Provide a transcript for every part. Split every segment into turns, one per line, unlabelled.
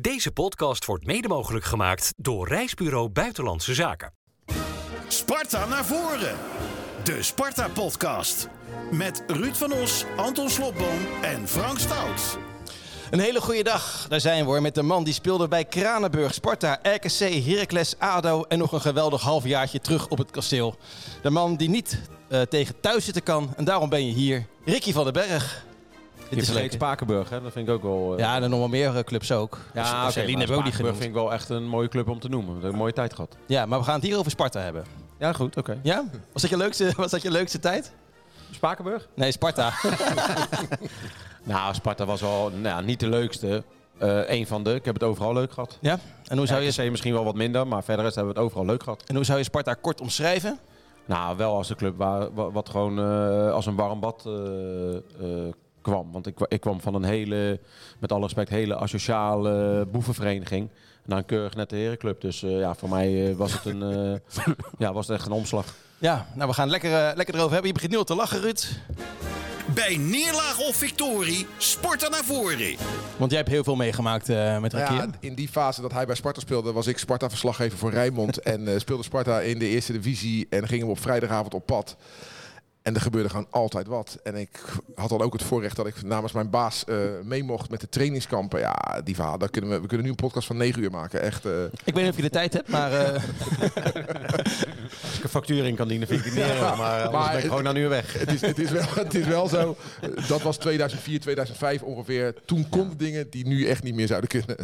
Deze podcast wordt mede mogelijk gemaakt door Reisbureau Buitenlandse Zaken.
Sparta naar voren. De Sparta-podcast. Met Ruud van Os, Anton Slobboom en Frank Stout.
Een hele goede dag. Daar zijn we hoor, met de man die speelde bij Kranenburg, Sparta, RKC, Heracles, ADO en nog een geweldig halfjaartje terug op het kasteel. De man die niet uh, tegen thuis zitten kan en daarom ben je hier, Ricky van den Berg.
Dit is vergeet Spakenburg, hè? dat vind ik ook wel... Uh...
Ja, en nog wel meer clubs ook.
Ja, dus, okay, hebben ook niet genoemd. vind ik wel echt een mooie club om te noemen. We hebben een mooie tijd gehad.
Ja, maar we gaan het hier over Sparta hebben.
Ja, goed, oké. Okay.
Ja? Was dat je leukste, was dat je leukste tijd?
Spakenburg?
Nee, Sparta.
nou, Sparta was wel nou, niet de leukste. Uh, een van de. Ik heb het overal leuk gehad.
Ja? En hoe zou je...
RKC misschien wel wat minder, maar verder is, hebben we het overal leuk gehad.
En hoe zou je Sparta kort omschrijven?
Nou, wel als een club waar, wat gewoon uh, als een warm bad uh, kwam. Want ik, ik kwam van een hele, met alle respect, hele asociale boevenvereniging naar een keurig nette herenclub. Dus uh, ja, voor mij was het een, ja, was het echt een omslag.
Ja, nou we gaan lekker, uh, lekker erover hebben. Je begint nu al te lachen, Ruud.
Bij neerlaag of victorie, Sparta naar voren.
Want jij hebt heel veel meegemaakt uh, met Rakier. Ja,
in die fase dat hij bij Sparta speelde, was ik Sparta-verslaggever voor Rijnmond. en uh, speelde Sparta in de eerste divisie en gingen we op vrijdagavond op pad. En er gebeurde gewoon altijd wat. En ik had dan ook het voorrecht dat ik namens mijn baas uh, mee mocht met de trainingskampen. Ja, die verhaal, daar kunnen we, we kunnen nu een podcast van 9 uur maken. Echt, uh...
Ik weet niet of je de tijd hebt, maar... Uh...
Als ik een factuur in kan dienen, vind ik het niet ja, maar, maar ben ik gewoon naar nu weg.
Het is, het, is wel, het is wel zo, dat was 2004, 2005 ongeveer. Toen konden dingen die nu echt niet meer zouden kunnen.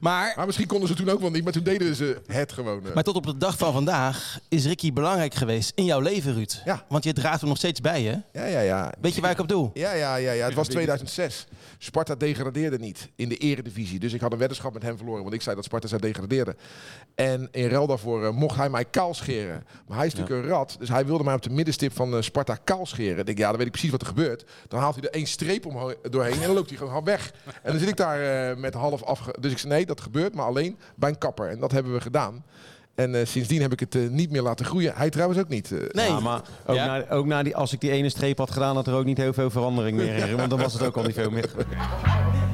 Maar,
maar misschien konden ze toen ook wel niet, maar toen deden ze het gewoon.
Maar tot op de dag van vandaag is Ricky belangrijk geweest in jouw leven, Ruud.
Ja.
Want je draagt hem nog steeds bij, hè?
Ja, ja, ja.
Weet je waar ik op doe?
Ja, ja, ja, ja. Het was 2006. Sparta degradeerde niet in de eredivisie. Dus ik had een weddenschap met hem verloren, want ik zei dat Sparta zou degraderen. En in ruil daarvoor uh, mocht hij mij kaal scheren. Maar hij is natuurlijk een rat, dus hij wilde mij op de middenstip van uh, Sparta kaal scheren. Ik denk, ja, dan weet ik precies wat er gebeurt. Dan haalt hij er één streep om doorheen en dan loopt hij gewoon weg. En dan zit ik daar uh, met half af. Dus ik zei, nee, dat gebeurt, maar alleen bij een kapper. En dat hebben we gedaan. En uh, sindsdien heb ik het uh, niet meer laten groeien. Hij trouwens ook niet. Uh,
nee,
ja, maar ook, ja. na, ook na die, als ik die ene streep had gedaan, had er ook niet heel veel verandering meer in. Want dan was het ook al niet veel meer.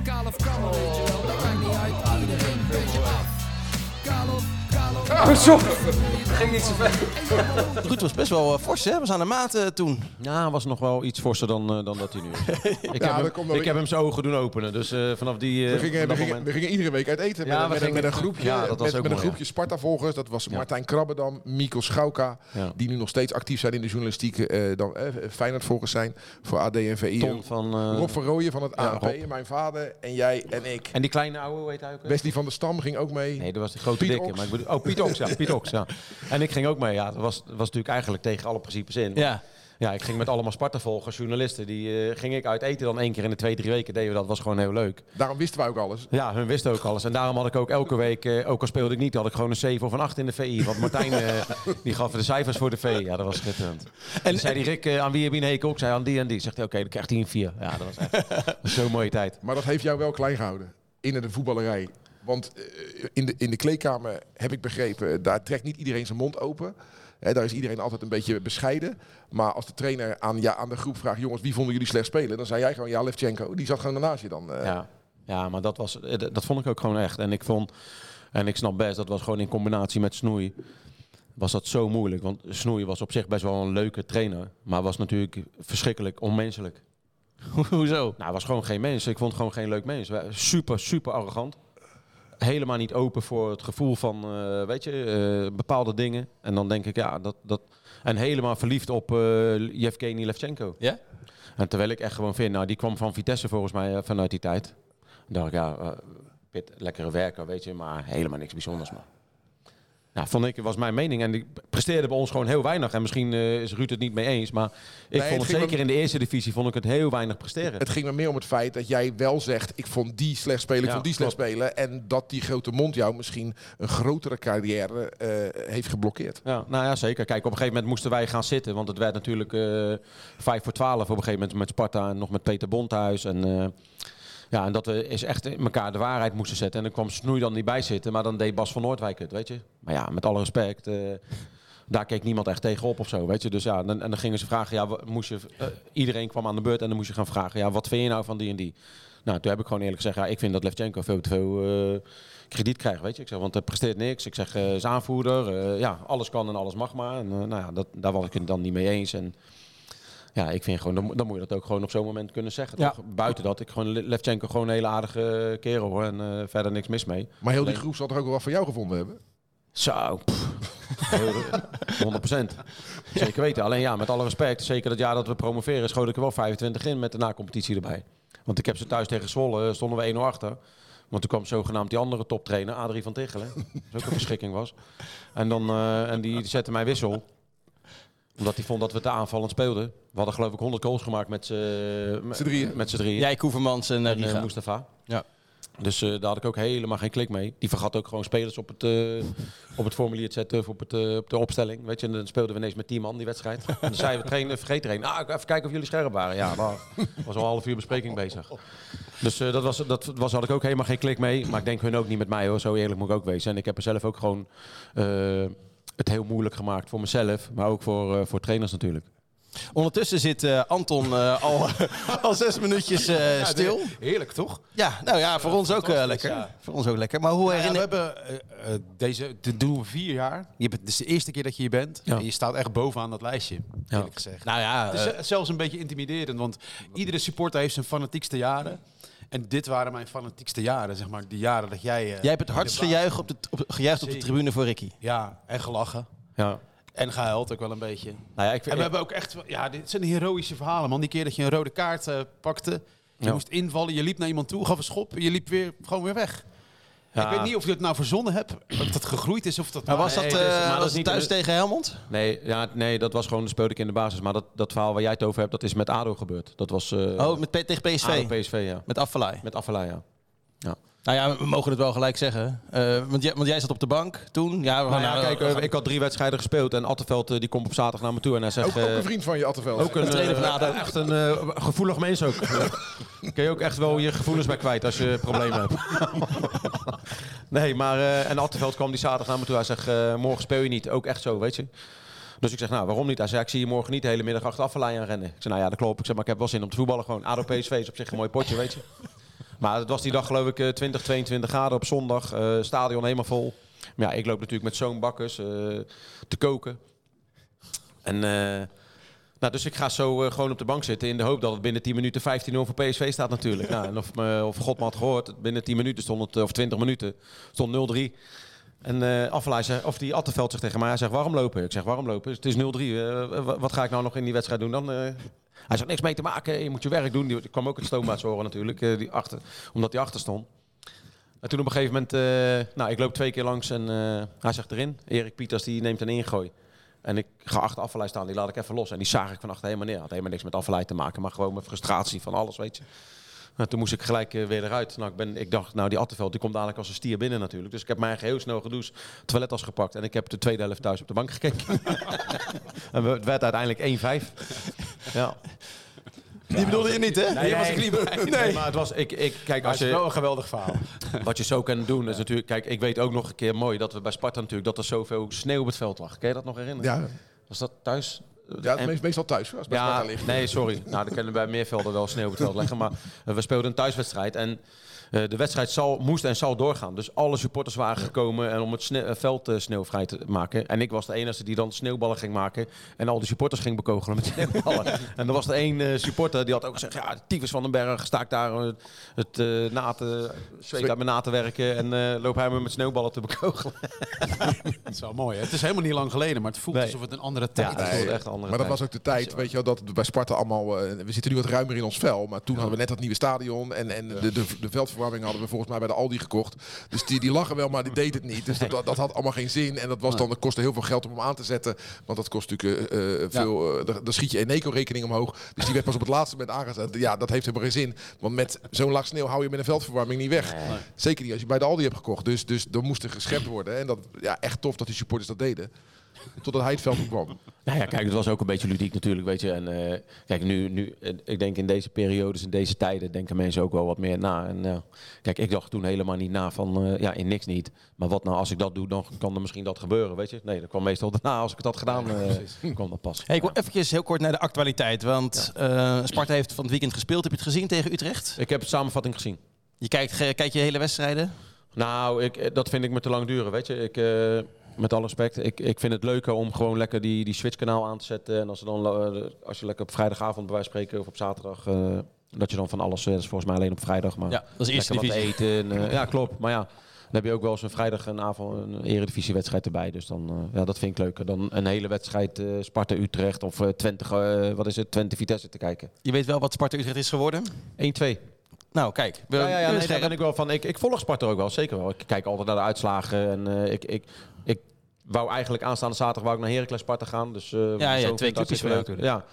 Kaal of kaal, weet je wel, dat maakt niet uit. Iedereen beetje af.
Kaal of kaal of... Ging niet zo ver. Ruud was best wel uh, fors, hè? Was aan de maat uh, toen.
Ja, was nog wel iets forser dan, uh, dan dat hij nu is. ik ja, heb, hem, ik heb hem zijn ogen doen openen. Dus vanaf die.
we, gingen, we, gingen, we, gingen, iedere week uit eten. Ja, met, met, met, een groepje. Ja, dat was met, met een groepje Sparta-volgers. Dat was Martijn Krabbedam, Mikkel Schauka. Die nu nog steeds actief zijn in de journalistiek. dan Feyenoord-volgers zijn voor AD en VI.
Ton van,
Rob van Rooyen van het ANP. Mijn vader en jij en ik.
En die kleine ouwe, weet hij ook?
Wesley van der Stam ging ook mee.
Nee, dat was de grote dikke. Maar ik bedoel, oh, Piet Oks, ja. Piet Oks, ja. En ik ging ook mee. Ja, dat was, was natuurlijk eigenlijk tegen alle principes in.
Ja.
Ja, ik ging met allemaal Sparta-volgers, journalisten. Die uh, ging ik uit eten dan één keer in de twee, drie weken. Deden we dat, was gewoon heel leuk.
Daarom wisten wij ook alles.
Ja, hun wisten ook alles. En daarom had ik ook elke week, uh, ook al speelde ik niet, had ik gewoon een 7 of een 8 in de VI. Want Martijn, uh, die gaf de cijfers voor de VI. Ja, dat was schitterend. En zei die Rick, aan wie heb je een hekel? Ik zei aan die en die. Zegt hij, oké, okay, dan krijgt hij een 4. Ja, dat was echt zo'n mooie tijd.
Maar dat heeft jou wel klein gehouden in de voetballerij. Want in de, in de kleedkamer heb ik begrepen, daar trekt niet iedereen zijn mond open. He, daar is iedereen altijd een beetje bescheiden. Maar als de trainer aan, ja, aan de groep vraagt: jongens, wie vonden jullie slecht spelen? Dan zei jij gewoon: ja, Levchenko. Die zat gewoon naast je dan. Uh.
Ja. ja, maar dat, was, dat vond ik ook gewoon echt. En ik vond, en ik snap best, dat was gewoon in combinatie met Snoei. Was dat zo moeilijk? Want Snoei was op zich best wel een leuke trainer. Maar was natuurlijk verschrikkelijk onmenselijk.
Hoezo?
Nou, hij was gewoon geen mens. Ik vond gewoon geen leuk mens. Super, super arrogant helemaal niet open voor het gevoel van, uh, weet je, uh, bepaalde dingen. En dan denk ik, ja, dat... dat en helemaal verliefd op uh, Yevgeny Levchenko.
Ja?
En terwijl ik echt gewoon vind, nou, die kwam van Vitesse volgens mij vanuit die tijd. Dan dacht ik, ja, Pit, lekkere werker, weet je, maar helemaal niks bijzonders, man. Nou, vond ik, was mijn mening. En die presteerde bij ons gewoon heel weinig. En misschien uh, is Ruud het niet mee eens. Maar ik vond het, zeker in de eerste divisie vond ik het heel weinig presteren.
Het ging me meer om het feit dat jij wel zegt... ik vond die slecht spelen, ik ja, vond die slecht spelen. En dat die grote mond jou misschien een grotere carrière uh, heeft geblokkeerd.
Ja, nou ja, zeker. Kijk, op een gegeven moment moesten wij gaan zitten. Want het werd natuurlijk uh, 5 voor 12 op een gegeven moment met Sparta... en nog met Peter Bondhuis en... Ja, en dat we eens echt in elkaar de waarheid moesten zetten. En dan kwam Snoei dan niet bij zitten, maar dan deed Bas van Noordwijk het, weet je. Maar ja, met alle respect, uh, daar keek niemand echt tegenop of zo, weet je. Dus ja, en, en dan gingen ze vragen, ja, moest je, uh, iedereen kwam aan de beurt en dan moest je gaan vragen, ja, wat vind je nou van die en die? Nou, toen heb ik gewoon eerlijk gezegd, ja, ik vind dat Levchenko veel te veel eh, krediet krijgt, weet je. Ik zeg, want hij presteert niks. Ik zeg, eh is aanvoerder. eh, ja, alles kan en alles mag maar. En, eh, nou ja, dat, daar was ik het dan niet mee eens. En ja, ik vind gewoon, dan, moet- dan moet je dat ook gewoon op zo'n moment kunnen zeggen.
Ja.
Toch? Buiten dat, ik gewoon Le- Levchenko gewoon een hele aardige kerel hoor. En eh, verder niks mis mee.
Maar heel die groep zal er ook wel wat van jou gevonden hebben.
Zo, pff. Heel- 100%. Zeker weten. Alleen ja, met alle respect, zeker dat jaar dat we promoveren, schoot ik er wel 25 in met de na-competitie erbij. Want ik heb ze thuis tegen Zwolle, eh, stonden we 1-0 achter. Want toen kwam zogenaamd die andere toptrainer, Adrie van Tichelen. Dat ook een verschrikking was. En, dan, eh, en die zette mij wissel. Omdat hij vond dat we te aanvallend speelden. We hadden geloof ik 100 goals gemaakt met z'n
drieën.
Met z'n drieën.
Jij, Koevermans en eh,
En, eh,
Riga.
Mustafa.
Ja.
Dus eh, daar had ik ook helemaal geen klik mee. Die vergat ook gewoon spelers op het, eh, op het formulier te zetten of op, het, op de opstelling. Weet je, en dan speelden we ineens met 10 man die wedstrijd. En dan zeiden we trainen, vergeet trainen. Ah, even kijken of jullie scherp waren. Ja, daar was al een half uur bespreking bezig. Dus eh, dat, was, dat was, had ik ook helemaal geen klik mee. Maar ik denk hun ook niet met mij hoor. Zo eerlijk moet ik ook wezen. En ik heb er zelf ook gewoon eh, het heel moeilijk gemaakt voor mezelf. Maar ook voor, eh, voor trainers natuurlijk.
Ondertussen zit eh, Anton eh, al, al zes minuutjes eh, stil.
Heerlijk, toch?
Ja, nou ja, voor ons ook eh, lekker.
ja.
Voor ons ook lekker. Maar hoe
Ja, we
herinner
hebben eh, eh, deze, dit doen we vier jaar. Je bent, dit is de eerste keer dat je hier bent.
Ja.
En je staat echt bovenaan dat lijstje,
Ja.
eerlijk gezegd.
Nou ja,
Het is zelfs een beetje intimiderend, want iedere supporter heeft zijn fanatiekste jaren. En dit waren mijn fanatiekste jaren, zeg maar. Die jaren dat jij... eh,
jij hebt het hardst gejuicht op de, op, gejuicht op de tribune voor Ricky.
Ja, en gelachen.
Ja.
En gehuild ook wel een beetje.
Nou ja, ik vind,
En we hebben ook echt... Ja, dit zijn heroïsche verhalen, man. Die keer dat je een rode kaart eh, pakte. Je
Ja.
moest invallen, je liep naar iemand toe, gaf een schop. En je liep weer, gewoon weer weg.
Ja.
Ik weet niet of je het nou verzonnen hebt. Of dat gegroeid is of dat...
Maar was
nou-
dat,
Nee,
eh,
maar dat
was
is
het
niet-
thuis tegen Helmond?
Nee, ja, nee, dat was gewoon, dat speelde ik in de basis. Maar dat, dat verhaal waar jij het over hebt, dat is met ADO gebeurd. Dat was eh
oh, met, P- tegen PSV.
ADO PSV, ja.
Met Afvalai.
Met Affelay, ja.
Nou ja, we mogen het wel gelijk zeggen. Eh, want, jij, want jij zat op de bank toen. Ja, we
Nou
we
kijk,
gaan-
eh, ik had drie wedstrijden gespeeld en Attenveld eh, die komt op zaterdag naar me toe en hij zegt...
Ook, ook een vriend van je, Attenveld.
ook een,
trainer van
echt een eh, gevoelig mens ook. Kun je ook echt wel je gevoelens bij kwijt als je problemen hebt. nee, maar... eh, en Attenveld kwam die zaterdag naar me toe. Hij zegt, eh, morgen speel je niet. Ook echt zo, weet je. Dus ik zeg, nou, waarom niet? Hij zei, ik zie je morgen niet de hele middag achter aan rennen. Ik zeg, nou ja, dat klopt. Ik zeg, maar ik heb wel zin om te voetballen gewoon. ADO PSV is op zich een mooi potje, weet je. Maar het was die dag geloof ik eh, 20, 22 graden op zondag. eh, stadion helemaal vol. Maar ja, ik loop natuurlijk met zo'n bakkers eh, te koken. En eh, nou, dus ik ga zo eh, gewoon op de bank zitten in de hoop dat het binnen 10 minuten 15-0 voor PSV staat natuurlijk. nou, en of, of God me had gehoord, binnen 10 minuten stond het, of 20 minuten, stond 0-3. En zegt, of die Attenveld zegt tegen mij, hij zegt warm lopen. Ik zeg warm lopen, het is 0-3. eh, wa- wat ga ik nou nog in die wedstrijd doen dan? eh? hij zegt niks mee te maken, je moet je werk doen. Die kwam ook het stoombaats horen natuurlijk, die achter, omdat hij achter stond. En toen op een gegeven moment, nou ik loop twee keer langs en hij zegt erin. Erik Pieters die neemt een ingooi. En ik ga achter Affelij staan, die laat ik even los. En die zaag ik van achter helemaal neer. Had helemaal niks met Affelij te maken, maar gewoon met frustratie van alles, weet je. Nou, toen moest ik gelijk eh, weer eruit. Nou, ik, ben, ik dacht, nou die Attenveld die komt dadelijk als een stier binnen natuurlijk. Dus ik heb mij eigenlijk heel snel gedoucht, toilettas gepakt. En ik heb de tweede helft thuis op de bank gekeken. en het werd uiteindelijk 1-5. Ja.
Die bedoelde je niet, hè?
Hier was ik niet bij.
Nee, maar het was, ik, ik, kijk, als
het is
je,
wel een geweldig verhaal.
wat je zo kan doen is natuurlijk, kijk, ik weet ook nog een keer mooi dat we bij Sparta natuurlijk, dat er zoveel sneeuw op het veld lag. Kun je dat nog herinneren?
Ja,
Was dat thuis?
Ja
En-
meestal thuis. Als
ja,
ligt.
nee, sorry. Nou, dan kunnen we bij Meervelden wel sneeuw leggen. Maar eh, we speelden een thuiswedstrijd. En eh, de wedstrijd zal, moest en zal doorgaan. Dus alle supporters waren gekomen en om het sne- eh, veld eh, sneeuwvrij te maken. En ik was de enige die dan sneeuwballen ging maken. En al die supporters ging bekogelen met sneeuwballen. en er was er één eh, supporter die had ook gezegd... Ja, Tyfus van den Berg sta ik daar eh, het eh na te, zweet uit mijn na te werken. En eh loop hij me met sneeuwballen te bekogelen.
Het is wel mooi. Hè? Het is helemaal niet lang geleden, maar het voelt
Nee.
alsof het een andere tijd
dat
is.
echt een andere
Maar dat
tijd.
was ook de tijd, weet je wel, dat bij Sparta allemaal... eh, we zitten nu wat ruimer in ons vel, maar toen hadden we net dat nieuwe stadion. En, en de, de, de veldverwarming hadden we volgens mij bij de Aldi gekocht. Dus die, die lachen wel, maar die deed het niet. Dus dat, dat had allemaal geen zin. En dat, was dan, dat kostte heel veel geld om hem aan te zetten. Want dat kost natuurlijk eh, eh, veel... eh, dan- dan schiet je Eneco-rekening omhoog. Dus die werd pas op het laatste moment aangezet. Ja, dat heeft helemaal geen zin. Want met zo'n laag sneeuw hou je met een veldverwarming niet weg. Zeker niet als je bij de Aldi hebt gekocht. Dus, dus dan moest er geschept worden. En dat, ja, echt tof dat die supporters dat deden. Totdat hij het veld op kwam.
Nou ja, kijk, het was ook een beetje ludiek natuurlijk, weet je. En eh, kijk, nu, nu, eh, ik denk in deze periodes, in deze tijden, denken mensen ook wel wat meer na. En eh, kijk, ik dacht toen helemaal niet na van, eh, ja, in niks niet. Maar wat nou, als ik dat doe, dan kan er misschien dat gebeuren, weet je. Nee, dat kwam meestal daarna, als ik het had gedaan, eh kwam dat pas.
Hey, ik wil eventjes heel kort naar de actualiteit. Want eh, Sparta heeft van het weekend gespeeld. Heb je het gezien tegen Utrecht?
Ik heb de samenvatting gezien.
Je kijkt, kijk je hele wedstrijden?
Nou, ik, dat vind ik me te lang duren, weet je. Ik, eh, met alle respect, ik, ik vind het leuker om gewoon lekker die, die switchkanaal aan te zetten. En als, dan, eh, als je lekker op vrijdagavond bij wijze van spreken of op zaterdag... eh, dat je dan van alles, eh, dat is volgens mij alleen op vrijdag, maar
Ja, dat is eerste
wat
divisie.
eten. en, ja, klopt. Maar ja, dan heb je ook wel eens een vrijdag een avond een eredivisiewedstrijd erbij. Dus dan, ja, dat vind ik leuker dan een hele wedstrijd Sparta-Utrecht of 20, eh, wat is het, Twente-Vitesse te kijken.
Je weet wel wat Sparta Utrecht is geworden?
1-2.
Nou, kijk. We,
Ja, ja, ja nee, daar ben ik wel van. Ik, ik volg Sparta ook wel, zeker wel. Ik kijk altijd naar de uitslagen. En ik, ik, ik wou eigenlijk aanstaande zaterdag wou ik naar Heracles Sparta gaan. Dus, eh,
Ja, ja, twee clubjes
leuk.
jou
Ja.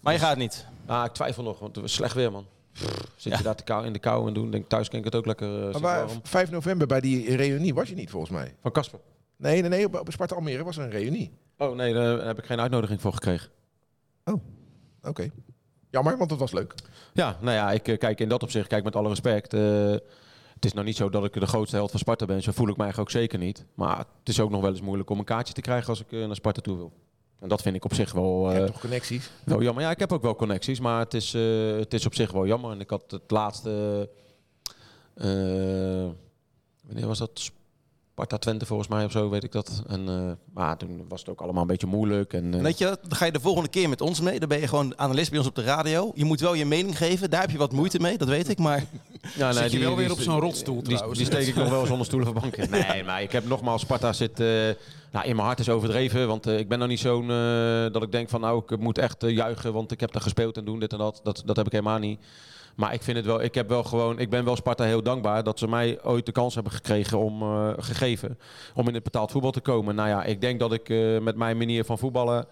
Maar je gaat niet.
Ah, ik twijfel nog, want het was slecht weer, man. Pff, zit
Ja.
je daar te kou, in de kou en doen? Denk, thuis kan ik het ook lekker uh,
Maar waar, 5 november bij die reunie was je niet volgens mij.
Van Kasper.
Nee, nee, nee. Op, op Sparta Almere was er een reunie.
Oh nee, daar heb ik geen uitnodiging voor gekregen.
Oké. Jammer, want het was leuk.
Ja, nou ja, ik eh, kijk in dat opzicht, kijk met alle respect. eh, het is nou niet zo dat ik de grootste held van Sparta ben. Zo voel ik mij eigenlijk ook zeker niet. Maar het is ook nog wel eens moeilijk om een kaartje te krijgen als ik eh, naar Sparta toe wil. En dat vind ik op zich wel,
Je hebt toch connecties?
wel jammer. Ja, ik heb ook wel connecties, maar het is, eh, het is op zich wel jammer. En ik had het laatste... eh, wanneer was dat? Sparta Twente volgens mij of zo, weet ik dat. En, eh, maar toen was het ook allemaal een beetje moeilijk. En, eh,
Weet je, dan ga je de volgende keer met ons mee. Dan ben je gewoon analist bij ons op de radio. Je moet wel je mening geven. Daar heb je wat moeite mee, dat weet ik. Maar
Ja,
Zit je wel weer op zo'n rotstoel
die,
trouwens.
Die steek ik nog wel zonder stoelen van bank in. Nee, maar ik heb nogmaals, Sparta zit... eh, nou, in mijn hart is overdreven. Want eh, ik ben nou niet zo'n... eh, dat ik denk van nou, ik moet echt juichen. Want ik heb daar gespeeld en doen dit en dat. Dat, dat heb ik helemaal niet. Maar ik vind het wel... Ik heb wel gewoon... Ik ben wel Sparta heel dankbaar dat ze mij ooit de kans hebben gekregen om... eh, gegeven. Om in het betaald voetbal te komen. Nou ja, ik denk dat ik eh, met mijn manier van voetballen...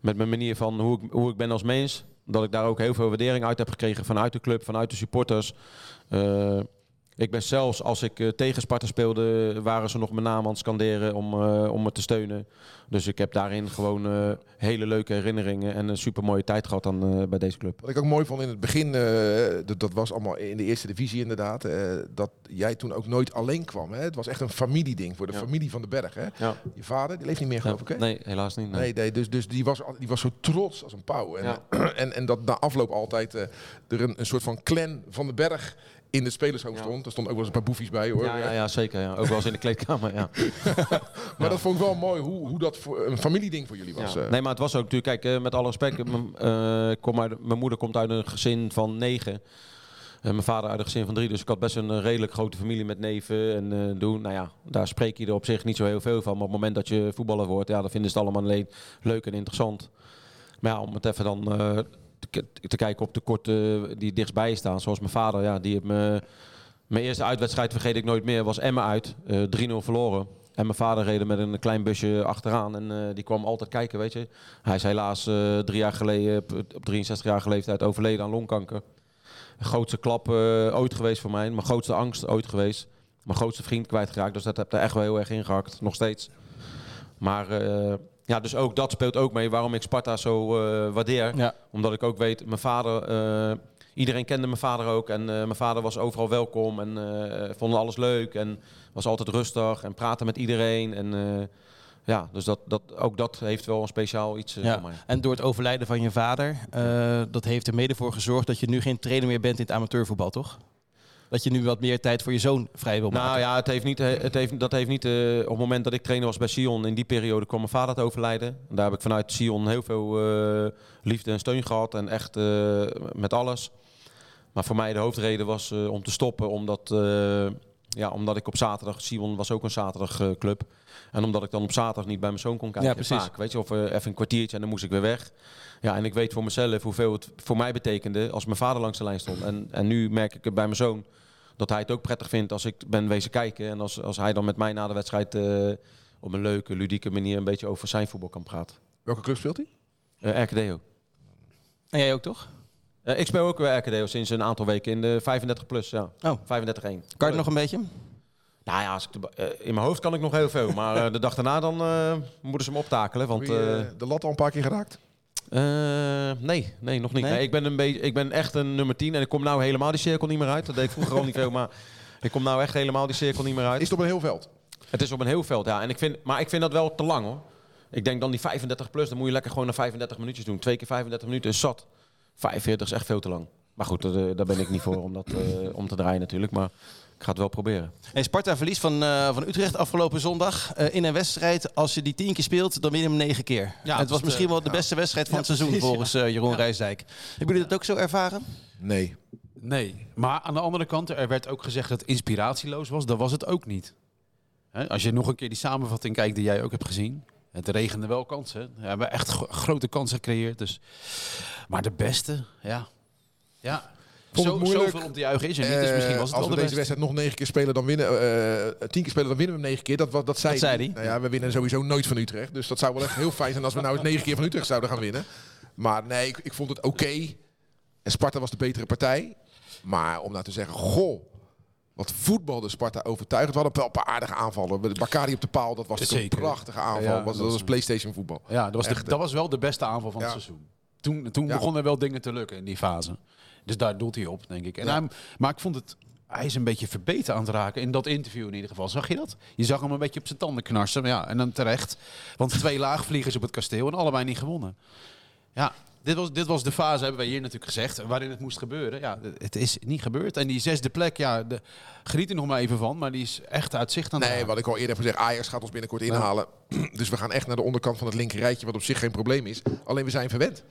Met mijn manier van hoe ik, hoe ik ben als mens... Dat ik daar ook heel veel waardering uit heb gekregen vanuit de club, vanuit de supporters. Eh, ik ben zelfs, als ik eh, tegen Sparta speelde, waren ze nog mijn naam aan het scanderen om, eh, om me te steunen. Dus ik heb daarin gewoon eh, hele leuke herinneringen en een super mooie tijd gehad dan, bij deze club.
Wat ik ook mooi vond in het begin, dat, dat was allemaal in de eerste divisie inderdaad, dat jij toen ook nooit alleen kwam. Hè? Het was echt een familieding voor de
Ja.
familie van de berg. Hè?
Ja.
Je vader, die leeft niet meer geloof ik hè?
Nee, helaas niet. nee.
Nee, nee, dus, dus die, was, die was zo trots als een pauw. En, en, en dat na afloop altijd er een, een soort van clan van de berg in de spelershoofd
Ja.
stond. Er stonden ook wel eens een paar boefies bij hoor.
Ja, ja, ja, zeker. Ja. Ook wel eens in de kleedkamer. Ja.
Maar dat vond ik wel mooi hoe, hoe dat voor, een familieding voor jullie was.
Ja.
eh.
Nee, maar het was ook natuurlijk, kijk, eh, met alle respect, kom uit, mijn moeder komt uit een gezin van negen. En mijn vader uit een gezin van drie, dus ik had best een redelijk grote familie met neven en eh, doen. Nou ja, daar spreek je er op zich niet zo heel veel van. Maar op het moment dat je voetballer wordt, ja, dan vinden ze het allemaal alleen leuk en interessant. Maar ja, om het even dan te, te kijken op de korte die dichtstbij staan, zoals mijn vader, ja, die heeft me... Mijn eerste uitwedstrijd vergeet ik nooit meer, was Emma uit, eh 3-0 verloren. En mijn vader reed met een klein busje achteraan en eh, die kwam altijd kijken, weet je. Hij is helaas eh, drie jaar geleden, op, op 63-jarige leeftijd, overleden aan longkanker. De grootste klap eh, ooit geweest voor mij, mijn grootste angst ooit geweest. Mijn grootste vriend kwijtgeraakt, dus dat heb er echt wel heel erg ingehakt, nog steeds. Maar eh, ja, dus ook dat speelt ook mee waarom ik Sparta zo eh, waardeer.
ja.
Omdat ik ook weet, mijn vader, eh, iedereen kende mijn vader ook. En eh, mijn vader was overal welkom en vond alles leuk. En was altijd rustig en praatte met iedereen. En ja, dus dat, dat, ook dat heeft wel een speciaal iets
Ja.
voor mij.
En door het overlijden van je vader, dat heeft er mede voor gezorgd dat je nu geen trainer meer bent in het amateurvoetbal, toch? Dat je nu wat meer tijd voor je zoon vrij wil maken.
Nou ja, het heeft niet, het heeft, dat heeft niet. eh, op het moment dat ik trainer was bij Sion, in die periode kwam mijn vader te overlijden. Daar heb ik vanuit Sion heel veel eh, liefde en steun gehad. En echt eh, met alles. Maar voor mij de hoofdreden was om te stoppen, omdat, ja, omdat ik op zaterdag, Sion was ook een zaterdagclub. en omdat ik dan op zaterdag niet bij mijn zoon kon kijken.
Ja, precies.
Vaak, weet je, of even een kwartiertje en dan moest ik weer weg. Ja, en ik weet voor mezelf hoeveel het voor mij betekende als mijn vader langs de lijn stond. En, en nu merk ik het bij mijn zoon dat hij het ook prettig vindt als ik ben wezen kijken. En als, als hij dan met mij na de wedstrijd eh, op een leuke, ludieke manier een beetje over zijn voetbal kan praten.
Welke club speelt hij?
Eh RKDO.
En jij ook toch?
Eh, ik speel ook bij RKDO sinds een aantal weken in de 35 plus, ja.
Oh.
35-1.
Kan je het nog een beetje?
Nou ja, als ik de in mijn hoofd kan ik nog heel veel. Maar eh, de dag daarna dan eh, moeten ze me optakelen. Want
Heb je de lat al een paar keer geraakt?
Eh, nee, nee, nog niet.
Nee?
Nee, ik, ben een beetje, ik ben echt een nummer 10 en ik kom nou helemaal die cirkel niet meer uit. Dat deed ik vroeger al niet veel, maar ik kom nou echt helemaal die cirkel niet meer uit.
Is het op een heel veld?
Het is op een heel veld, ja. En ik vind, maar ik vind dat wel te lang hoor. Ik denk dan die 35 plus, dan moet je lekker gewoon naar 35 minuutjes doen. Twee keer 35 minuten is zat. 45 is echt veel te lang. Maar goed, dat, eh, daar ben ik niet voor om, dat, eh, om te draaien natuurlijk. Maar ik ga het wel proberen.
Hey, Sparta verliest van, eh, van Utrecht afgelopen zondag. Eh, in een wedstrijd, als je die tien keer speelt, dan win je hem negen keer.
Ja,
het was
is
misschien
de-
wel de beste wedstrijd van
Ja,
het seizoen,
precies,
volgens eh, Jeroen Rijsdijk. Hebben jullie dat ook zo ervaren?
Nee.
Nee, maar aan de andere kant, er werd ook gezegd dat het inspiratieloos was. Dat was het ook niet. Hè, als je nog een keer die samenvatting kijkt die jij ook hebt gezien. Het regende wel kansen. We hebben echt gro- grote kansen gecreëerd. Dus. Maar de beste, ja. Ja.
Vond het
Zo,
moeilijk.
zoveel om te juichen is er niet. Dus misschien was het
Eh, als we
de
deze wedstrijd nog negen keer spelen, dan winnen, eh, tien keer spelen, dan winnen we hem negen keer. Dat, wat- dat zei,
Dat zei hij.
Nou ja, we winnen sowieso nooit van Utrecht. Dus dat zou wel echt heel fijn zijn als we nou eens negen keer van Utrecht zouden gaan winnen. Maar nee, ik, ik vond het oké. En Sparta was de betere partij. Maar om nou te zeggen, goh, wat voetbalde Sparta overtuigend. We hadden wel een paar aardige aanvallen. Bakari op de paal, dat was
Zeker.
een prachtige aanval.
Ja,
was, dat was Playstation voetbal.
Ja, dat was, de, dat was wel de beste aanval van
Ja.
het seizoen. Toen, toen
Ja.
begonnen wel dingen te lukken in die fase. Dus daar doelt hij op, denk ik. En
Ja.
hij, maar ik vond het... Hij is een beetje verbeterd aan het raken. In dat interview in ieder geval. Zag je dat? Je zag hem een beetje op zijn tanden knarsen. Maar Ja, en dan terecht. Want twee laagvliegers op het kasteel en allebei niet gewonnen. Ja, dit was, dit was de fase, hebben wij hier natuurlijk gezegd, waarin het moest gebeuren. Ja, het is niet gebeurd. En die zesde plek, ja, de, geniet er nog maar even van. Maar die is echt uit zicht aan het
Nee, wat ik al eerder heb gezegd, Ajax gaat ons binnenkort inhalen. Dus we gaan echt naar de onderkant van het linkerrijtje, wat op zich geen probleem is. Alleen we zijn verwend.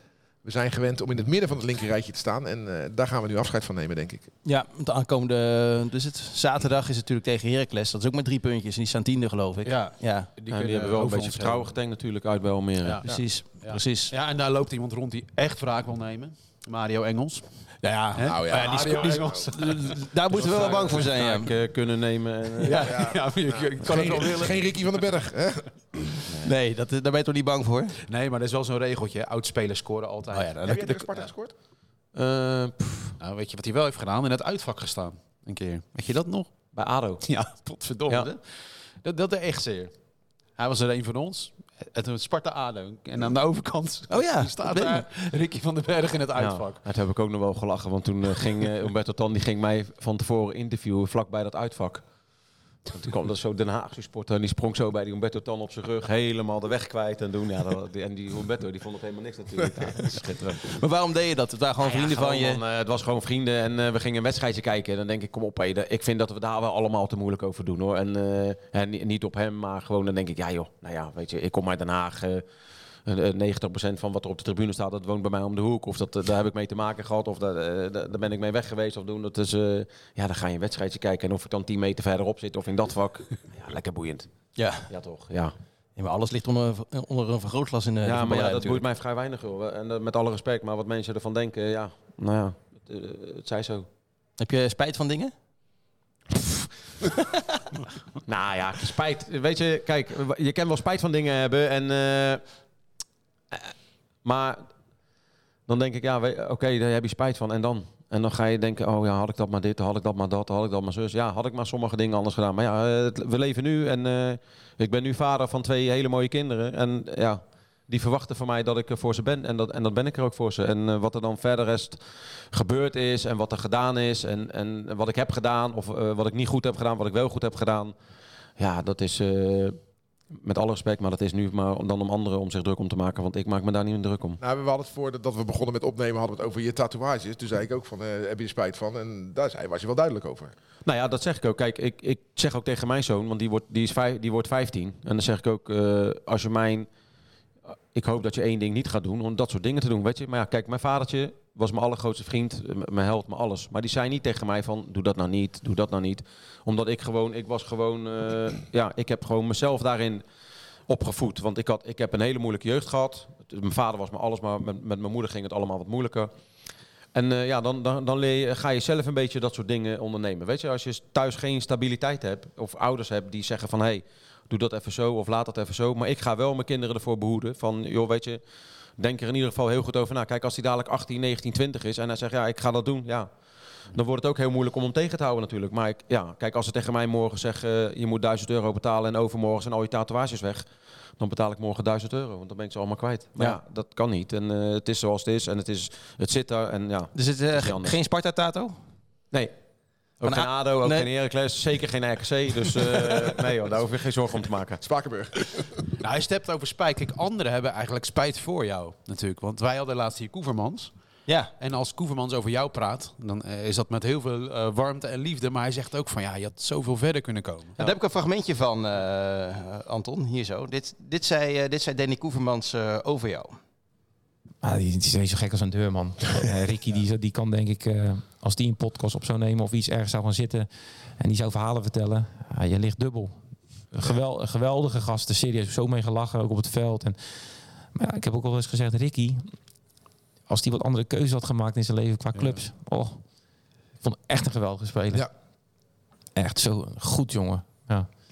We zijn gewend om in het midden van het linkerrijtje te staan. En eh, daar gaan we nu afscheid van nemen, denk ik.
Ja, de aankomende, dus het zaterdag is het natuurlijk tegen Heracles. Dat is ook maar drie puntjes en die staan tiende, geloof ik.
Ja,
ja
die, kunnen
die hebben wel een
over
beetje vertrouwen getankt natuurlijk uit bij Almere.
Ja.
precies.
Ja.
precies.
Ja, en daar loopt iemand rond die echt wraak wil nemen. Mario Engels. Ja, ja?
Nou ja,
Maar die
Mario
scoort- die
Engels.
scoort-
Daar moeten we wel bang voor zijn, ja.
Taak, eh, kunnen nemen. En, eh,
Ja, ja. je, je kan het wel
Geen,
willen.
geen Ricky van den Berg. Hè?
Nee, dat, daar ben je toch niet bang voor?
Nee, maar er is wel zo'n regeltje. Oudspelers scoren altijd.
Oh ja, dat-
Heb tegen Sparta gescoord?
eh, pff,
Nou, weet je wat hij wel heeft gedaan? In het uitvak gestaan. Een keer. Weet je dat nog?
bij ADO.
Ja, potverdomme.
Ja.
Dat, dat is echt zeer. Hij was er een van ons. Het een Sparta ADO. En aan de overkant
Oh ja,
staat daar Ricky van den Berg in het
Ja,
uitvak.
dat heb ik ook nog wel gelachen. Want toen eh, ging eh, Umberto Tan die ging mij van tevoren interviewen vlakbij dat uitvak. En toen kwam dat zo Den Haagse sporter en die sprong zo bij die Umberto Tan op zijn rug helemaal de weg kwijt en doen. Ja, dat, en die Umberto die vond het helemaal niks natuurlijk. Ja, schitterend.
Maar waarom deed je dat? Het waren gewoon
Ja,
vrienden van
gewoon,
je.
man, eh, het was gewoon vrienden en eh, we gingen een wedstrijdje kijken. En dan denk ik, kom op, ik vind dat we daar wel allemaal te moeilijk over doen hoor. En, eh, en ni- niet op hem, maar gewoon dan denk ik, ja joh, nou ja, weet je, ik kom uit Den Haag. Eh, eh, 90% van wat er op de tribune staat, dat woont bij mij om de hoek. Of dat, eh, daar heb ik mee te maken gehad. Of daar, eh, daar ben ik mee weg geweest. Of doen. Dat is, eh, ja, dan ga je een wedstrijdje kijken. En of ik dan 10 meter verderop zit of in dat vak. Ja, lekker boeiend.
Ja.
Ja, toch? Ja,
Ja, maar alles ligt onder, onder een vergrootglas in de
ja maar ja, dat boeit mij vrij weinig. Joh. En eh, met alle respect, maar wat mensen ervan denken, ja, nou ja, het, eh, het zij zo.
Heb je spijt van dingen?
Nou ja, spijt. Weet je, kijk, je kan wel spijt van dingen hebben. En, eh, eh, maar dan denk ik, ja, oké, daar heb je spijt van. En dan? En dan ga je denken, oh ja, had ik dat maar dit, had ik dat maar dat, had ik dat maar zus. Ja, had ik maar sommige dingen anders gedaan. Maar ja, we leven nu en eh, ik ben nu vader van twee hele mooie kinderen. En ja, die verwachten van mij dat ik er voor ze ben. En dat, en dat ben ik er ook voor ze. En eh, wat er dan verder rest gebeurd is en wat er gedaan is en, en wat ik heb gedaan of eh, wat ik niet goed heb gedaan, wat ik wel goed heb gedaan. Ja, dat is met alle respect, maar dat is nu maar om- dan om anderen om zich druk om te maken, want ik maak me daar niet druk om.
Nou, we hadden het voor dat we begonnen met opnemen, hadden we het over je tatoeages. Toen zei ik ook van, eh, heb je er spijt van? En daar zei, was je wel duidelijk over.
Nou ja, dat zeg ik ook. Kijk, ik, ik zeg ook tegen mijn zoon, want die wordt, die is vijf, die wordt 15. En dan zeg ik ook, eh, als je mijn... Ik hoop dat je één ding niet gaat doen, om dat soort dingen te doen, weet je. Maar ja, kijk, mijn vadertje was mijn allergrootste vriend, eh, mijn held, mijn alles. Maar die zei niet tegen mij van, doe dat nou niet, doe dat nou niet. Omdat ik gewoon, ik was gewoon, eh, ja, ik heb gewoon mezelf daarin opgevoed. Want ik, had, ik heb een hele moeilijke jeugd gehad. Mijn vader was me alles, maar met, met mijn moeder ging het allemaal wat moeilijker. En eh, ja, dan, dan, dan leer je, ga je zelf een beetje dat soort dingen ondernemen. Weet je, als je thuis geen stabiliteit hebt, of ouders hebt die zeggen van... hé, hey, doe dat even zo, of laat dat even zo. Maar ik ga wel mijn kinderen ervoor behoeden van... joh, weet je, denk er in ieder geval heel goed over na. Kijk, als hij dadelijk 18, 19, 20 is en hij zegt... ja, ik ga dat doen, ja... dan wordt het ook heel moeilijk om hem tegen te houden natuurlijk. Maar ik, ja, kijk, als ze tegen mij morgen zeggen, je moet 1000 euro betalen en overmorgen zijn al je tatoeages weg. Dan betaal ik morgen 1000 euro, want dan ben ik ze allemaal kwijt. Maar
Ja.
ja, dat kan niet. En eh, het is zoals het is en het, is, het zit daar. En ja,
Dus het, eh,
is niet anders.
geen Sparta-tato?
nee. Ook
Van
geen ADO, ook
nee.
geen Heracles, zeker geen RKC. Dus eh, nee hoor, daar hoef je geen zorgen om te maken.
Spakenburg.
Nou, hij stept over spijt. Kijk, anderen hebben eigenlijk spijt voor jou natuurlijk. Want wij hadden laatst hier Koevermans.
Ja.
En als Koevermans over jou praat, dan eh, is dat met heel veel eh, warmte en liefde. Maar hij zegt ook van, ja, je had zoveel verder kunnen komen.
Daar heb ik een fragmentje van, eh, Anton, hier zo. Dit, dit, zei, eh, dit zei Danny Koevermans eh, over jou.
Ah, die, die is niet zo gek als een deurman. Eh, Ricky die, die kan denk ik, eh, als die een podcast op zou nemen of iets ergens zou gaan zitten en die zou verhalen vertellen, ah, je ligt dubbel. Gewel, geweldige gasten, serieus zo mee gelachen, ook op het veld. En, maar ja, ik heb ook al eens gezegd, Ricky, als die wat andere keuzes had gemaakt in zijn leven qua clubs, oh, ik vond echt een geweldige speler.
Ja.
Echt zo goed, jongen.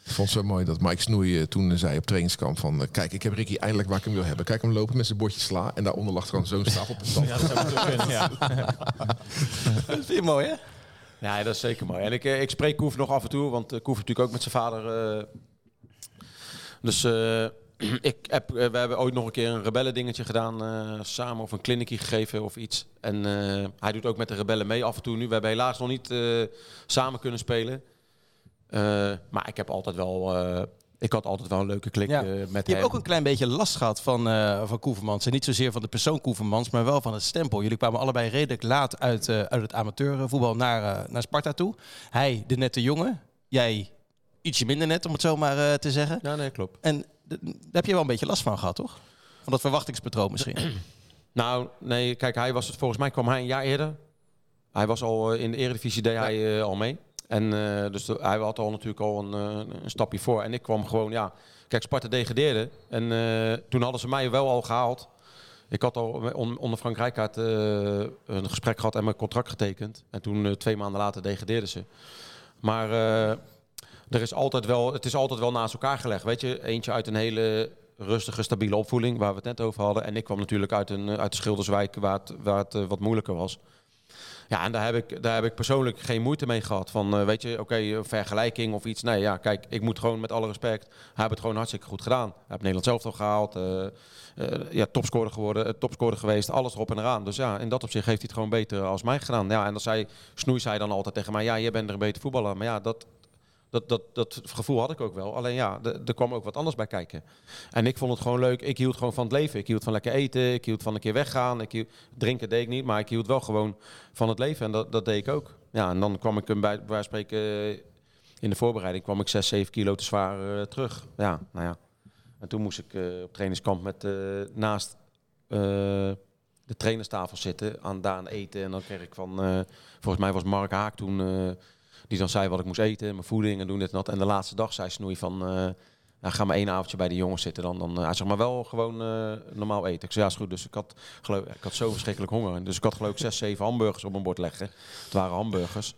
Ik vond het zo mooi dat Mike Snoei eh, toen zei op trainingskamp van... eh, kijk, ik heb Ricky eindelijk waar ik hem wil hebben. Kijk hem lopen met zijn bordje sla. En daaronder lag gewoon zo'n stapel op
Ja, dat zou kunnen, ja. dat vind je mooi, hè?
Ja, dat is zeker mooi. En ik, eh, ik spreek Koef nog af en toe, want Koef natuurlijk ook met zijn vader. eh, dus eh, ik heb, we hebben ooit nog een keer een rebellen dingetje gedaan eh, samen of een kliniekje gegeven of iets. En eh, hij doet ook met de rebellen mee af en toe nu. We hebben helaas nog niet eh, samen kunnen spelen. Eh, maar ik heb altijd wel, eh, ik had altijd wel een leuke klik
Ja.
eh, met
Je
hem.
hebt ook een klein beetje last gehad van, eh van Koevermans. En niet zozeer van de persoon Koevermans, maar wel van het stempel. Jullie kwamen allebei redelijk laat uit, uit het amateurvoetbal naar, naar Sparta toe. Hij, de nette jongen. Jij, ietsje minder net, om het zo maar te zeggen.
Ja, nee, klopt.
En daar heb je wel een beetje last van gehad, toch? Van dat verwachtingspatroon misschien.
Nou, nee, kijk, hij was het, volgens mij kwam hij een jaar eerder. Hij was al in de Eredivisie, deed hij al mee. En eh, dus hij had al natuurlijk al een, eh, een stapje voor. En ik kwam gewoon, ja, kijk, Sparta degradeerde. En eh, toen hadden ze mij wel al gehaald. Ik had al on- onder Frank Rijkaard een gesprek gehad en mijn contract getekend. En toen, twee maanden later, degradeerden ze. Maar er is altijd wel, het is altijd wel naast elkaar gelegd. Weet je, eentje uit een hele rustige, stabiele opvoeding, waar we het net over hadden. En ik kwam natuurlijk uit, een, uit de Schilderswijk, waar het, waar het wat moeilijker was. Ja, en daar heb ik, daar heb ik persoonlijk geen moeite mee gehad. Van, eh, weet je, oké, een vergelijking of iets. Nee, ja, kijk, ik moet gewoon met alle respect. Hij heeft het gewoon hartstikke goed gedaan. Hij heeft Nederland zelf al gehaald. eh, eh, ja, topscorer geworden, eh, topscorer geweest. Alles erop en eraan. Dus ja, in dat opzicht heeft hij het gewoon beter als mij gedaan. Ja, en dan zei, Snoei zei dan altijd tegen mij, ja, jij bent er een beter voetballer. Maar ja, dat, dat, dat, dat gevoel had ik ook wel. Alleen ja, er kwam ook wat anders bij kijken. En ik vond het gewoon leuk. Ik hield gewoon van het leven. Ik hield van lekker eten. Ik hield van een keer weggaan. Ik hield, drinken deed ik niet, maar ik hield wel gewoon van het leven. En dat, dat deed ik ook. Ja, en dan kwam ik hem bij, bij spreken eh, in de voorbereiding kwam ik 6, 7 kilo te zwaar eh, terug. Ja, nou ja. En toen moest ik eh, op trainingskamp met naast de trainerstafel zitten, aan daar aan eten. En dan kreeg ik van, volgens mij was Mark Haak toen, die dan zei wat ik moest eten, mijn voeding en doen dit en dat. En de laatste dag zei Snoei van, eh, nou, ga maar één avondje bij de jongens zitten dan. dan eh, hij maar wel gewoon eh, normaal eten. Ik zei ja, is goed. Dus ik had, geloof, ik had zo verschrikkelijk honger. Dus ik had geloof ik zes, zeven hamburgers op mijn bord leggen. Het waren hamburgers.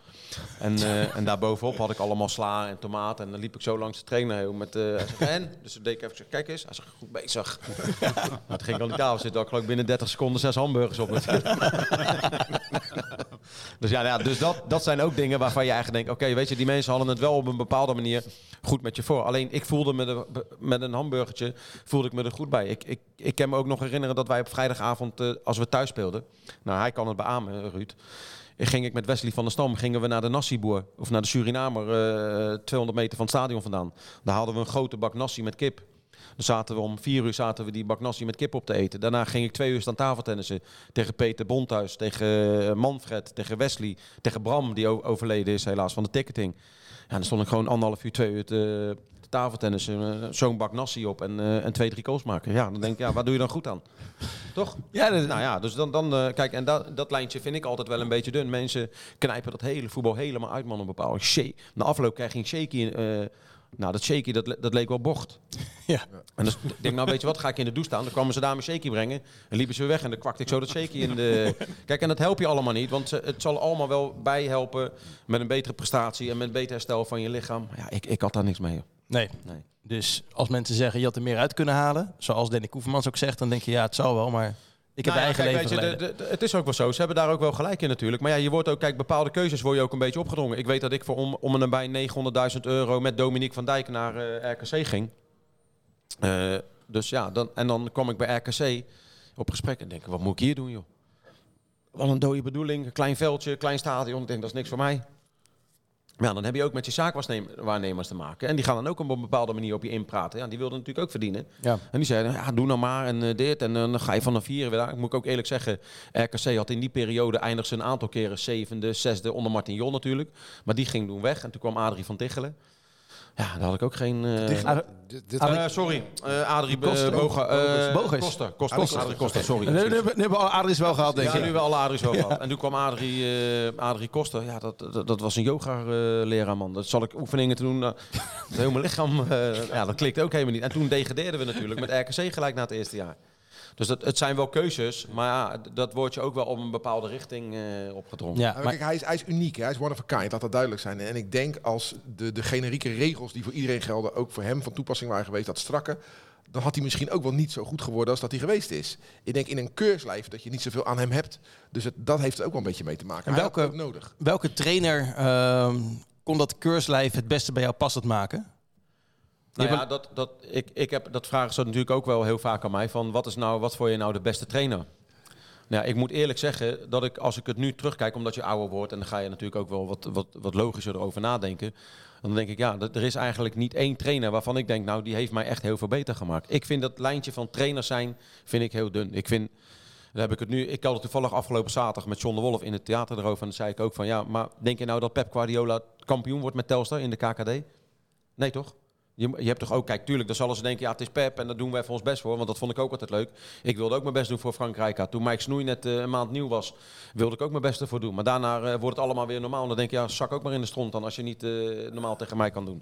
En, eh, en daarbovenop had ik allemaal sla en tomaat. En dan liep ik zo langs de trainer heen met... eh hij en? Dus toen deed ik even, kijk eens. Hij zegt, goed bezig. nou, toen ging ik aan die tafel zitten. ik geloof binnen 30 seconden zes hamburgers op. dus ja, nou ja dus dat, dat zijn ook dingen waarvan je eigenlijk denkt... Oké, weet je, die mensen hadden het wel op een bepaalde manier goed met je voor. Alleen ik voelde me er, met een hamburgertje voelde ik me er goed bij. Ik, ik, ik kan me ook nog herinneren dat wij op vrijdagavond, eh, als we thuis speelden... Nou, hij kan het beamen, Ruud ging ik met Wesley van der Stam gingen we naar de Nassiboer of naar de Surinamer, eh 200 meter van het stadion vandaan. Daar hadden we een grote bak nasi met kip. Dan zaten we om vier uur zaten we die bak nasi met kip op te eten. Daarna ging ik twee uur staan tafeltennissen tegen Peter Bonthuis, tegen eh, Manfred, tegen Wesley, tegen Bram die overleden is helaas van de ticketing. Ja, dan stond ik gewoon anderhalf uur, twee uur te, te tafeltennissen, eh, zo'n bak nasi op en, eh, en twee, drie goals maken. Ja, dan denk ik, ja, waar doe je dan goed aan? Toch?
Ja, dat,
Nou ja, dus dan, dan kijk, en dat, dat lijntje vind ik altijd wel een beetje dun. Mensen knijpen dat hele voetbal helemaal uit, man, op bepaalde shake. Na afloop krijg je een shaky. Nou, dat shaky, dat, le- dat leek wel bocht.
Ja.
En dus ik denk, nou weet je wat, ga ik in de douche staan. Dan kwamen ze daar mijn shaky brengen. En liepen ze weer weg en dan kwakte ik zo dat shaky in de... Kijk, en dat help je allemaal niet. Want het zal allemaal wel bijhelpen met een betere prestatie en met een beter herstel van je lichaam. Ja, ik, ik had daar niks mee. joh.
nee.
Nee.
Dus als mensen zeggen je had er meer uit kunnen halen, zoals Danny Koevermans ook zegt, dan denk je ja, het zal wel, maar Ik heb
Nou ja,
eigen
kijk,
leven
weet je,
geleden.
de- de- Het is ook wel zo. Ze hebben daar ook wel gelijk in natuurlijk. Maar ja, je wordt ook, kijk, bepaalde keuzes word je ook een beetje opgedrongen. Ik weet dat ik voor om, om en nabij 900.000 euro met Dominique van Dijk naar eh, RKC ging. Eh, dus ja, dan, en dan kwam ik bij RKC op gesprek en denk, wat moet ik hier doen, joh? Wat een dode bedoeling, een klein veldje, klein stadion. Ik denk, dat is niks voor mij. Ja, dan heb je ook met je zaakwaarnemers te maken. En die gaan dan ook op een bepaalde manier op je inpraten. Ja, die wilden natuurlijk ook verdienen.
Ja.
En die zeiden, ja, doe nou maar en eh, dit. En eh, dan ga je vanaf vier weer daar. Ik moet ook eerlijk zeggen, RKC had in die periode eindigd ze een aantal keren zevende, zesde, onder Martin Jol natuurlijk. Maar die ging toen weg en toen kwam Adrie van Tichelen. Ja, daar had ik ook geen... eh,
Ah,
Dit, dit-
eh, sorry, eh Adrie
Koster.
uh, Boga, eh,
Bogus.
Costa, Costa, Adrie Costa, sorry.
Nu, nu, nu hebben we Adris wel gehad, denk
Ja,
ik.
nu wel alle Adries wel gehad. En toen kwam Adrie, eh Adrie Koster. Ja, dat, dat, dat was een yoga-leraar, man. Dat zal ik oefeningen te doen. eh, het hele lichaam, eh, ja, dat klikt ook helemaal niet. En toen degradeerden we natuurlijk met RKC gelijk na het eerste jaar. Dus dat, het zijn wel keuzes, maar ja, dat wordt je ook wel op een bepaalde richting eh, opgedrongen.
Ja, maar,
kijk, hij is, hij is uniek, hè? hij is one of a kind, laat dat duidelijk zijn. En ik denk als de, de generieke regels die voor iedereen gelden, ook voor hem van toepassing waren geweest, dat strakke, dan had hij misschien ook wel niet zo goed geworden als dat hij geweest is. Ik denk in een keurslijf dat je niet zoveel aan hem hebt. Dus het, dat heeft er ook wel een beetje mee te maken.
En welke-
het ook nodig.
welke trainer ehm, kon dat keurslijf het beste bij jou passend maken?
Nou ja, dat, dat, ik, ik heb, dat vragen ze natuurlijk ook wel heel vaak aan mij. Van wat is nou, wat voor je nou de beste trainer? Nou, ik moet eerlijk zeggen dat ik, als ik het nu terugkijk, omdat je ouder wordt en dan ga je natuurlijk ook wel wat, wat, wat logischer erover nadenken. Dan denk ik, ja, dat- er is eigenlijk niet één trainer waarvan ik denk, nou, die heeft mij echt heel veel beter gemaakt. Ik vind dat lijntje van trainers zijn, vind ik heel dun. Ik vind, daar heb ik het nu, ik had het toevallig afgelopen zaterdag met John de Wolf in het theater erover. En dan zei ik ook van, ja, maar denk je nou dat Pep Guardiola kampioen wordt met Telstar in de KKD? Nee, toch? Je, je hebt toch ook, kijk, tuurlijk, dan zullen ze denken, ja, het is Pep en daar doen wij voor ons best voor. Want dat vond ik ook altijd leuk. Ik wilde ook mijn best doen voor Frank Rijkaard. Toen Mike Snoei net eh, een maand nieuw was, wilde ik ook mijn best ervoor doen. Maar daarna eh, wordt het allemaal weer normaal. En dan denk je, ja, zak ook maar in de stront dan als je niet eh, normaal tegen mij kan doen.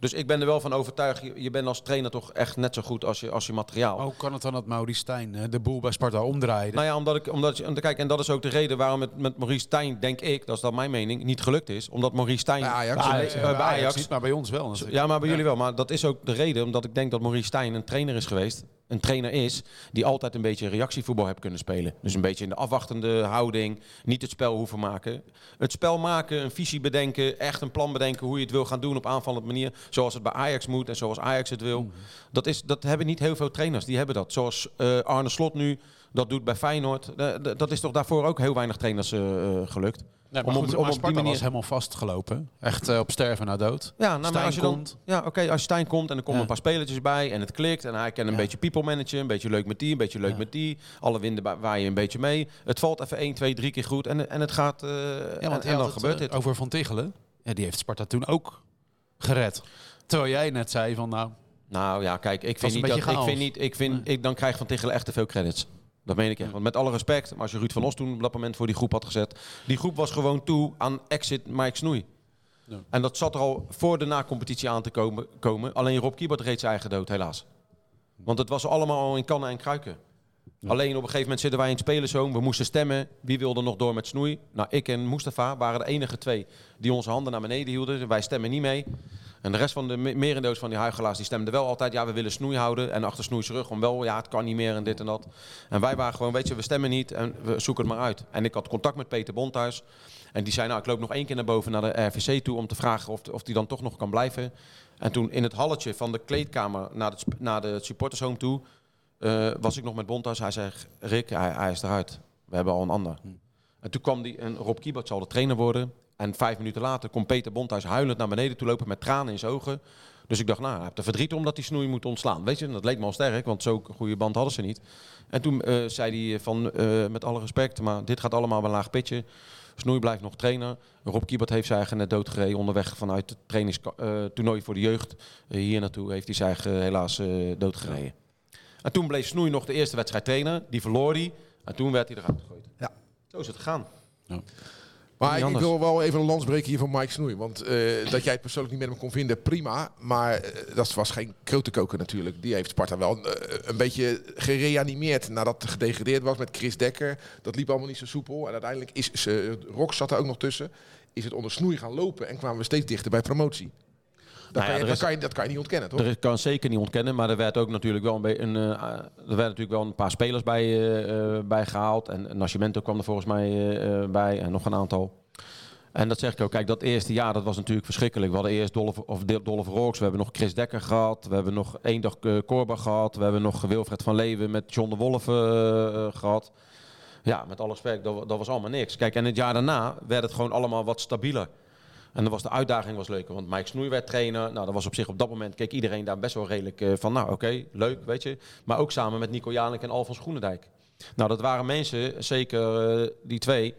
Dus ik ben er wel van overtuigd, je, je bent als trainer toch echt net zo goed als je, als je materiaal.
Maar hoe kan het dan dat Maurice Stijn eh, de boel bij Sparta omdraaide?
Nou ja, omdat ik, omdat je, kijk, en dat is ook de reden waarom het met Maurice Stijn, denk ik, dat is dan mijn mening, niet gelukt is. Omdat Maurice Stijn...
Bij Ajax.
eh, bij Ajax
niet, maar bij ons wel. natuurlijk.
Ja, maar bij jullie wel. Maar dat is ook de reden omdat ik denk dat Maurice Stijn een trainer is geweest. Een trainer is die altijd een beetje reactievoetbal heeft kunnen spelen. Dus een beetje in de afwachtende houding. Niet het spel hoeven maken. Het spel maken, een visie bedenken. Echt een plan bedenken hoe je het wil gaan doen op aanvallende manier. Zoals het bij Ajax moet en zoals Ajax het wil. Dat, is, dat hebben niet heel veel trainers. Die hebben dat. Zoals eh, Arne Slot nu dat doet bij Feyenoord. Dat is toch daarvoor ook heel weinig trainers eh, eh, gelukt.
Nee, maar
Om
goed,
om
maar
op die manier-
was helemaal vastgelopen. Echt eh, op sterven na dood.
Ja, nou, maar als je dan,
komt.
ja, oké, als Stijn komt en er komen
Ja.
een paar spelertjes bij en het klikt en hij kan een
Ja.
beetje people managen, een beetje leuk met die, een beetje leuk
Ja.
met die, alle winden waaien een beetje mee. Het valt even 1, 2, 3 keer goed en, en het gaat
Ja,
en,
want
en dan gebeurt
het,
dit.
eh, Over Van Tichelen. Ja, die heeft Sparta toen ook gered. Terwijl jij net zei van nou...
Nou ja, kijk, ik vind niet dat ik vind niet, ik vind, ik, dan krijg Van Tichelen echt te veel credits. Dat meen ik echt. Want met alle respect, maar als je Ruud van Os toen op dat moment voor die groep had gezet, die groep was gewoon toe aan exit Mike Snoei.
Ja.
En dat zat er al voor de na-competitie aan te komen, komen. Alleen Rob Kiebert reed zijn eigen dood, helaas. Want het was allemaal al in kannen en kruiken. Alleen op een gegeven moment zitten wij in het spelerzoom. We moesten stemmen. Wie wilde nog door met snoei? Nou, ik en Mustafa waren de enige twee die onze handen naar beneden hielden. Wij stemmen niet mee. En de rest van de me- merendeels van die huigelaars die stemden wel altijd. Ja, we willen snoei houden. En achter snoei rug om wel. Ja, het kan niet meer en dit en dat. En wij waren gewoon, weet je, we stemmen niet en we zoeken het maar uit. En ik had contact met Peter Bonthuis. En die zei, nou, ik loop nog één keer naar boven naar de RVC toe om te vragen of, of die dan toch nog kan blijven. En toen in het halletje van de kleedkamer naar het, naar de supportershome toe, eh, was ik nog met Bonthuis. Hij zei, Rick, hij, hij is eruit. We hebben al een ander. En toen kwam die, en Rob Kiebert zal de trainer worden. En vijf minuten later komt Peter Bonthuis huilend naar beneden toe lopen met tranen in zijn ogen. Dus ik dacht, nou, hij heeft er verdriet om dat die snoei moet ontslaan. Weet je, dat leek me al sterk, want zo'n goede band hadden ze niet. En toen eh, zei hij van, eh, met alle respect, maar dit gaat allemaal wel laag pitje. Snoei blijft nog trainer. Rob Kiebert heeft zijn eigen net doodgereden onderweg vanuit het trainingstoernooi voor de jeugd. Eh, hier naartoe heeft hij zijn eigen helaas eh, doodgereden. En toen bleef Snoei nog de eerste wedstrijd trainer. Die verloor hij. En toen werd hij eruit gegooid.
Ja.
Zo is het gegaan.
Maar ik,
anders.
wil wel even een lans breken hier van Mike Snoei. Want eh, dat jij het persoonlijk niet met hem kon vinden, prima. Maar eh, dat was geen koker natuurlijk. Die heeft Sparta wel eh, een beetje gereanimeerd nadat het gedegradeerd was met Chris Dekker. Dat liep allemaal niet zo soepel. En uiteindelijk is ze, Rox zat er ook nog tussen. Is het onder Snoei gaan lopen en kwamen we steeds dichter bij promotie. Dat,
ja,
kan, je, dat, kan je, dat kan je niet ontkennen, toch?
Is- kan zeker niet ontkennen, maar er werd ook natuurlijk wel een, een, eh, er werden natuurlijk wel een paar spelers bij, eh, eh, bij gehaald. En Nascimento kwam er volgens mij eh, eh, bij en nog een aantal. En dat zeg ik ook. Kijk, dat eerste jaar dat was natuurlijk verschrikkelijk. We hadden eerst Dolph, of Dolph Rooks, we hebben nog Chris Dekker gehad. We hebben nog één dag Korba gehad. We hebben nog Wilfred van Leeuwen met John de Wolf eh, eh, gehad. Ja, met alle respect, dat, dat was allemaal niks. Kijk, en het jaar daarna werd het gewoon allemaal wat stabieler. En dan was de uitdaging was leuker, want Mike Snoei werd trainer. Nou, dat was op zich op dat moment, keek iedereen daar best wel redelijk eh, van, nou oké, leuk, weet je. Maar ook samen met Nico Jalink en Alfons Groenendijk. Nou, dat waren mensen, zeker eh, die twee,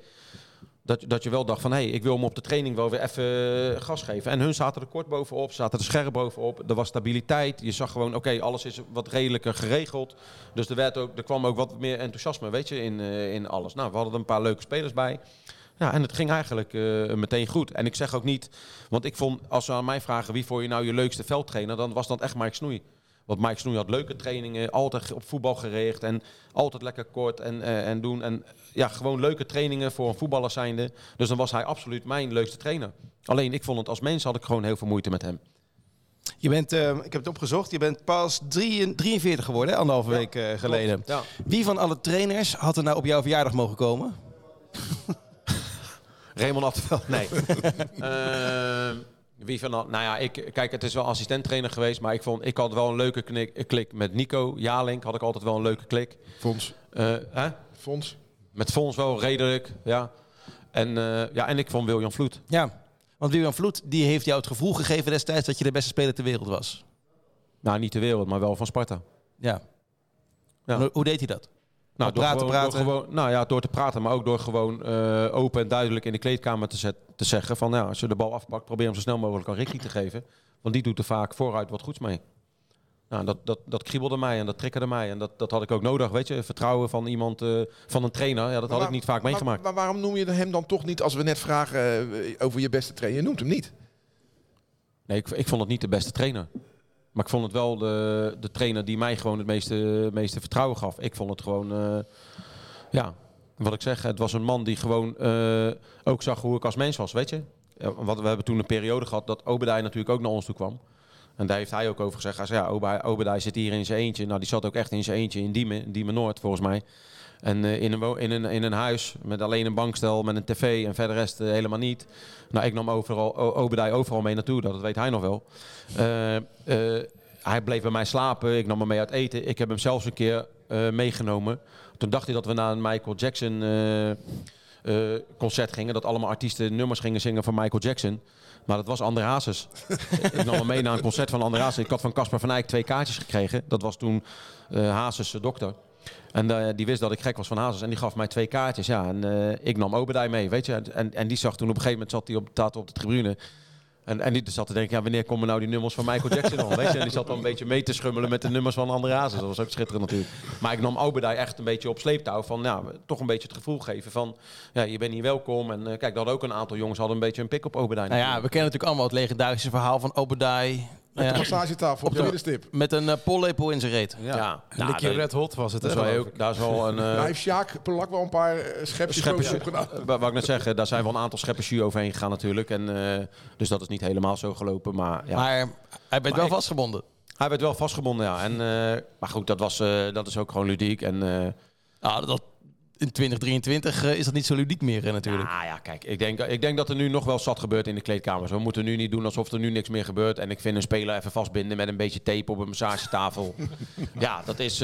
dat, dat je wel dacht van, hé, hey, ik wil hem op de training wel weer even eh, gas geven. En hun zaten er kort bovenop, zaten er scherp bovenop. Er was stabiliteit. Je zag gewoon, oké, alles is wat redelijker geregeld. Dus er, werd ook, er kwam ook wat meer enthousiasme, weet je, in, in alles. Nou, we hadden een paar leuke spelers bij. Ja, en het ging eigenlijk eh, meteen goed. En ik zeg ook niet, want ik vond, als ze aan mij vragen wie vond je nou je leukste veldtrainer, dan was dat echt Mike Snoei. Want Mike Snoei had leuke trainingen, altijd op voetbal gericht en altijd lekker kort en, eh, en doen. En ja, gewoon leuke trainingen voor een voetballer zijnde. Dus dan was hij absoluut mijn leukste trainer. Alleen ik vond het als mens had ik gewoon heel veel moeite met hem.
Je bent, eh, ik heb het opgezocht, je bent pas drie- 43 geworden, anderhalve week eh, geleden.
Ja.
Wie van alle trainers had er nou op jouw verjaardag mogen komen?
Raymond Attenveld, nee. Ehm, wie van al- nou ja, ik, kijk, het is wel assistent-trainer geweest, maar ik vond, ik had wel een leuke knik, klik met Nico Jalink. Had ik altijd wel een leuke klik.
Fons.
Eh, hè?
Fons.
Met Fons wel redelijk, ja. En, eh, ja, en ik vond William Vloed.
Ja, want William Vloed die heeft jou het gevoel gegeven destijds dat je de beste speler ter wereld was.
Nou, niet de wereld, maar wel van Sparta.
Ja.
Ja.
Hoe deed hij dat?
Nou,
Door praten,
gewoon,
praten.
Door gewoon, nou ja, door te praten, maar ook door gewoon eh, open en duidelijk in de kleedkamer te, zet, te zeggen van, ja, als je de bal afpakt, probeer hem zo snel mogelijk aan Ricky te geven. Want die doet er vaak vooruit wat goeds mee. Nou, dat, dat, dat kriebelde mij en dat triggerde mij. En dat, dat had ik ook nodig, weet je. Vertrouwen van iemand, eh, van een trainer. Ja, dat had ik niet vaak
maar-
meegemaakt.
Maar, waarom noem je hem dan toch niet, als we net vragen eh, over je beste trainer, je noemt hem niet?
Nee, ik, ik vond het niet de beste trainer. Maar ik vond het wel de, de trainer die mij gewoon het meeste, meeste vertrouwen gaf. Ik vond het gewoon, eh, ja, wat ik zeg, het was een man die gewoon eh, ook zag hoe ik als mens was, weet je. Want we hebben toen een periode gehad dat Obedij natuurlijk ook naar ons toe kwam. En daar heeft hij ook over gezegd. Hij zei, ja, zit hier in zijn eentje. Nou, die zat ook echt in zijn eentje in Diemen, Diemen Noord volgens mij. En eh, in, een, in, een, in een huis met alleen een bankstel, met een tv en verder rest eh, helemaal niet. Nou, ik nam overal, O- Obedij overal mee naartoe, dat weet hij nog wel. Eh, hij bleef bij mij slapen, ik nam hem mee uit eten. Ik heb hem zelfs een keer meegenomen. Toen dacht hij dat we naar een Michael Jackson concert gingen. Dat allemaal artiesten nummers gingen zingen van Michael Jackson. Maar dat was André Hazes. ik nam hem mee naar een concert van André Hazes. Ik had van Casper van Eyck twee kaartjes gekregen. Dat was toen eh Hazes dokter. En eh, die wist dat ik gek was van Hazes. En die gaf mij twee kaartjes. Ja, en eh, ik nam Obedij mee, weet je. En, en die zag toen op een gegeven moment zat hij op, op de tribune. En, en die zat te denken, ja, wanneer komen nou die nummers van Michael Jackson dan? Weet je? En die zat dan een beetje mee te schummelen met de nummers van André Hazes. Dat was ook schitterend natuurlijk. Maar ik nam Obedij echt een beetje op sleeptouw. Van, ja, toch een beetje het gevoel geven van, ja, je bent hier welkom. En eh, kijk, dat ook een aantal jongens hadden een beetje een pik op Obedij.
Nou ja, we kennen natuurlijk allemaal het legendarische verhaal van Obadai.
Met
Ja,
de massagetafel op de
de-
middenstip.
met een uh, pollepel in zijn reet.
ja. ja.
Een likje
dat-
Red Hot was het.
dat is
ik.
daar is wel een... eh,
Daar heeft Sjaak Pelak wel een paar eh, schepjes
Scheppers,
op gedaan.
eh, wat ik net zeggen, daar zijn wel een aantal scheppers jus overheen gegaan natuurlijk. En, eh, dus dat is niet helemaal zo gelopen. Maar, ja.
Maar hij werd wel
ik-
vastgebonden.
hij werd wel vastgebonden, ja. En, eh, maar goed, dat, was, eh, dat is ook gewoon ludiek. En, eh,
Nou, dat, in 2023 eh, is dat niet zo ludiek meer eh, natuurlijk.
Ah ja, kijk, ik denk, ik denk dat er nu nog wel zat gebeurt in de kleedkamers. We moeten nu niet doen alsof er nu niks meer gebeurt. En ik vind een speler even vastbinden met een beetje tape op een massagetafel. ja, dat is...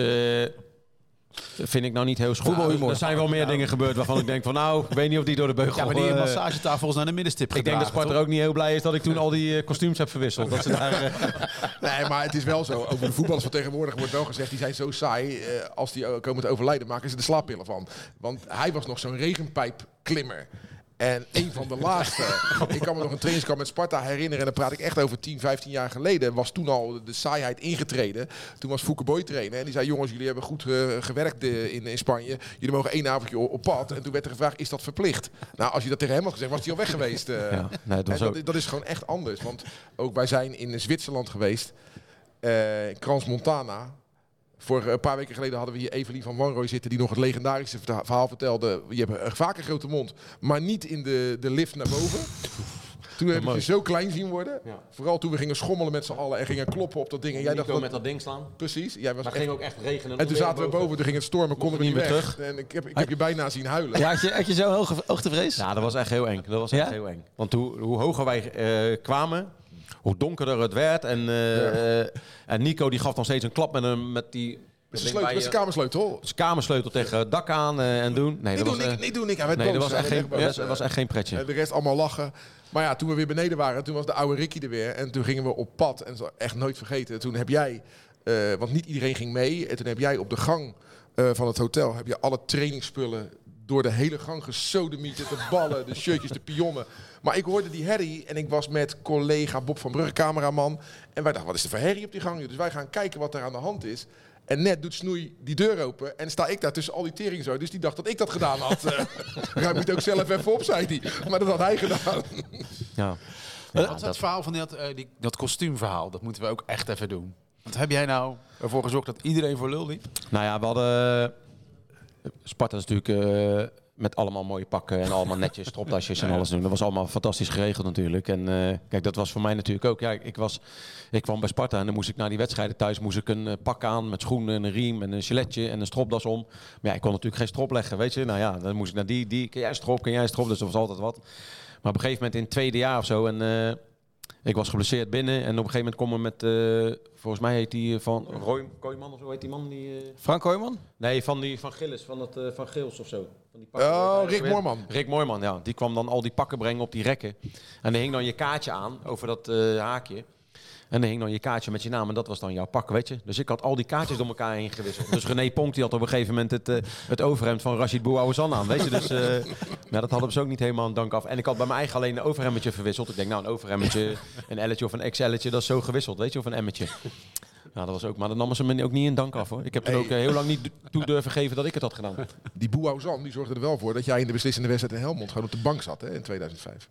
vind ik nou niet heel schoon. Er zijn wel meer dingen gebeurd waarvan ik denk van nou, ik weet niet of die door de beugel...
Ja, maar die
eh,
massagetafels naar de middenstip
ik denk dat Sparta ook niet heel blij is dat ik toen al die eh, kostuums heb verwisseld. Dat ze daar, eh,
Nee, maar het is wel zo. Over de voetballers van tegenwoordig wordt wel gezegd, die zijn zo saai. eh, als die komen te overlijden, maken ze de slaappillen van. Want hij was nog zo'n regenpijpklimmer. En een van de laatste. ik kan me nog een trainingskamp met Sparta herinneren. En dan praat ik echt over 10, 15 jaar geleden. Was toen al de saaiheid ingetreden. Toen was Fouke Boy trainer. En die zei: Jongens, jullie hebben goed eh, gewerkt eh, in, in Spanje. Jullie mogen één avondje op, op pad. En toen werd er gevraagd: Is dat verplicht? Nou, als je dat tegen hem had gezegd, was hij al weg geweest. eh.
ja, nee, was
En
ook,
dat, dat is gewoon echt anders. Want ook wij zijn in Zwitserland geweest. eh Crans Montana. Voor een paar weken geleden hadden we hier Evelien van Wanrooy zitten... die nog het legendarische verhaal vertelde. Je hebt een vaak een grote mond, maar niet in de, de lift naar boven. Toen heb ik je zo klein zien worden.
Ja.
Vooral toen we gingen schommelen met z'n allen en gingen kloppen op dat ding. En jij dacht, dat,
met dat ding slaan.
precies. Jij was
Maar
echt-
ging ook echt regenen.
en toen zaten we boven, toen ging het stormen, konden we
niet meer
weg. En ik heb, ik heb je bijna zien huilen.
Ja, had je, had je zo'n hoge hoogtevrees?
Ja, dat was echt heel eng. Dat was echt
Ja?
heel eng. Want hoe, hoe hoger wij eh, kwamen, hoe donkerder het werd. En, eh, eh, en Nico die gaf dan steeds een klap met, een, met die...
Met zijn sleutel, met
bij
zijn kamersleutel.
zijn kamersleutel tegen het dak aan eh, en doen. Nee,
Niet
dat
doen,
was,
ik,
eh,
niet doen, ik. Hij werd
nee, dat was echt geen,
werd boos.
dat was echt geen pretje.
De rest allemaal lachen. Maar ja, toen we weer beneden waren, toen was de oude Ricky er weer. En toen gingen we op pad. En dat echt nooit vergeten. Toen heb jij, eh, want niet iedereen ging mee. En toen heb jij op de gang eh, van het hotel, heb je alle trainingsspullen door de hele gang gesodemieten. De ballen, de shirtjes, de pionnen. Maar ik hoorde die herrie en ik was met collega Bob van Brugge, cameraman. En wij dachten, wat is er voor herrie op die gang? Dus wij gaan kijken wat er aan de hand is. En net doet Snoei die deur open en sta ik daar tussen al die tering zo. Dus die dacht dat ik dat gedaan had. Eh, Ruim moet ook zelf even op, zei hij. Maar dat had hij gedaan.
Ja.
Het verhaal van dat, eh, die, dat kostuumverhaal? Dat moeten we ook echt even doen. Want heb jij nou ervoor gezorgd dat iedereen voor lul liep?
Nou ja, we hadden... Sparta is natuurlijk eh, met allemaal mooie pakken en allemaal netjes stropdasjes en alles doen. Dat was allemaal fantastisch geregeld natuurlijk. En eh, kijk, dat was voor mij natuurlijk ook. Ja, ik, was, ik kwam bij Sparta en dan moest ik naar die wedstrijden thuis moest ik een eh, pak aan met schoenen en een riem en een giletje en een stropdas om. Maar ja, ik kon natuurlijk geen strop leggen, weet je. Nou ja, dan moest ik naar die, die, kun jij strop, kun jij strop, dus dat was altijd wat. Maar op een gegeven moment in het tweede jaar of zo en... ik was geblesseerd binnen en op een gegeven moment komen we met, eh, volgens mij heet die eh, van Roy Kooijman of zo heet die man die. eh,
Frank Hoijman?
Nee, van die van Gillis, van dat eh, van Geels of zo. Van die
Oh,
Weet je
Rick
weer?
Moorman.
Rick Moorman, ja. Die kwam dan al die pakken brengen op die rekken. En er hing dan je kaartje aan over dat eh, haakje. En er hing dan je kaartje met je naam en dat was dan jouw pak, weet je. Dus ik had al die kaartjes door elkaar heen gewisseld. Dus René Ponk die had op een gegeven moment het, eh, het overhemd van Rashid Bouawazan aan, weet je. Dus maar dat hadden ze ook niet helemaal een dank af. En ik had bij mijn eigen alleen een overhemdje verwisseld. Ik denk, nou, een overhemdje, een L'tje of een XL'tje, dat is zo gewisseld, weet je. Of een M'tje. Nou, dat was ook, maar dan namen ze me ook niet in dank af, hoor. Ik heb er
Hey.
ook eh, heel lang niet toe durven geven dat ik het had gedaan.
Die Boehouzan, die zorgde er wel voor dat jij in de beslissende wedstrijd in Helmond gewoon op de bank zat hè, in 2005.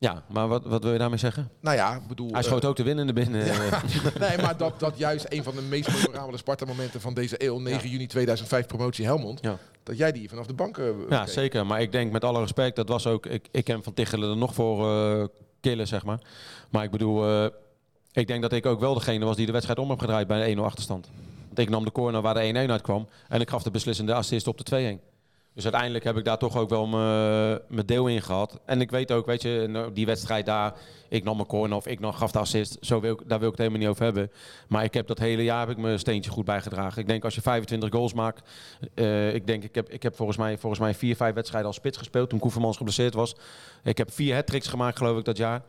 Ja, maar wat, wat wil je daarmee zeggen?
Nou ja, ik bedoel...
Hij schoot ook de winnende binnen. eh.
Nee, maar dat, dat juist een van de meest memorabele Sparta-momenten van deze eeuw, 9 juni 2005, promotie Helmond,
Ja.
dat jij die vanaf de bank... eh,
Ja, zeker. Maar ik denk met alle respect, dat was ook. Ik, ik ken Van Tichelen er nog voor eh killen, zeg maar. Maar ik bedoel, eh, ik denk dat ik ook wel degene was die de wedstrijd om heb gedraaid bij een 1-0 achterstand. Want ik nam de corner waar de 1-1 uitkwam en ik gaf de beslissende assist op de 2-1. Dus uiteindelijk heb ik daar toch ook wel mijn mijn deel in gehad. En ik weet ook, weet je, nou, die wedstrijd daar, ik nam mijn corner of ik nam, gaf de assist. Zo wil ik, daar wil ik het helemaal niet over hebben. Maar ik heb dat hele jaar heb ik mijn steentje goed bijgedragen. Ik denk als je 25 goals maakt, eh, ik denk, ik heb, ik heb volgens mij, volgens mij vier, vijf wedstrijden als spits gespeeld toen Koevermans geblesseerd was. Ik heb vier hat gemaakt, geloof ik, dat jaar.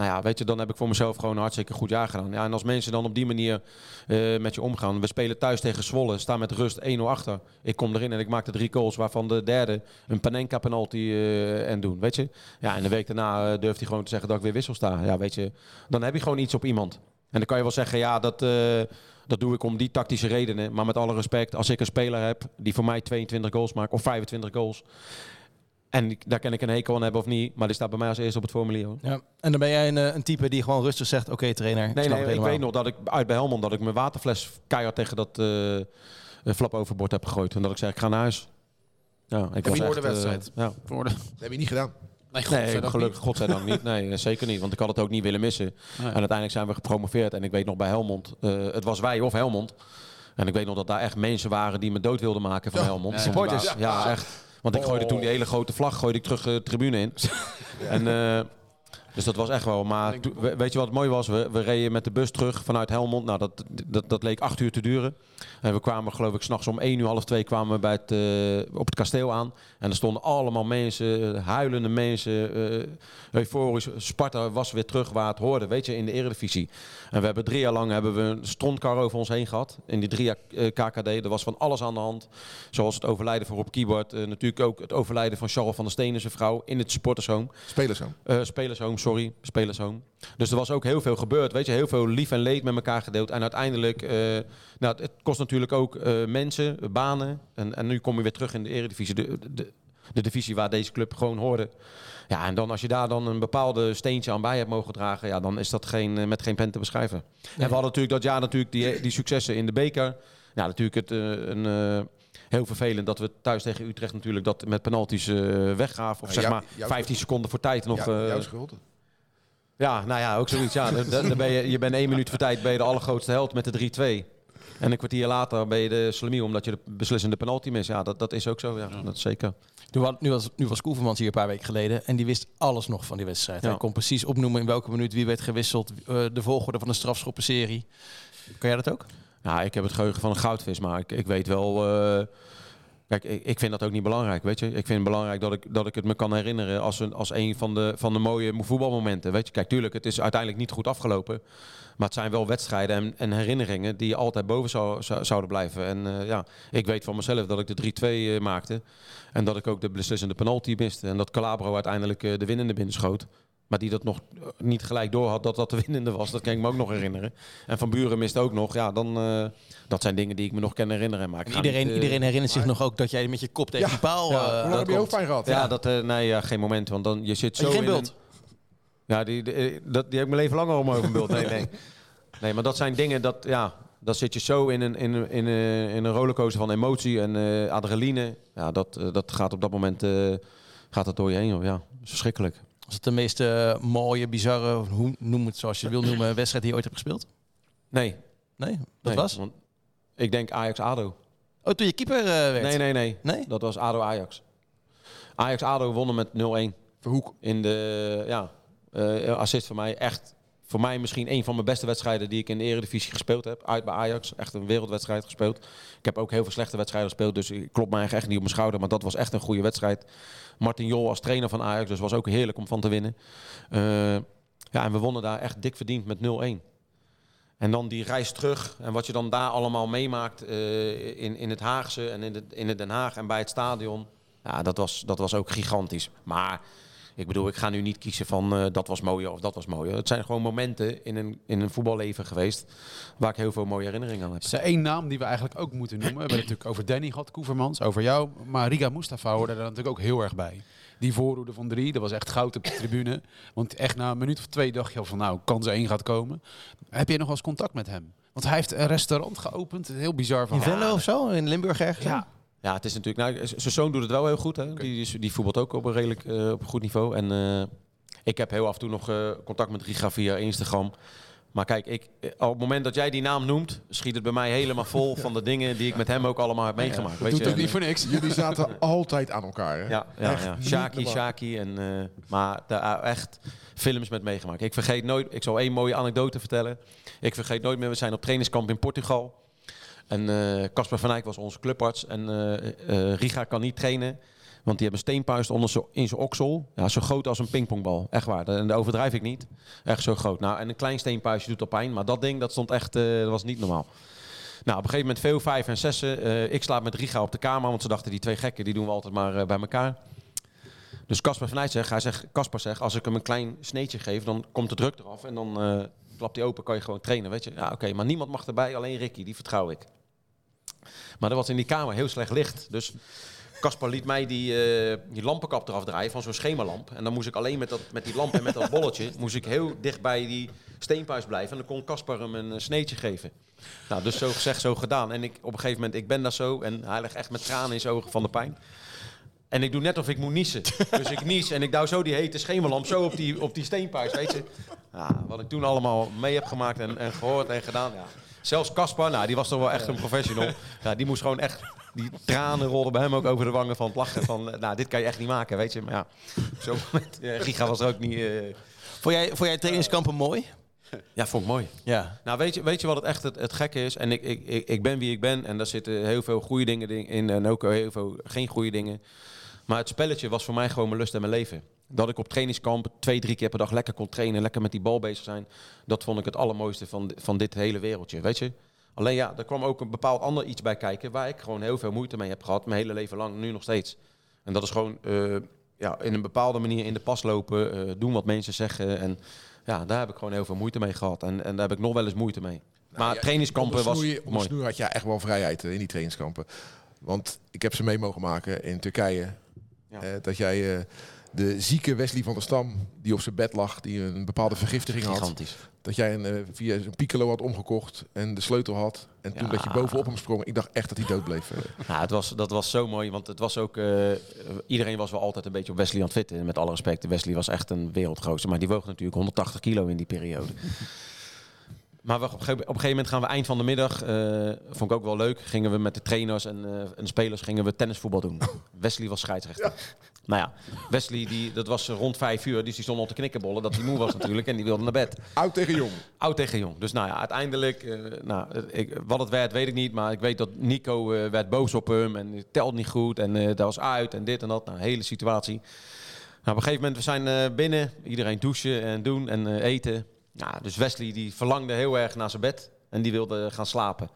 Nou ja, weet je, dan heb ik voor mezelf gewoon een hartstikke goed jaar gedaan. Ja, en als mensen dan op die manier eh, met je omgaan. We spelen thuis tegen Zwolle, staan met rust 1-0 achter. Ik kom erin en ik maak de drie goals, waarvan de derde een Panenka penalty eh, en doen, weet je. Ja, en de week daarna eh, durft hij gewoon te zeggen dat ik weer wissel sta. Ja, weet je, dan heb je gewoon iets op iemand. En dan kan je wel zeggen, ja, dat, dat doe ik om die tactische redenen. Maar met alle respect, als ik een speler heb die voor mij 22 goals maakt of 25 goals... En daar kan ik een hekel aan hebben of niet, maar die staat bij mij als eerste op het formulier. Hoor.
Ja. En dan ben jij een, eh, een type die gewoon rustig zegt, oké trainer, ik
Nee,
snap
nee,
het
ik weet nog dat ik uit bij Helmond dat ik mijn waterfles keihard tegen dat eh flap overbord heb gegooid. En dat ik zei, ik ga naar huis. Ja, ik was
je voor
echt,
de
eh,
wedstrijd?
ja.
Voor de...
Dat heb je niet gedaan.
Nee,
Nee, gelukkig, godzijdank niet. Nee, zeker niet. Want ik had het ook niet willen missen.
Nee.
En uiteindelijk zijn we gepromoveerd. En ik weet nog bij Helmond, eh, het was wij of Helmond. En ik weet nog dat daar echt mensen waren die me dood wilden maken van
Ja,
Helmond.
ja,
supporters.
Ja, ja, echt. Want ik gooide toen die hele grote vlag gooide ik terug eh, de tribune in. En, eh, dus dat was echt wel. Maar weet je wat mooi was? We, we reden met de bus terug vanuit Helmond. Nou, dat, dat, dat leek acht uur te duren. En we kwamen, geloof ik, s'nachts om één uur, half twee kwamen we bij het, eh, op het kasteel aan. En er stonden allemaal mensen, eh, huilende mensen, eh, euforisch. Sparta was weer terug waar het hoorde, weet je, in de eredivisie. En we hebben drie jaar lang hebben we een strontkar over ons heen gehad. In die drie jaar KKD. Er was van alles aan de hand. Zoals het overlijden van Rob Kiebert. eh, natuurlijk ook het overlijden van Charles van der Steen, zijn vrouw, in het supportershome.
Spelers zo.
Eh, spelershome, sorry. Spelershome. Dus er was ook heel veel gebeurd. Weet je, heel veel lief en leed met elkaar gedeeld. En uiteindelijk, eh, nou, het kost natuurlijk ook eh, mensen, banen. En, en nu kom je weer terug in de eredivisie. De, de, de divisie waar deze club gewoon hoorde. Ja, en dan als je daar dan een bepaalde steentje aan bij hebt mogen dragen, ja, dan is dat geen, eh, met geen pen te beschrijven. En we hadden natuurlijk dat jaar natuurlijk die, die successen in de beker. Ja, natuurlijk het, een, heel vervelend dat we thuis tegen Utrecht natuurlijk dat met penalties eh, weggaven. Of
Ja,
zeg
jou-
maar
jouw
15 seconden voor tijd nog.
Ja, jouw schuld.
Ja, nou ja, ook zoiets. Ja, dan, dan ben je, je bent één minuut voor tijd ben je de allergrootste held met de 3-2. En een kwartier later ben je de slemiel omdat je de beslissende penalty mist. Ja, dat, dat is ook zo. Ja, dat is zeker.
Nu, nu, was, nu was Koevermans hier een paar weken geleden en die wist alles nog van die wedstrijd.
Ja.
Hij kon precies opnoemen in welke minuut wie werd gewisseld, eh, de volgorde van de strafschoppenserie. Kan jij dat ook?
Ja, ik heb het geheugen van een goudvis, maar ik, ik weet wel. eh, kijk, ik, vind dat ook niet belangrijk, weet je. Ik vind het belangrijk dat ik, dat ik het me kan herinneren als een, als een van de, van de mooie voetbalmomenten. Weet je, kijk, tuurlijk, het is uiteindelijk niet goed afgelopen. Maar het zijn wel wedstrijden en, en herinneringen die altijd boven zou, zou- zouden blijven. En eh, ja, ik weet van mezelf dat ik de 3-2 eh, maakte. En dat ik ook de beslissende penalty miste. En dat Calabro uiteindelijk eh, de winnende binnenschoot. Maar die dat nog eh, niet gelijk door had dat dat de winnende was. Dat kan ik me ook nog herinneren. En Van Buren mist ook nog. Ja, dan, eh, dat zijn dingen die ik me nog kan herinneren. Maar
Iedereen,
niet, eh,
iedereen herinnert zich nog ook dat jij met je kop tegen
Ja.
die paal...
Ja.
eh,
dat
heb je
komt.
hoofdpijn gehad?
Ja, dat, eh, nee, ja, geen moment. Want dan, je zit zo
je geen
in
beeld?
Een, ja, die, die, dat, die heb ik mijn leven langer om over een beeld. Nee, nee. Nee, maar dat zijn dingen dat, ja, dan zit je zo in een, in een, in een, in een rollercoaster van emotie en eh, adrenaline. Ja, dat, dat gaat op dat moment eh, gaat dat door je heen. Ja, dat is verschrikkelijk.
Was het de meest eh, mooie, bizarre, hoe noem het zoals je wil noemen, wedstrijd die je ooit hebt gespeeld?
Nee.
Nee? Dat
nee,
was?
want ik denk Ajax-ADO.
Oh, toen je keeper eh, werd?
Nee, nee, nee.
Nee?
Dat was ADO-Ajax. Ajax-ADO wonnen met 0-1.
Verhoek.
in de ja, eh, assist voor mij. Echt voor mij misschien een van mijn beste wedstrijden die ik in de Eredivisie gespeeld heb. Uit bij Ajax. Echt een wereldwedstrijd gespeeld. Ik heb ook heel veel slechte wedstrijden gespeeld. Dus ik klop eigenlijk echt niet op mijn schouder. Maar dat was echt een goede wedstrijd. Martin Jol als trainer van Ajax. Dus was ook heerlijk om van te winnen. Eh, ja, en we wonnen daar echt dik verdiend met 0-1. En dan die reis terug. En wat je dan daar allemaal meemaakt eh, in, in het Haagse en in, het, in het Den Haag en bij het stadion. Ja, dat was, dat was ook gigantisch. Maar ik bedoel, ik ga nu niet kiezen van eh, dat was mooier of dat was mooier. Het zijn gewoon momenten in een, in een voetballeven geweest waar ik heel veel mooie herinneringen aan heb.
Er is één naam die we eigenlijk ook moeten noemen. We hebben het natuurlijk over Danny gehad, Koevermans, over jou. Maar Riga Mustafa hoorde er natuurlijk ook heel erg bij. Die voorhoede van drie, dat was echt goud op de tribune. Want echt na een minuut of twee dacht je al van nou, kans één gaat komen. Heb je nog wel eens contact met hem? Want hij heeft een restaurant geopend, heel bizar van.
In Venlo of zo? In Limburg ergens?
Ja,
Ja, het is natuurlijk. Nou, zijn zoon doet het wel heel goed. Hè? Die, die voetbalt ook op een redelijk eh, op een goed niveau. En eh, ik heb heel af en toe nog eh, contact met Riga via Instagram. Maar kijk, ik, op het moment dat jij die naam noemt, schiet het bij mij helemaal vol van de dingen die ik met hem ook allemaal heb meegemaakt. weet
doet
je?
ook niet voor niks.
Jullie zaten altijd aan elkaar, hè?
Ja, ja,
Echt
ja. Shaki. Shaki. En, eh, maar daar echt films met meegemaakt. Ik vergeet nooit, ik zal één mooie anekdote vertellen. Ik vergeet nooit meer, we zijn op trainingskamp in Portugal. En eh, Casper van Eyck was onze clubarts. En eh, eh, Riga kan niet trainen. Want die hebben een steenpuist onder in zijn oksel. Ja, zo groot als een pingpongbal. Echt waar. En dat overdrijf ik niet. Echt zo groot. Nou, en een klein steenpuistje doet al pijn. Maar dat ding, dat stond echt, dat was niet normaal. Nou, op een gegeven moment veel vijf en zessen. Ik slaap met Riga op de kamer. Want ze dachten, die twee gekken, die doen we altijd maar bij elkaar. Dus Casper van Eyck zegt, hij zegt, Casper zegt, als ik hem een klein sneetje geef, dan komt de druk eraf. En dan klapt hij open, kan je gewoon trainen, weet je. Ja, oké, maar niemand mag erbij, alleen Ricky, die vertrouw ik. Maar er was in die kamer heel slecht licht. Dus Caspar liet mij die, eh, die lampenkap eraf draaien van zo'n schemerlamp. En dan moest ik alleen met, dat, met die lamp en met dat bolletje... moest ik heel dicht bij die steenpuis blijven. En dan kon Caspar hem een eh, sneetje geven. Nou, dus zo gezegd, zo gedaan. En ik, op een gegeven moment, ik ben daar zo... en hij ligt echt met tranen in zijn ogen van de pijn. En ik doe net of ik moet niezen. Dus ik nies en ik douw zo die hete schemerlamp zo op die, op die steenpuis, weet je. Ja, wat ik toen allemaal mee heb gemaakt en, en gehoord en gedaan. Ja. Zelfs Caspar, nou, die was toch wel echt een professional. Ja, die moest gewoon echt... Die tranen rolden bij hem ook over de wangen van het lachen. Van, eh, nou, dit kan je echt niet maken, weet je. Maar ja, op zo'n moment... eh, Giga was er ook niet... eh,
Vond jij, vond jij trainingskampen mooi?
ja, vond ik mooi.
Ja.
Nou, weet je, weet je wat het echt het, het gekke is? En ik, ik, ik, ik ben wie ik ben en daar zitten heel veel goede dingen ding- in en ook heel veel geen goede dingen. Maar het spelletje was voor mij gewoon mijn lust en mijn leven. Dat ik op trainingskamp twee, drie keer per dag lekker kon trainen, lekker met die bal bezig zijn. Dat vond ik het allermooiste van, van dit hele wereldje, weet je. Alleen ja, er kwam ook een bepaald ander iets bij kijken waar ik gewoon heel veel moeite mee heb gehad, mijn hele leven lang, nu nog steeds. En dat is gewoon eh, ja, in een bepaalde manier in de pas lopen, eh, doen wat mensen zeggen. En ja, daar heb ik gewoon heel veel moeite mee gehad. En, en daar heb ik nog wel eens moeite mee. maar trainingskampen was mooi.
snoer had je echt wel vrijheid eh, in die trainingskampen. Want ik heb ze mee mogen maken in Turkije.
Ja.
Dat jij de zieke Wesley van der Stam, die op zijn bed lag, die een bepaalde vergiftiging had. Dat jij een, eh, via een piccolo had omgekocht en de sleutel had. En toen
Ja.
dat je bovenop hem sprong, ik dacht echt dat hij dood bleef.
Ja, het was, dat was zo mooi, want het was ook... eh, iedereen was wel altijd een beetje op Wesley aan het fitten. Met alle respect, Wesley was echt een wereldgrootste. Maar die woog natuurlijk 180 kilo in die periode. Maar we, op, een gegeven- moment gaan we eind van de middag, eh, vond ik ook wel leuk, gingen we met de trainers en, en de spelers gingen we tennisvoetbal doen. Wesley was scheidsrechter. Nou ja, Wesley, die, dat was rond vijf uur, dus die stond al te knikkenbollen dat hij moe was natuurlijk en die wilde naar bed.
Oud tegen jong.
Oud tegen jong. Dus nou ja, uiteindelijk, eh, nou, eh, ik, wat het werd, weet ik niet. Maar ik weet dat Nico eh, werd boos op hem en het telt niet goed. En eh dat was uit en dit en dat. Nou, hele situatie. Nou, op een gegeven moment, we zijn eh, binnen. Iedereen douchen en doen en eh, eten. Ja, dus Wesley die verlangde heel erg naar zijn bed. En die wilde gaan slapen.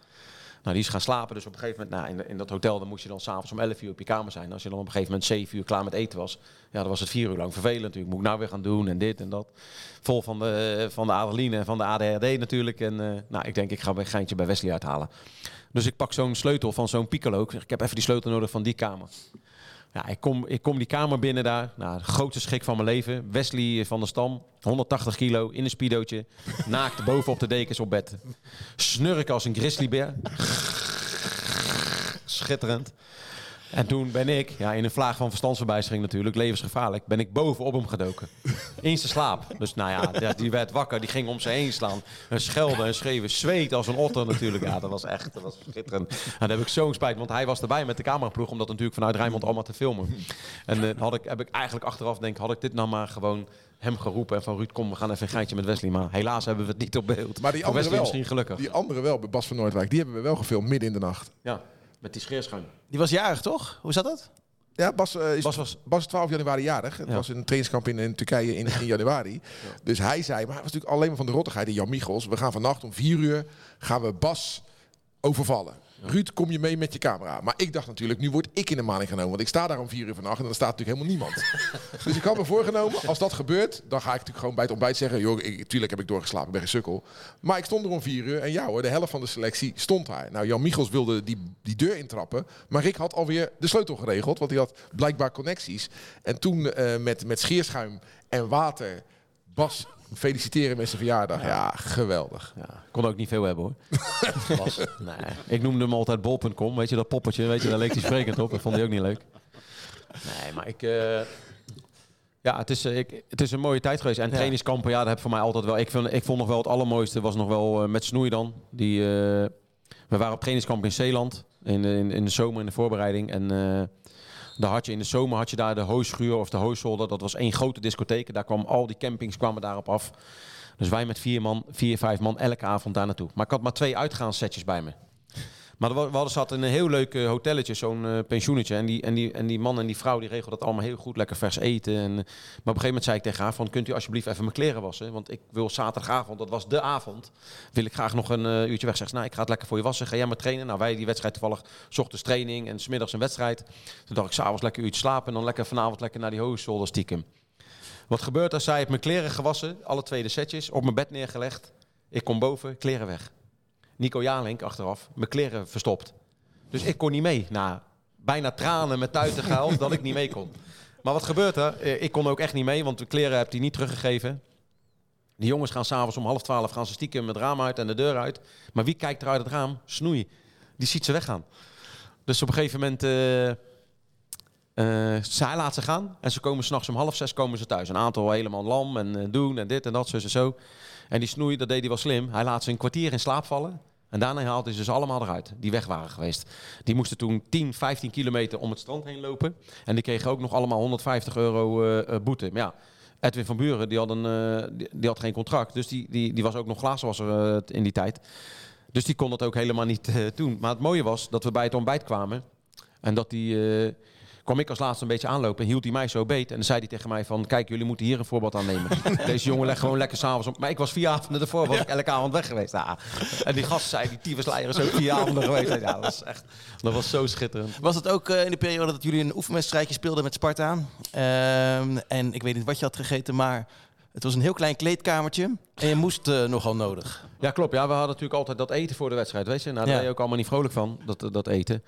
Nou, die is gaan slapen. Dus op een gegeven moment, nou, in, in dat hotel, dan moest je dan s'avonds om 11 uur op je kamer zijn. Als je dan op een gegeven moment 7 uur klaar met eten was, ja, dan was het vier uur lang vervelend natuurlijk. Moet ik nou weer gaan doen en dit en dat. Vol van de, van de Adeline en van de ADHD natuurlijk. En eh, nou, ik denk, ik ga een geintje bij Wesley uithalen. Dus ik pak zo'n sleutel van zo'n piccolo. Ik ik heb even die sleutel nodig van die kamer. Ja, ik kom, ik kom die kamer binnen daar. Nou, de grootste schrik van mijn leven. Wesley van der Stam, 180 kilo, in een speedootje. Naakt bovenop de dekens op bed. Snurk als een grizzlybeer. Schitterend. En toen ben ik, ja, in een vlaag van verstandsverbijstering natuurlijk, levensgevaarlijk, ben ik bovenop hem gedoken. In zijn slaap. Dus nou ja, die- werd wakker, die ging om ze heen slaan. En schelden en schreeuwen, zweet als een otter natuurlijk. Ja, dat was echt, dat was schitterend. En daar heb ik zo'n spijt, want hij was erbij met de cameraploeg, om dat natuurlijk vanuit Rijnmond allemaal te filmen. En eh, had ik, heb ik eigenlijk achteraf denk, had ik dit nou maar gewoon hem geroepen en van Ruud, kom, we gaan even een geintje met Wesley. Maar helaas hebben we het niet op beeld.
Maar die andere
Wesley
wel.
misschien gelukkig.
Die andere wel, bij Bas van Noordwijk, die hebben we wel gefilmd midden in de nacht.
Ja, met die scheerschuim.
Die was jarig, toch? Hoe zat dat?
Ja, Bas, eh, is,
Bas
Bas,
was-
is 12 januari jarig. Het
Ja.
was een trainingskamp in, in Turkije in, in januari. Dus hij zei, maar hij was natuurlijk alleen maar van de rottigheid in Jan Michels. We gaan vannacht om 4 uur gaan we Bas overvallen. Ruud, kom je mee met je camera? Maar ik dacht natuurlijk, nu word ik in de maling genomen. Want ik sta daar om 4 uur vannacht en dan staat natuurlijk helemaal niemand. dus ik had me voorgenomen, als dat gebeurt, dan ga ik natuurlijk gewoon bij het ontbijt zeggen... joh, ik, tuurlijk heb ik doorgeslapen, ik ben geen sukkel. Maar ik stond er om 4 uur en ja hoor, de helft van de selectie stond daar. Nou, Jan Michels wilde die, die deur intrappen. Maar Rick had alweer de sleutel geregeld, want hij had blijkbaar connecties. En toen eh, met, met scheerschuim en water Bas feliciteren met zijn verjaardag. Ja, geweldig.
Ja, kon ook niet veel hebben hoor. Was, nee. Ik noemde hem altijd bol.com. Weet je dat poppetje? Weet je, daar leek hij sprekend op. Dat vond hij ook niet leuk. Nee, maar ik... eh, ja, het is, eh, ik, het is een mooie tijd geweest. En trainingskampen, ja, dat heb voor mij altijd wel... Ik, vind, ik vond nog wel het allermooiste, was nog wel eh, met Snoei dan. Die, we waren op trainingskamp in Zeeland. In, de- in, in de zomer, in de voorbereiding. En daar had je in de zomer had je daar de hooischuur of de hooizolder. Dat was één grote discotheek. Daar kwam al die campings kwamen daarop af. Dus wij met vier man, vier, vijf man, elke avond daar naartoe. Maar ik had maar twee uitgaanssetjes bij me. Maar we hadden zat in een heel leuk eh, hotelletje, zo'n eh, pensioenetje. En die, en, die, en die man en die vrouw die regelden dat allemaal heel goed, lekker vers eten. En, eh, maar op een gegeven moment zei ik tegen haar van, kunt u alsjeblieft even mijn kleren wassen? Want ik wil zaterdagavond, dat was de avond, wil ik graag nog een uurtje weg. Zeg ze, nou, ik ga het lekker voor je wassen. Ga jij maar trainen? Nou, wij die wedstrijd toevallig, ochtends training en smiddags een wedstrijd. Toen dacht ik, s'avonds lekker een uurtje slapen en dan lekker vanavond lekker naar die hooizolder stiekem. Wat gebeurt er? Zij heeft mijn kleren gewassen, alle twee de setjes, op mijn bed neergelegd. Ik kom boven, kleren weg. Nico Jalink achteraf, mijn kleren verstopt. Dus ik kon niet mee. Nou, bijna tranen met tuiten gehaald dat ik niet mee kon. Maar wat gebeurt er? Eh, Ik kon ook echt niet mee, want de kleren heb hij niet teruggegeven. Die jongens gaan s'avonds om half twaalf gaan ze stiekem het raam uit en de deur uit. Maar wie kijkt er uit het raam? Snoei. Die ziet ze weggaan. Dus op een gegeven moment... eh eh, zij laat ze gaan en ze komen s'nachts om half zes komen ze thuis. Een aantal helemaal lam en doen en dit en dat, zo en zo. En die snoei, dat deed hij wel slim. Hij laat ze een kwartier in slaap vallen. En daarna haalt hij ze dus allemaal eruit, die weg waren geweest. Die moesten toen 10, 15 kilometer om het strand heen lopen. En die kregen ook nog allemaal 150 euro eh, eh, boete. Maar ja, Edwin van Buren, die had, een, eh, die, had geen contract. Dus die, die, die was ook nog glazenwasser in die tijd. Dus die kon dat ook helemaal niet doen. Maar het mooie was dat we bij het ontbijt kwamen. En dat die... eh, kwam ik als laatste een beetje aanlopen en hield hij mij zo beet. En dan zei hij tegen mij van, kijk, jullie moeten hier een voorbeeld aan nemen. Deze jongen legt gewoon lekker s'avonds op. Maar ik was vier avonden ervoor, was ik elke avond weg geweest. Ja. En die gast zei, die tyfusleier is ook vier avonden geweest. Ja, dat was echt, dat was zo schitterend.
Was het ook eh, in de periode dat jullie een oefenwedstrijdje speelden met Sparta? Ehm, en ik weet niet wat je had gegeten, maar het was een heel klein kleedkamertje. En je moest eh, nogal nodig.
Ja, klopt. Ja, we hadden natuurlijk altijd dat eten voor de wedstrijd, weet je. Nou, daar
Ja.
ben je ook allemaal niet vrolijk van, dat, dat eten.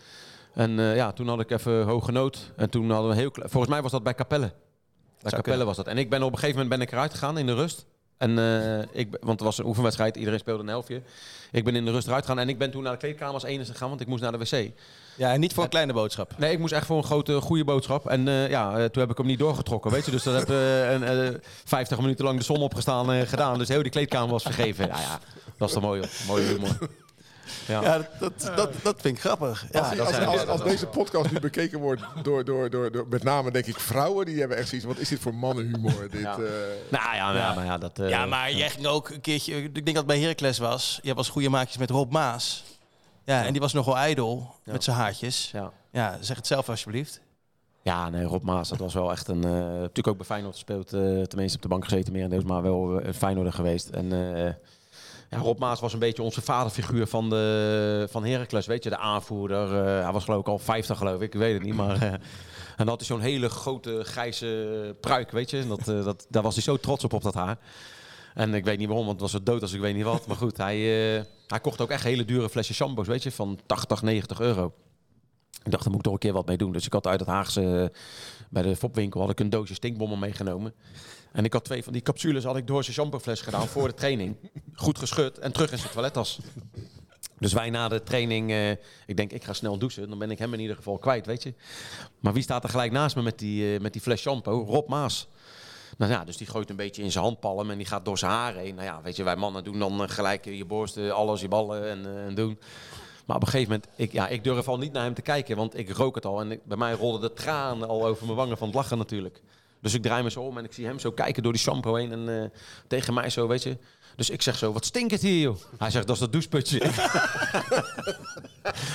En eh, ja, toen had ik even hoge nood. En toen hadden we heel klein... Volgens mij was dat bij Capelle. Bij Capelle was dat. En ik ben op een gegeven moment ben ik eruit gegaan in de rust. En, eh, ik, want het was een oefenwedstrijd, iedereen speelde een helftje. Ik ben in de rust eruit gegaan en ik ben toen naar de kleedkamer als enige gegaan, want ik moest naar de wc.
Ja, en niet voor een kleine boodschap.
Nee, ik moest echt voor een grote, goede boodschap. En eh, ja, toen heb ik hem niet doorgetrokken, weet je. Dus dat heb een, eh, 50 minuten lang de zon opgestaan gedaan. Dus heel die kleedkamer was vergeven. Ja, ja, dat is toch mooi, hoor. Mooie humor. Ja.
Ja, dat, dat, dat, vind ik grappig. Ja,
als, als, als, als deze podcast nu bekeken wordt door, door, door, door met name denk ik vrouwen, die hebben echt zoiets. Wat is dit voor mannenhumor? Dit,
Ja.
eh,
Nou ja, ja, maar ja, dat... eh,
ja, maar jij ging ook een keertje... Ik denk dat het bij Heracles was. Je was goede maatjes met Rob Maas. Ja, en die was nogal ijdel
Ja.
met zijn haartjes.
Ja.
Ja, zeg het zelf alsjeblieft.
Ja, nee, Rob Maas, dat was wel echt een... eh, natuurlijk ook bij Feyenoord gespeeld, tenminste op de bank gezeten merendeels, maar wel een Feyenoorder geweest. En eh, Rob Maas was een beetje onze vaderfiguur van, de, van Heracles, weet je, de aanvoerder. Eh, hij was geloof ik al 50 geloof ik, ik weet het niet, maar... eh, en had hij zo'n hele grote grijze pruik, weet je. En Dat, eh, dat, daar was hij zo trots op, op dat haar. En ik weet niet waarom, want het was zo dood als ik weet niet wat. Maar goed, hij, hij kocht ook echt hele dure flesjes shampoos, weet je, van 80, 90 euro. Ik dacht, daar moet ik toch een keer wat mee doen. Dus ik had uit het Haagse, eh, bij de fopwinkel, had ik een doosje stinkbommen meegenomen. En ik had twee van die capsules had ik door zijn shampoofles gedaan voor de training. Goed geschud en terug in zijn toilettas. Dus wij na de training, eh, ik denk ik ga snel douchen. Dan ben ik hem in ieder geval kwijt, weet je. Maar wie staat er gelijk naast me met die, eh, met die fles shampoo? Rob Maas. Nou ja, dus die gooit een beetje in zijn handpalm en die gaat door zijn haren heen. Nou ja, weet je, wij mannen doen dan gelijk je borsten, alles, je ballen en, en doen. Maar op een gegeven moment, ik, ja, ik durf al niet naar hem te kijken, want ik rook het al. En bij mij rolden de tranen al over mijn wangen van het lachen natuurlijk. Dus ik draai me zo om en ik zie hem zo kijken door die shampoo heen en eh, tegen mij zo, weet je. Dus ik zeg zo, wat stinkt het hier, joh? Hij zegt, dat is dat doucheputje.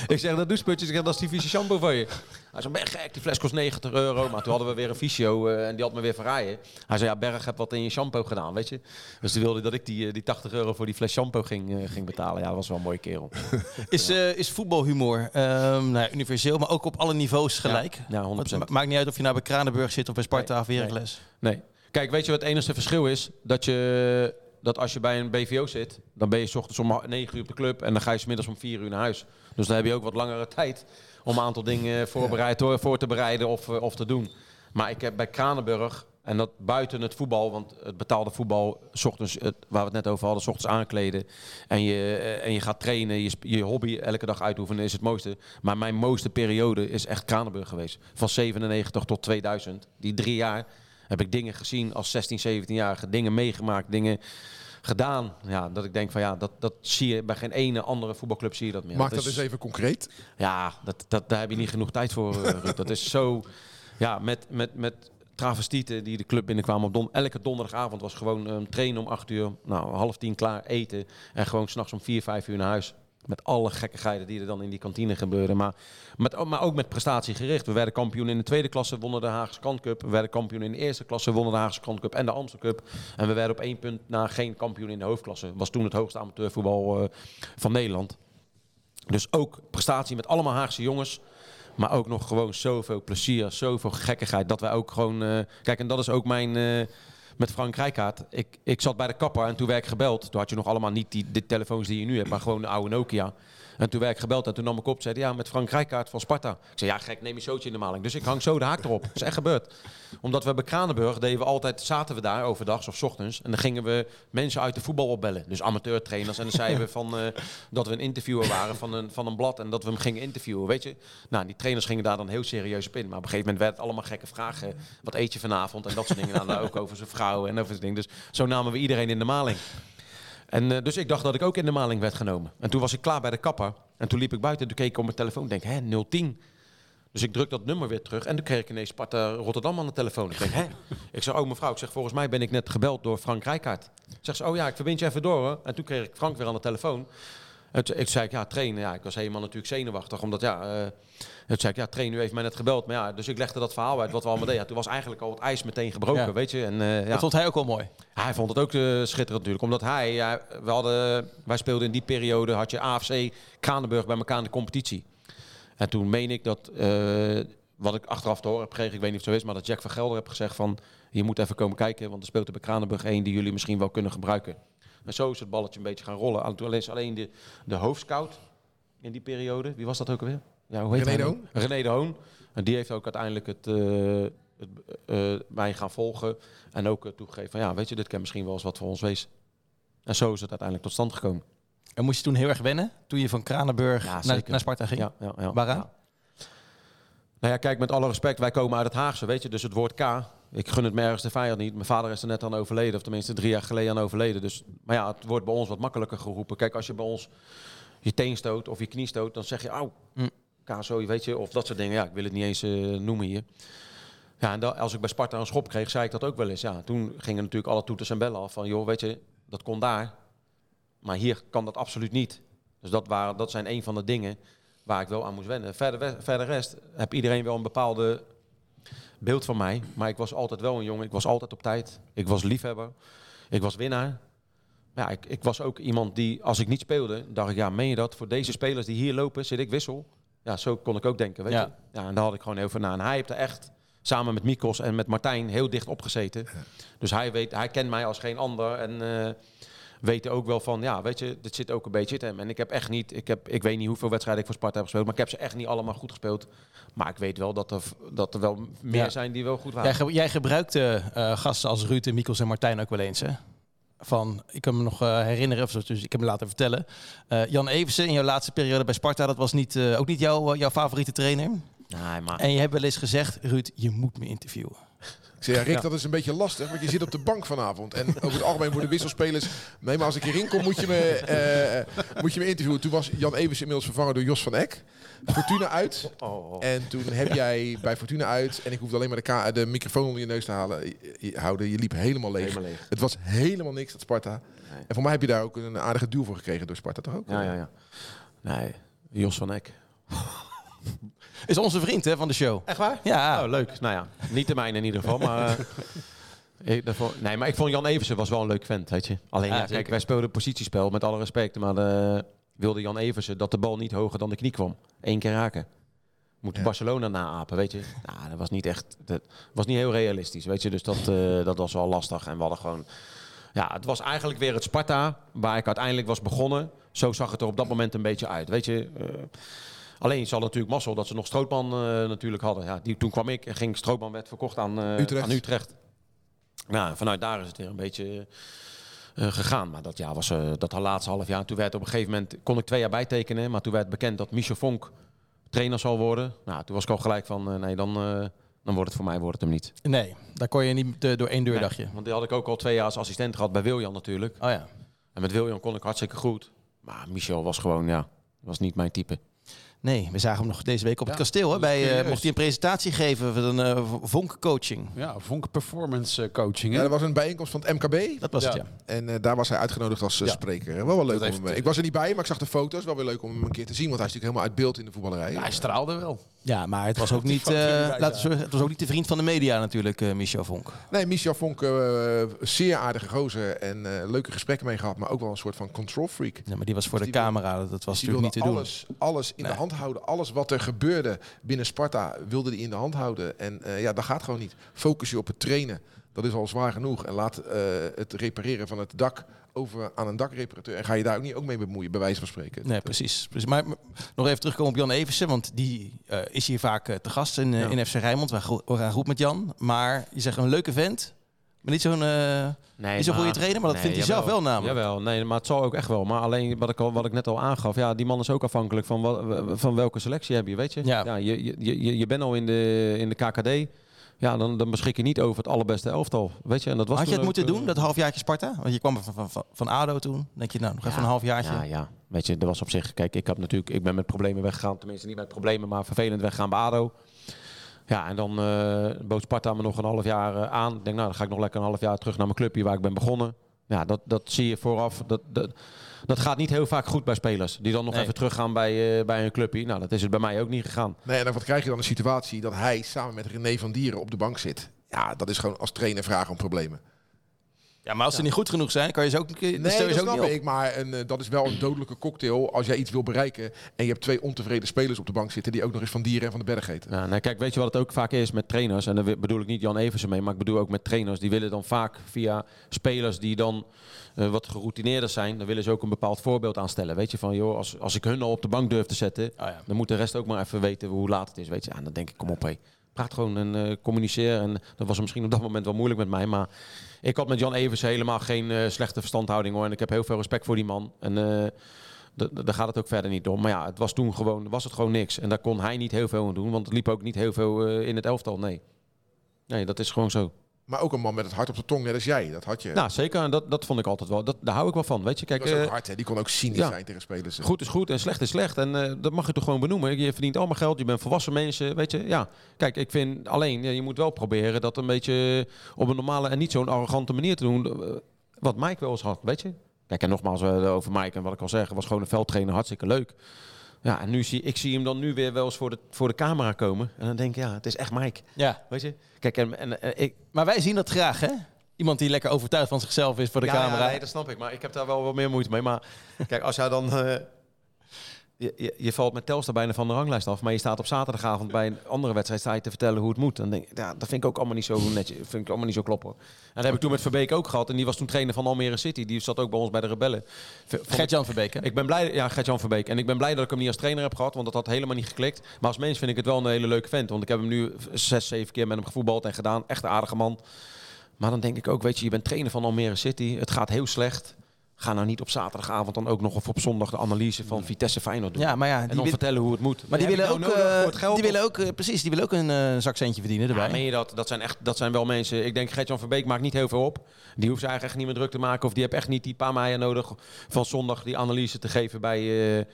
ik zeg, dat doucheputje, ik zeg, dat is die vieze shampoo van je. Hij zei, ben gek, die fles kost 90 euro. Maar toen hadden we weer een fysio eh, en die had me weer verraaien. Hij zei, ja, Berg heb wat in je shampoo gedaan, weet je. Dus toen wilde hij dat ik die, eh, die 80 euro voor die fles shampoo ging, eh, ging betalen. Ja, dat was wel een mooie kerel.
Is, is voetbalhumor ehm, nou, ja, universeel, maar ook op alle niveaus gelijk?
Ja, 100%.
Het ma- maakt niet uit of je nou bij Kranenburg zit of bij Sparta of
Nee,
Heracles.
Nee. Kijk, weet je wat het enige verschil is? Dat, je, dat als je bij een BVO zit, dan ben je 's ochtends om 9 uur op de club en dan ga je 's middags om 4 uur naar huis. Dus dan heb je ook wat langere tijd om een aantal dingen voorbereid, hoor- voor te bereiden of, eh, of te doen. Maar ik heb bij Kranenburg, en dat buiten het voetbal, want het betaalde voetbal, 's ochtends, waar we het net over hadden, 's ochtends aankleden. En je, eh, en je gaat trainen, je, je hobby elke dag uitoefenen is het mooiste. Maar mijn mooiste periode is echt Kranenburg geweest. Van 97 tot 2000. Die drie jaar heb ik dingen gezien als 16, 17-jarige. Dingen meegemaakt, dingen gedaan. Ja, dat ik denk van ja, dat, dat zie je bij geen ene andere voetbalclub zie je dat meer.
Maak dat
is-
eens even concreet.
ja, dat, dat, daar heb je niet genoeg tijd voor, eh, Ruud. Dat is zo... Ja, met, met, met travestieten die de club binnenkwamen op don elke donderdagavond was gewoon um, trainen om acht uur, nou half tien klaar eten en gewoon s'nachts om vier, vijf uur naar huis. Met alle gekkigheden die er dan in die kantine gebeurden. Maar, met, maar ook met prestatiegericht. We werden kampioen in de tweede klasse, wonnen de Haagse Kantcup. We werden kampioen in de eerste klasse, wonnen de Haagse Kantcup en de Amstel Cup. En we werden op één punt na geen kampioen in de hoofdklasse. Was toen het hoogste amateurvoetbal eh, van Nederland. Dus ook prestatie met allemaal Haagse jongens. Maar ook nog gewoon zoveel plezier, zoveel gekkigheid. Dat wij ook gewoon... eh, kijk, en dat is ook mijn... eh, met Frank Rijkaard. Ik, ik zat bij de kapper en toen werd ik gebeld. Toen had je nog allemaal niet die, die telefoons die je nu hebt, maar gewoon de oude Nokia. En toen werd ik gebeld en toen nam ik op. Zei ja, met Frank Rijkaard van Sparta. Ik zei, ja gek, neem je zootje in de maling. Dus ik hang zo de haak erop. Dat is echt gebeurd. Omdat we bij Kranenburg deden we altijd, zaten we daar overdags of ochtends. En dan gingen we mensen uit de voetbal opbellen. Dus amateurtrainers. En dan zeiden we van, eh, dat we een interviewer waren van een, van een blad. En dat we hem gingen interviewen, weet je. Nou, die trainers gingen daar dan heel serieus op in. Maar op een gegeven moment werd het allemaal gekke vragen. Wat eet je vanavond? En dat soort dingen. Nou, ook over zijn vrouw en over zijn dingen. Dus zo namen we iedereen in de maling. En eh, dus ik dacht dat ik ook in de maling werd genomen. En toen was ik klaar bij de kapper. En toen liep ik buiten en toen keek ik op mijn telefoon. Ik denk, hè, 010. Dus ik druk dat nummer weer terug. En toen kreeg ik ineens Sparta Rotterdam aan de telefoon. Ik denk, hè? Ik zeg, oh mevrouw, ik zeg, volgens mij ben ik net gebeld door Frank Rijkaard. Zegt ze, oh ja, ik verbind je even door hoor. En toen kreeg ik Frank weer aan de telefoon. Toen ik zei, ik, ja, trainen. Ja, ik was helemaal natuurlijk zenuwachtig. Omdat, ja, eh toen zei ik, ja, trainen, u heeft mij net gebeld. Maar ja, dus ik legde dat verhaal uit wat we allemaal deden. Ja, toen was eigenlijk al het ijs meteen gebroken,
Ja.
weet je. En, eh, ja.
Dat vond hij ook wel mooi.
Hij vond het ook eh, schitterend natuurlijk. Omdat hij, ja, we hadden, wij speelden in die periode, had je AFC Kranenburg bij elkaar in de competitie. En toen meen ik dat, wat ik achteraf te horen heb gekregen, ik weet niet of het zo is, maar dat Jack van Gelder heb gezegd van, je moet even komen kijken, want er speelt er bij Kranenburg één die jullie misschien wel kunnen gebruiken. En zo is het balletje een beetje gaan rollen. En toen alleen, alleen de, de hoofdscout in die periode, wie was dat ook alweer? Ja, hoe heet
René
hij
de
nou? René de Hoon. En die heeft ook uiteindelijk het, eh, het, eh, mij gaan volgen. En ook eh, toegegeven van ja, weet je, dit kan misschien wel eens wat voor ons wezen. En zo is het uiteindelijk tot stand gekomen.
En moest je toen heel erg wennen? Toen je van Kranenburg
Ja,
naar, naar Sparta ging?
Ja, ja, ja.
Waaraan?
Ja. Nou ja, kijk, met alle respect, wij komen uit het Haagse, weet je. Dus het woord K, ik gun het me ergens de vijand niet. Mijn vader is er net aan overleden, of tenminste drie jaar geleden aan overleden. Dus, maar ja, het wordt bij ons wat makkelijker geroepen. Kijk, als je bij ons je teen stoot of je knie stoot, dan zeg je, auw,
Mm.
K, zo, weet je. Of dat soort dingen. Ja, ik wil het niet eens eh, noemen hier. Ja, en als ik bij Sparta een schop kreeg, zei ik dat ook wel eens. Ja, toen gingen natuurlijk alle toeters en bellen af van, joh, weet je, dat kon daar. Maar hier kan dat absoluut niet. Dus dat, waren, dat zijn een van de dingen waar ik wel aan moest wennen. Verder, verder rest heb iedereen wel een bepaalde beeld van mij. Maar ik was altijd wel een jongen. Ik was altijd op tijd. Ik was liefhebber. Ik was winnaar. Ja, ik, ik was ook iemand die, als ik niet speelde, dacht ik, ja, meen je dat? Voor deze spelers die hier lopen, zit ik wissel. Ja, zo kon ik ook denken, weet
Ja.
je. Ja, en daar had ik gewoon heel veel na. En hij heeft er echt, samen met Mikos en met Martijn, heel dicht opgezeten. Dus hij, weet, hij kent mij als geen ander. En eh weet ook wel van, ja, weet je, dit zit ook een beetje in hem. En ik heb echt niet, ik, heb, ik weet niet hoeveel wedstrijden ik voor Sparta heb gespeeld, maar ik heb ze echt niet allemaal goed gespeeld. Maar ik weet wel dat er, dat er wel meer
Ja.
zijn die wel goed waren.
Jij, ge- jij gebruikte eh, gasten als Ruud, en Mikkels en Martijn ook wel eens, hè? Van, ik kan me nog eh, herinneren, of dus ik heb me laten vertellen. Eh, Jan Eversen in jouw laatste periode bij Sparta, dat was niet, ook niet jouw, jouw favoriete trainer.
Nee, maar...
En je hebt wel eens gezegd, Ruud, je moet me interviewen.
Zei, ja, Rick, dat is een beetje lastig, want je zit op de bank vanavond. En over het algemeen worden wisselspelers... Nee, maar als ik hierin kom, moet je me, eh, moet je me interviewen. Toen was Jan Evers inmiddels vervangen door Jos van Eck. Fortuna uit.
Oh, oh.
En toen heb jij bij Fortuna uit... En ik hoefde alleen maar de, ka- de microfoon onder je neus te halen, je- houden. Je liep helemaal leeg.
Helemaal leeg.
Het was helemaal niks, dat Sparta.
Nee.
En voor mij heb je daar ook een aardige duw voor gekregen door Sparta, toch ook?
Ja, ja, ja. Nee, Jos van Eck.
Is onze vriend hè, van de show.
Echt waar?
Ja,
Oh, leuk. Nou ja, niet de mijne in ieder geval, maar... eh, ik, nee, maar ik vond Jan Eversen was wel een leuk vent, weet je. Alleen,
Ja,
ja, kijk, wij speelden positiespel, met alle respect. Maar eh, wilde Jan Eversen dat de bal niet hoger dan de knie kwam. Eén keer raken. Moet
Ja.
Barcelona naapen, weet je. Nou, dat was niet echt... Dat was niet heel realistisch, weet je. Dus dat, eh, dat was wel lastig. En we hadden gewoon... Ja, het was eigenlijk weer het Sparta waar ik uiteindelijk was begonnen. Zo zag het er op dat moment een beetje uit, weet je. Alleen ze hadden natuurlijk mazzel dat ze nog Strootman eh, natuurlijk hadden. Ja, die, toen kwam ik en ging Strootman werd verkocht aan, eh,
Utrecht.
aan Utrecht. Nou, vanuit daar is het weer een beetje eh, gegaan. Maar dat jaar was eh, dat laatste half jaar. Toen werd op een gegeven moment, kon ik twee jaar bijtekenen. Maar toen werd bekend dat Michel Vonk trainer zal worden. Nou, toen was ik al gelijk van, nee, dan, dan wordt het voor mij wordt het hem niet.
nee, daar kon je niet door één deur,
Nee,
dacht je.
Want die had ik ook al twee jaar als assistent gehad bij Wiljan natuurlijk.
Oh ja.
En met William kon ik hartstikke goed. Maar Michel was gewoon, ja, was niet mijn type.
Nee, we zagen hem nog deze week op het kasteel. Hè,
dat
bij, eh,
curieus.
mocht hij een presentatie geven van een uh, vonk coaching.
Ja, Vonk Performance eh, Coaching.
Ja, er was een bijeenkomst van het MKB.
Dat was het,
Ja.
En eh, daar was hij uitgenodigd als eh,
Ja.
spreker. Wel wel leuk
Dat
om hem, eh, Ik was er niet bij, maar ik zag de foto's. Wel weer leuk om hem een keer te zien, want hij is natuurlijk helemaal uit beeld in de voetballerij.
Ja, hij straalde wel.
Ja, maar het was ook niet, eh, laten we zeggen, het was ook niet de vriend van de media natuurlijk, eh, Michel Vonk.
Nee, Michel Vonk, eh, zeer aardige gozer en eh, leuke gesprekken mee gehad, maar ook wel een soort van control freak.
Ja, maar die was voor de
Dus die wil-
camera, dat was
Dus die
natuurlijk niet te doen.
alles, alles in
Nee.
de hand houden. Alles wat er gebeurde binnen Sparta wilde hij in de hand houden. En eh, ja, dat gaat gewoon niet. Focus je op het trainen. Dat is al zwaar genoeg. En laat eh, het repareren van het dak over aan een dakreparateur. En ga je daar ook niet ook mee bemoeien, bij wijze van spreken.
Nee, precies. precies. Maar nog even terugkomen op Jan Eversen, want die eh, is hier vaak eh, te gast in,
Ja.
in FC Rijnmond. We gaan, goed met Jan, maar je zegt een leuke vent, maar niet zo'n eh,
Nee,
niet zo'n goede trainer, maar dat vindt hij zelf wel namelijk.
Jawel, nee, maar het zal ook echt wel. Maar alleen wat ik, al, wat ik net al aangaf, ja, die man is ook afhankelijk van, wat, van welke selectie heb je, weet je.
Ja.
je, je, je, je bent al in de, in de KKD. Ja, dan, dan beschik je niet over het allerbeste elftal, weet je. En dat was
Had je het moeten
eh,
doen, dat halfjaartje Sparta? Want je kwam van, van, van, ADO toen. denk je, nou, nog even een halfjaartje.
Ja, ja. Weet je, dat was op zich... Kijk, ik, heb natuurlijk, ik ben met problemen weggegaan. Tenminste, niet met problemen, maar vervelend weggegaan bij ADO. Ja, en dan eh bood Sparta me nog een half jaar eh, aan. Ik denk, nou, dan ga ik nog lekker een half jaar terug naar mijn clubje waar ik ben begonnen. Ja, dat, dat zie je vooraf. Dat, dat, dat gaat niet heel vaak goed bij spelers. Die dan nog
Nee.
even teruggaan bij, eh, bij een clubje. Nou, dat is het bij mij ook niet gegaan.
Nee, en dan wat krijg je dan een situatie dat hij samen met René van Dieren op de bank zit. Ja, dat is gewoon als trainer vragen om problemen.
Ja, maar als ze niet goed genoeg zijn, kan je ze ook, nee,
dat
ze ook
snap
niet op.
ik. Maar een, eh, dat is wel een dodelijke cocktail als jij iets wil bereiken. En je hebt twee ontevreden spelers op de bank zitten die ook nog eens van Dieren en van de Berg eten.
Ja, nee, kijk, weet je wat het ook vaak is met trainers? En daar bedoel ik niet Jan Eversen mee, maar ik bedoel ook met trainers. Die willen dan vaak via spelers die dan eh, wat geroutineerder zijn, dan willen ze ook een bepaald voorbeeld aanstellen. Weet je, van joh, als, als ik hun al op de bank durf te zetten,
Oh ja.
dan moet de rest ook maar even weten hoe laat het is. Weet je, ja, dan denk ik, kom op hé. Praat gewoon en eh, communiceer. En dat was misschien op dat moment wel moeilijk met mij. Maar ik had met Jan Evers helemaal geen eh, slechte verstandhouding hoor. En ik heb heel veel respect voor die man. En eh, daar gaat het ook verder niet om. Maar ja, het was toen gewoon, was het gewoon niks. En daar kon hij niet heel veel aan doen. Want het liep ook niet heel veel in het elftal. Nee. Nee, dat is gewoon zo.
Maar ook een man met het hart op de tong, net als jij. Dat had je.
Nou, zeker. En dat, dat vond ik altijd wel. Dat, daar hou ik wel van. Weet je, kijk.
ook
eh,
hard, hè? Die kon ook cynisch
ja.
zijn tegen spelers.
Goed is goed en slecht is slecht. En eh, dat mag je toch gewoon benoemen. Je verdient allemaal geld, je bent volwassen mensen, weet je. Ja, kijk, ik vind alleen, je moet wel proberen dat een beetje op een normale en niet zo'n arrogante manier te doen. eh, Wat Mike wel eens had, weet je. Kijk, en nogmaals eh, over Mike en wat ik al zeg, was gewoon een veldtrainer, hartstikke leuk. Ja, en nu zie ik zie hem dan nu weer wel eens voor de, voor de camera komen. En dan denk ik, ja, het is echt Mike,
Ja.
weet je. Kijk, en, en eh, ik,
Maar wij zien dat graag, hè? Iemand die lekker overtuigd van zichzelf is voor de
ja,
camera.
Ja, nee, dat snap ik. Maar ik heb daar wel wat meer moeite mee. Maar kijk, als jij dan... eh, je, je, je valt met Telstar bijna van de ranglijst af. Maar je staat op zaterdagavond bij een andere wedstrijd sta je te vertellen hoe het moet. Dan denk ik, ja, dat vind ik ook allemaal niet zo netjes. Vind ik allemaal niet zo kloppen. En dat heb ik toen met Verbeek ook gehad. En die was toen trainer van Almere City. Die zat ook bij ons bij de Rebellen.
Gert-Jan Verbeek, hè?
ik ben blij, ja, Gert-Jan Verbeek. En ik ben blij dat ik hem niet als trainer heb gehad, want dat had helemaal niet geklikt. Maar als mens vind ik het wel een hele leuke vent. Want ik heb hem nu zes, zeven keer met hem gevoetbald en gedaan. Echt een aardige man. Maar dan denk ik ook, weet je, je bent trainer van Almere City. Het gaat heel slecht. Ga nou niet op zaterdagavond dan ook nog of op zondag de analyse van Vitesse Feyenoord doen.
Ja, maar ja,
en
die,
dan
wil-
vertellen hoe het moet.
maar die
Heb je
willen ook,
nou nodig
eh,
geld
die
of-
willen ook, eh, precies, die willen ook een eh, zakcentje verdienen erbij.
ja, meen je dat? Dat zijn, echt, dat zijn wel mensen. Ik denk, Gert-Jan Verbeek maakt niet heel veel op. Die hoeft zich eigenlijk echt niet meer druk te maken. Of die heeft echt niet die paar meijen nodig van zondag die analyse te geven bij eh, eh,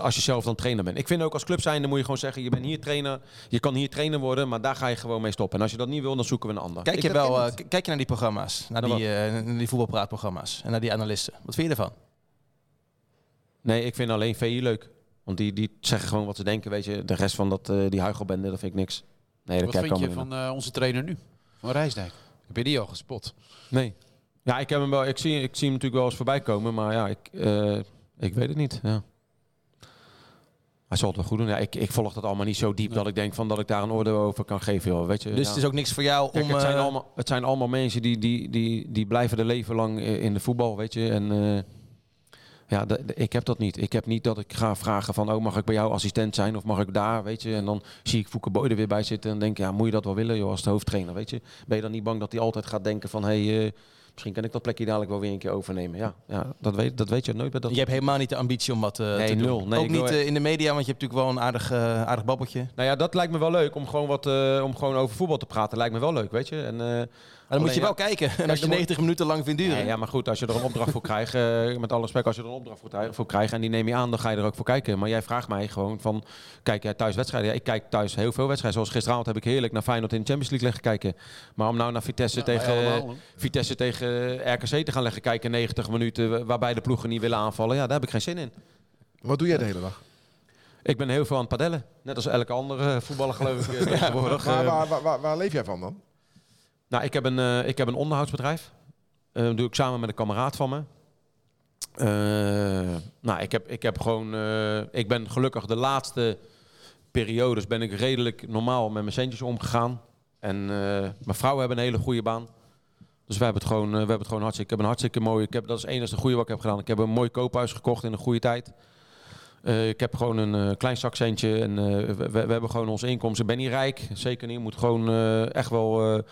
als je zelf dan trainer bent. Ik vind ook als club zijnde moet je gewoon zeggen, je bent hier trainer. Je kan hier trainer worden, maar daar ga je gewoon mee stoppen. En als je dat niet wil, dan zoeken we een ander.
Kijk je, wel, eh, kijk je naar die programma's, naar
Naar
die, eh, naar die voetbalpraatprogramma's en naar die analisten. Wat vind je ervan?
Nee, ik vind alleen VI leuk. Want die, die zeggen gewoon wat ze denken, weet je. De rest van dat, eh die huichelbende, dat vind ik niks. Nee, dat
Wat
kijk ik
vind je van eh, onze trainer nu? Van Rijsdijk. Heb je die al gespot?
Nee. Ja, ik, heb hem wel, ik, zie, ik zie hem natuurlijk wel eens voorbij komen, maar ja, ik, eh, ik weet het niet. Ja. Hij zal het wel goed doen. Ja, ik, ik volg dat allemaal niet zo diep dat ik denk van dat ik daar een oordeel over kan geven. Joh. Weet je,
Dus
ja.
het is ook niks voor jou
Kijk,
om...
het, zijn
eh,
allemaal, het zijn allemaal mensen die, die, die, die blijven er leven lang i- in de voetbal, weet je. En eh, ja, de- de- ik heb dat niet. Ik heb niet dat ik ga vragen van, oh, mag ik bij jou assistent zijn of mag ik daar, weet je. En dan zie ik Fouke Boy er weer bij zitten en denk ja, moet je dat wel willen, joh, als de hoofdtrainer, weet je. Ben je dan niet bang dat hij altijd gaat denken van, hé, hey, eh, misschien kan ik dat plekje dadelijk wel weer een keer overnemen. Ja, ja dat, weet, dat weet je nooit bij dat.
Je hebt helemaal niet de ambitie om wat eh,
Nee,
te doen.
nul. Nee,
ook niet eh, in de media, want je hebt natuurlijk wel een aardig, eh, aardig babbeltje.
Nou ja, dat lijkt me wel leuk om gewoon wat om gewoon over voetbal te praten. Lijkt me wel leuk, weet je. En,
dan moet je wel kijken. En als je
dan moet-
90 minuten lang vindt duren.
Ja, ja, maar goed, als je er een opdracht voor krijgt, eh, met alle respect, als je er een opdracht voor, krijgt en die neem je aan, dan ga je er ook voor kijken. Maar jij vraagt mij gewoon van, kijk jij thuis wedstrijden? Ja, ik kijk thuis heel veel wedstrijden. Zoals gisteravond heb ik heerlijk naar Feyenoord in de Champions League liggen kijken. Maar om nou naar Vitesse,
Ja,
tegen,
allemaal.
Vitesse tegen RKC te gaan leggen kijken, 90 minuten, waarbij de ploegen niet willen aanvallen, ja, daar heb ik geen zin in.
Wat doe jij de hele dag?
Ik ben heel veel aan het padellen. Net als elke andere voetballer geloof ik eh.
Maar
Eh,
waar, waar, waar, waar leef jij van dan?
Nou, ik heb een, eh, ik heb een onderhoudsbedrijf. Eh, Dat doe ik samen met een kameraad van me. Eh, nou, ik heb, ik heb gewoon... ik ben gelukkig de laatste periodes ben ik redelijk normaal met mijn centjes omgegaan. En mijn vrouw hebben een hele goede baan. Dus we hebben het gewoon, we hebben het gewoon hartstikke... Ik heb een hartstikke mooi... Ik heb, dat is het enige goede wat ik heb gedaan. Ik heb een mooi koophuis gekocht in een goede tijd. Ik heb gewoon een klein zakcentje en we, hebben gewoon onze inkomsten. Ik ben niet rijk, zeker niet. Moet gewoon echt wel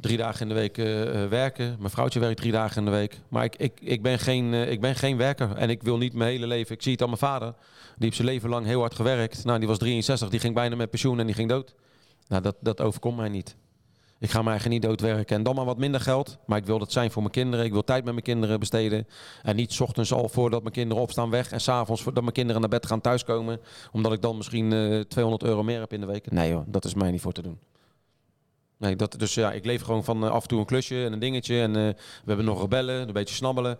drie dagen in de week eh, eh, werken. Mijn vrouwtje werkt drie dagen in de week. Maar ik, ik, ik, ben geen, eh, ik ben geen werker en ik wil niet mijn hele leven. Ik zie het aan mijn vader. Die heeft zijn leven lang heel hard gewerkt. Nou, die was 63, die ging bijna met pensioen en die ging dood. Nou, dat, dat overkomt mij niet. Ik ga mijn eigen niet doodwerken. En dan maar wat minder geld. Maar ik wil dat zijn voor mijn kinderen. Ik wil tijd met mijn kinderen besteden. En niet 's ochtends al voordat mijn kinderen opstaan weg. En s'avonds voordat mijn kinderen naar bed gaan thuiskomen. Omdat ik dan misschien eh 200 euro meer heb in de week. Nee joh, dat is mij niet voor te doen. Nee, dat, dus ja, ik leef gewoon van eh, af en toe een klusje en een dingetje. En eh, we hebben nog rebellen, een beetje snabbelen.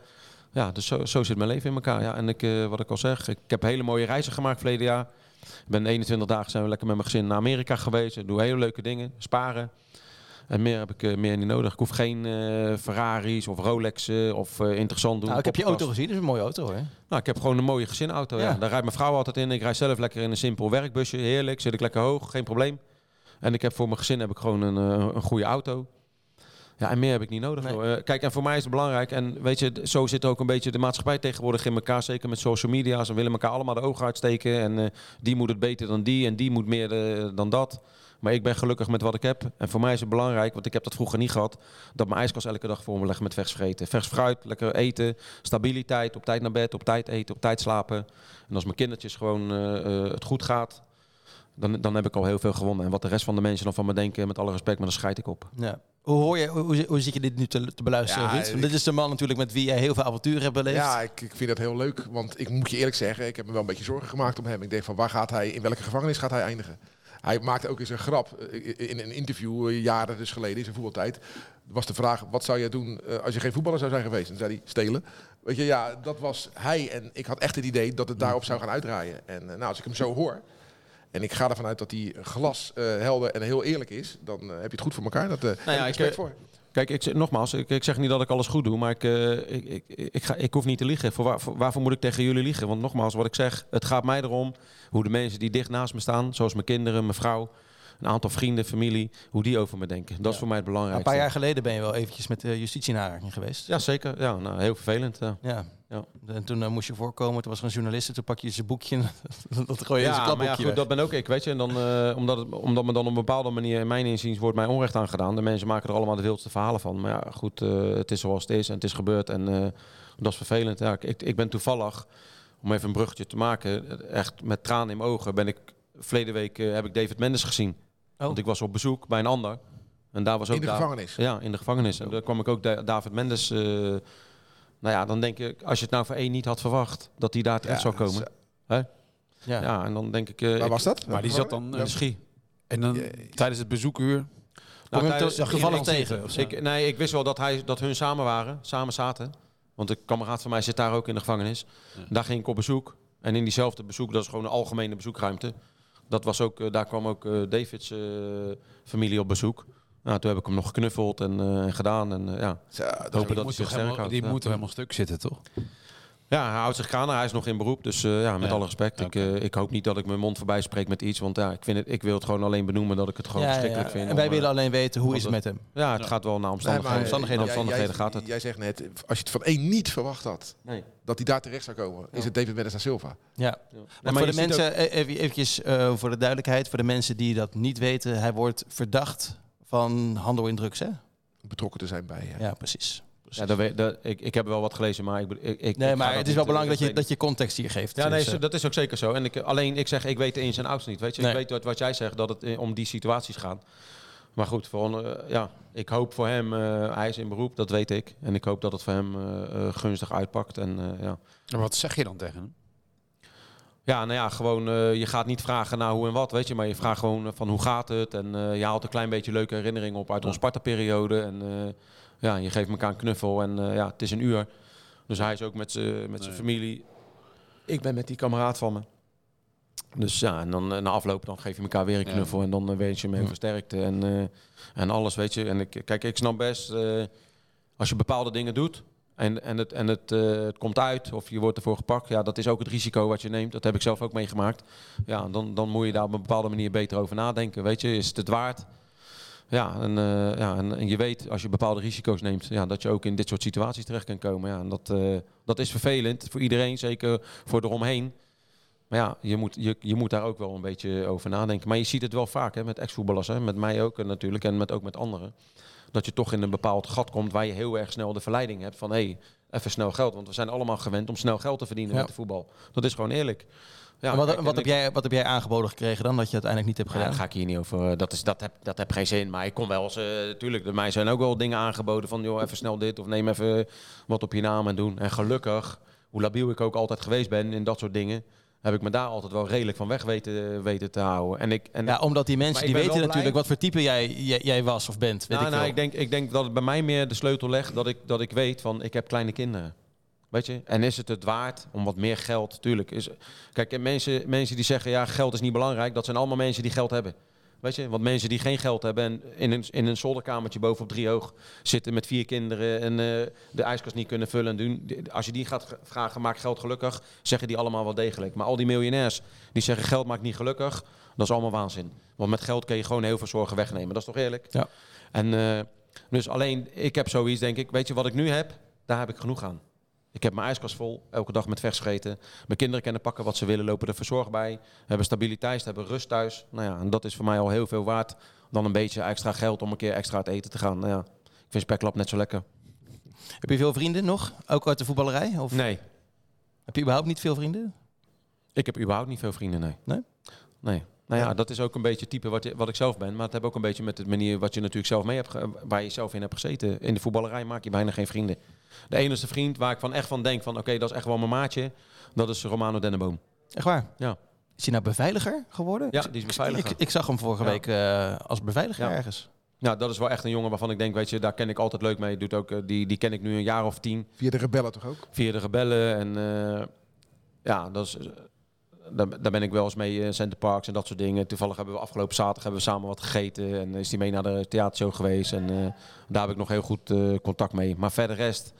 Ja, dus zo, zo zit mijn leven in elkaar. Ja, en ik, eh, wat ik al zeg, ik heb hele mooie reizen gemaakt verleden jaar. Ik ben 21 dagen zijn we lekker met mijn gezin naar Amerika geweest. Ik doe hele leuke dingen, sparen. En meer heb ik meer niet nodig. Ik hoef geen Ferraris of Rolexen of interessant doen.
Nou, ik heb je auto gezien, dat is een mooie auto hoor.
Nou, ik heb gewoon een mooie gezinauto. Ja.
Ja.
Daar rijdt mijn vrouw altijd in. Ik rijd zelf lekker in een simpel werkbusje. Heerlijk. Zit ik lekker hoog. Geen probleem. En ik heb voor mijn gezin heb ik gewoon een, eh, een goede auto. Ja, en meer heb ik niet nodig.
Nee.
Eh, kijk, en voor mij is het belangrijk. En weet je, zo zit ook een beetje de maatschappij tegenwoordig in elkaar. Zeker met social media. Ze willen elkaar allemaal de ogen uitsteken. En eh, die moet het beter dan die. En die moet meer dan dat. Maar ik ben gelukkig met wat ik heb. En voor mij is het belangrijk, want ik heb dat vroeger niet gehad, dat mijn ijskast elke dag voor me leggen met vers vreten. Vers fruit, lekker eten, stabiliteit, op tijd naar bed, op tijd eten, op tijd slapen. En als mijn kindertjes gewoon het goed gaat, dan, dan heb ik al heel veel gewonnen. En wat de rest van de mensen dan van me denken, met alle respect, maar dan scheid ik op.
Ja. Hoe, hoor je, hoe, hoe, zit je dit nu te, te beluisteren,
Ja,
Ruud? Want
ik-
dit is de man natuurlijk met wie jij heel veel avonturen hebt beleefd.
Ja, ik, ik vind dat heel leuk. Want ik moet je eerlijk zeggen, ik heb me wel een beetje zorgen gemaakt om hem. Ik denk van waar gaat hij, in welke gevangenis gaat hij eindigen? Hij maakte ook eens een grap eh, in een interview eh, jaren dus geleden in zijn voetbaltijd. Was de vraag, wat zou jij doen eh, als je geen voetballer zou zijn geweest? En dan zei hij, stelen. Weet je, ja, dat was hij. En ik had echt het idee dat het daarop zou gaan uitdraaien. En nou, als ik hem zo hoor, en ik ga ervan uit dat hij glas eh, helder en heel eerlijk is, dan eh, heb je het goed voor elkaar. Dat, eh
ja,
ik respect voor.
Kijk, ik, zeg- nogmaals, ik, ik zeg niet dat ik alles goed doe, maar ik, ik, ik, ik, ga, ik hoef niet te liegen. Voor waar, voor- waarvoor moet ik tegen jullie liegen? Want nogmaals, wat ik zeg, het gaat mij erom hoe de mensen die dicht naast me staan, zoals mijn kinderen, mijn vrouw, een aantal vrienden, familie, hoe die over me denken. Dat is voor mij het
een
belangrijkste.
paar jaar geleden ben je wel eventjes met de justitie in aanraking geweest.
Ja, zeker. Ja, nou, heel vervelend. Ja.
Ja.
Ja.
En toen eh, moest je voorkomen, toen was er een journalist, toen pak je zijn boekje en dat gooi je in zijn
Ja, maar ja,
klapboekje
goed, dat ben ook ik, weet je. En dan, eh, omdat, het, omdat me dan op een bepaalde manier, in mijn inziens, wordt mij onrecht aangedaan. De mensen maken er allemaal de wildste verhalen van. Maar ja, goed, eh, het is zoals het is en het is gebeurd. En eh, dat is vervelend. Ja, ik, ik ben toevallig, om even een bruggetje te maken, echt met tranen in mijn ogen, ben ik, verleden week eh, heb ik David Mendes gezien. Want ik was op bezoek bij een ander. En daar was ook
In de
daar-
gevangenis.
Ja, in de gevangenis. En daar kwam ik ook Da- David Mendes. eh, nou ja, dan denk ik, als je het nou voor één niet had verwacht, dat hij daar terecht
Ja,
zou komen.
dat
Hè?
Ja.
Ja, en dan denk ik... eh,
Waar
ik-
was dat?
Maar die zat dan...
in
eh,
de schie.
en dan tijdens het bezoekuur...
Kom je
Nou,
hem
in-
tegen? of?
Ik, nee, ik wist wel dat, hij, dat hun samen waren, samen zaten. Want een kameraad van mij zit daar ook in de gevangenis. Daar ging ik op bezoek. En in diezelfde bezoek, dat is gewoon een algemene bezoekruimte. Dat was ook, eh, daar kwam ook eh, Davids eh, familie op bezoek. Nou, toen heb ik hem nog geknuffeld en, gedaan. En ja,
Zo,
hopen dat hij zich sterk
helemaal,
houdt.
die
ja.
moet toch helemaal stuk zitten, toch?
Ja, hij houdt zich kraan. Hij is nog in beroep. Dus eh, ja, met
Ja.
alle respect. Ik, eh, ik hoop niet dat ik mijn mond voorbij spreek met iets. Want ja, ik, vind het, ik wil het gewoon alleen benoemen dat ik het gewoon
Ja,
verschrikkelijk
ja.
vind.
En wij
om,
willen
eh,
alleen weten, hoe is het met hem?
Ja, het gaat wel naar omstandigheden.
Nee,
omstandigheden-
jij-
omstandigheden
jij,
gaat het.
Jij zegt net, als je het van één niet verwacht had,
Nee.
dat hij daar terecht zou komen, is het David Mendes da Silva.
Ja.
Maar
voor de mensen, even, eventjes eh, voor de duidelijkheid, voor de mensen die dat niet weten, hij wordt verdacht van handel in drugs, hè?
Betrokken te zijn bij. Ja.
Ja, precies.
Ja, dat weet, dat, ik, ik heb wel wat gelezen, maar ik, ik,
Nee, maar het is wel
eh,
belangrijk dat je, dat je context hier geeft.
Ja, nee,
Dus, eh,
dat is ook zeker zo. En ik, alleen, ik zeg, ik weet de ins en outs niet. Weet je,
Nee.
ik weet wat, wat jij zegt, dat het eh, om die situaties gaat. Maar goed, voor, eh, ja, ik hoop voor hem, eh, hij is in beroep, dat weet ik. En ik hoop dat het voor hem gunstig uitpakt. En eh, ja.
Wat zeg je dan tegen hem?
Ja, nou ja, gewoon, eh, je gaat niet vragen naar hoe en wat, weet je. Maar je vraagt gewoon van hoe gaat het? En eh, je haalt een klein beetje leuke herinneringen op uit onze Sparta-periode. En eh, ja, je geeft elkaar een knuffel en eh, ja, het is een uur. Dus hij is ook met zijn met zijn familie. Ik ben met die kameraad van me. Dus ja, en dan eh, na afloop dan geef je elkaar weer een
Ja.
knuffel. En dan eh, wens je hem heel veel sterkte en, en alles, weet je. En ik, kijk, ik snap best, als je bepaalde dingen doet... En, en, het, en het, het komt uit of je wordt ervoor gepakt. Ja, dat is ook het risico wat je neemt. Dat heb ik zelf ook meegemaakt. Ja, dan, dan moet je daar op een bepaalde manier beter over nadenken. Weet je, is het het waard? Ja, en, eh, ja en, en je weet als je bepaalde risico's neemt, ja, dat je ook in dit soort situaties terecht kan komen. Ja, en dat, eh, dat is vervelend voor iedereen, zeker voor eromheen. Maar ja, je moet, je, je moet daar ook wel een beetje over nadenken. Maar je ziet het wel vaak hè, met ex-voetballers, hè, met mij ook eh, natuurlijk en met, ook met anderen. Dat je toch in een bepaald gat komt waar je heel erg snel de verleiding hebt van hé, hey, even snel geld. Want we zijn allemaal gewend om snel geld te verdienen
Ja.
met de voetbal. Dat is gewoon eerlijk. Ja,
en wat,
kijk,
wat, heb
ik-
jij, wat heb jij aangeboden gekregen dan, dat je uiteindelijk niet hebt
ja,
gedaan?
daar ga ik hier niet over. Dat, is, dat, heb, dat heb geen zin. Maar ik kon wel eens, eh tuurlijk, bij mij zijn ook wel dingen aangeboden van, joh, even snel dit of neem even wat op je naam en doen. En gelukkig, hoe labiel ik ook altijd geweest ben in dat soort dingen, heb ik me daar altijd wel redelijk van weg weten, weten te houden. En ik, en
Ja, omdat die mensen die weten natuurlijk
blij-
wat voor type jij, jij, jij was of bent. Weet
nou,
ik
nou, ik, denk, ik denk dat het bij mij meer de sleutel legt dat ik, dat ik weet van ik heb kleine kinderen. Weet je? En is het het waard om wat meer geld? Tuurlijk. Is, kijk, en mensen, mensen die zeggen ja, geld is niet belangrijk, dat zijn allemaal mensen die geld hebben. Weet je? Want mensen die geen geld hebben en in een, in een zolderkamertje boven op drie hoog zitten met vier kinderen en eh, de ijskast niet kunnen vullen en doen. Als je die gaat ge- vragen, maak geld gelukkig, zeggen die allemaal wel degelijk. Maar al die miljonairs die zeggen geld maakt niet gelukkig, dat is allemaal waanzin. Want met geld kun je gewoon heel veel zorgen wegnemen. Dat is toch eerlijk?
Ja.
En eh, dus alleen, ik heb zoiets, denk ik, weet je wat ik nu heb? Daar heb ik genoeg aan. Ik heb mijn ijskast vol, elke dag met vers gegeten. Mijn kinderen kunnen pakken wat ze willen, lopen er verzorgd bij. Hebben stabiliteit, hebben rust thuis. Nou ja, en dat is voor mij al heel veel waard. Dan een beetje extra geld om een keer extra uit eten te gaan. Nou ja, ik vind speklap net zo lekker.
Heb je veel vrienden nog? Ook uit de voetballerij? Of
Nee,
heb je überhaupt niet veel vrienden?
ik heb überhaupt niet veel vrienden, nee.
Nee?
Nee. Nou ja, dat is ook een beetje het type wat, je, wat ik zelf ben. Maar het heeft ook een beetje met de manier wat je natuurlijk zelf mee hebt, waar je zelf in hebt gezeten. In de voetballerij maak je bijna geen vrienden. De enige vriend waar ik van echt van denk van oké, dat is echt wel mijn maatje. Dat is Romano Denneboom.
Echt waar?
Ja.
Is hij nou beveiliger geworden?
Ja, die is beveiliger.
Ik, ik zag hem vorige
Ja.
week eh, als beveiliger
Ja.
ergens.
Nou, dat is wel echt een jongen waarvan ik denk, weet je, daar ken ik altijd leuk mee. Doet ook, eh, die, die ken ik nu een jaar of tien.
Via de rebellen toch ook?
Via de rebellen. En eh, ja, dat is, daar, daar ben ik wel eens mee in Center Parks en dat soort dingen. Toevallig hebben we afgelopen zaterdag hebben we samen wat gegeten. En is hij mee naar de theatershow geweest. En eh, daar heb ik nog heel goed eh, contact mee. Maar verder rest...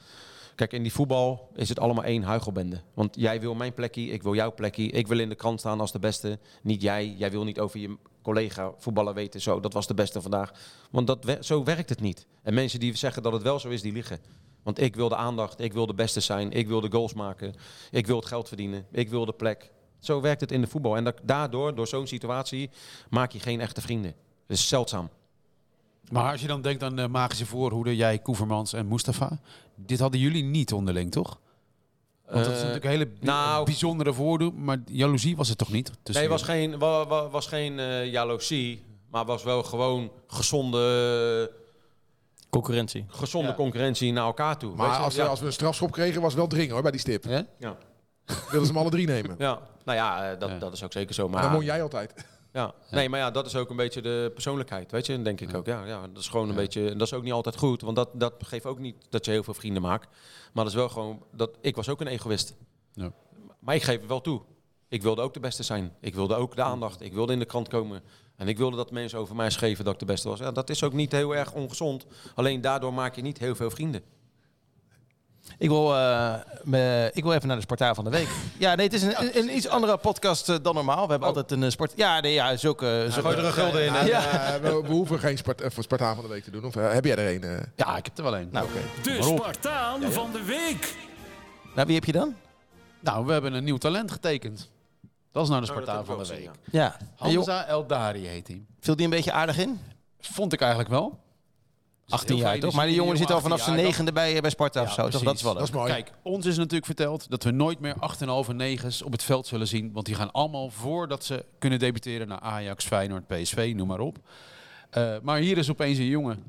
Kijk, in die voetbal is het allemaal één huichelbende. Want jij wil mijn plekje, ik wil jouw plekje. Ik wil in de krant staan als de beste. Niet jij. Jij wil niet over je collega voetballer weten. Zo, dat was de beste vandaag. Want dat, zo werkt het niet. En mensen die zeggen dat het wel zo is, die liegen. Want ik wil de aandacht, ik wil de beste zijn, ik wil de goals maken, ik wil het geld verdienen, ik wil de plek. Zo werkt het in de voetbal. En dat, daardoor, door zo'n situatie, maak je geen echte vrienden. Dat is zeldzaam.
Maar als je dan denkt aan de magische voorhoede, jij, Koevermans en Mustafa. Dit hadden jullie niet onderling, toch? Want dat is
Eh,
natuurlijk een hele bi-
nou-
bijzondere voorhoede. Maar jaloezie was het toch niet? tussen
Nee, was geen, wa, wa- was geen eh, jaloezie, maar was wel gewoon gezonde,
Concurrentie.
gezonde
Ja.
concurrentie naar elkaar toe.
Maar als we,
ja.
als we een strafschop kregen, was het wel dringen hoor, bij die stip.
Hè?
Ja.
Wilden ze hem alle drie nemen.
ja, nou ja, eh, dat,
Ja.
dat is ook zeker zo.
Maar dan won jij altijd.
Ja. Nee, maar ja, dat is ook een beetje de persoonlijkheid, weet je. En denk ik ook, ja, ja, dat is gewoon een beetje... En dat is ook niet altijd goed, want dat, dat geeft ook niet dat je heel veel vrienden maakt. Maar dat is wel gewoon... Dat, ik was ook een egoïst.
Ja.
Maar ik geef het wel toe. Ik wilde ook de beste zijn. Ik wilde ook de aandacht. Ik wilde in de krant komen. En ik wilde dat mensen over mij schreven dat ik de beste was. Ja, dat is ook niet heel erg ongezond. Alleen daardoor maak je niet heel veel vrienden.
Ik wil, eh, me- ik wil even naar de Spartaan van de Week. Ja, nee, het is een, een, iets andere podcast eh, dan normaal. We hebben altijd een eh, sport... Ja, nee, ja, zulke... zulke
gooi er een gulden in?
Ja.
Eh, we, we hoeven geen Spart voor Spartaan van de week te doen. Of heb jij er een? eh?
Ja, ik heb er wel een.
Nou, oké.
De Spartaan van de week.
Nou, wie heb je dan?
Nou, we hebben een nieuw talent getekend. Dat is nou de
Oh,
Spartaan van de week.
Ja. Joh,
Hamza Eldari heet hij.
viel die een beetje aardig in?
Vond ik eigenlijk wel.
18
heel
jaar, toch? Maar die jongen zit al vanaf zijn
18 jaar,
negende bij, bij Sparta of zo. Toch? Dat is wel
Dat is
leuk.
mooi.
Kijk, ons is natuurlijk verteld dat we nooit meer 8,5 en 9's op het veld zullen zien. Want die gaan allemaal voordat ze kunnen debuteren naar Ajax, Feyenoord, PSV, noem maar op. Eh, maar hier is opeens een jongen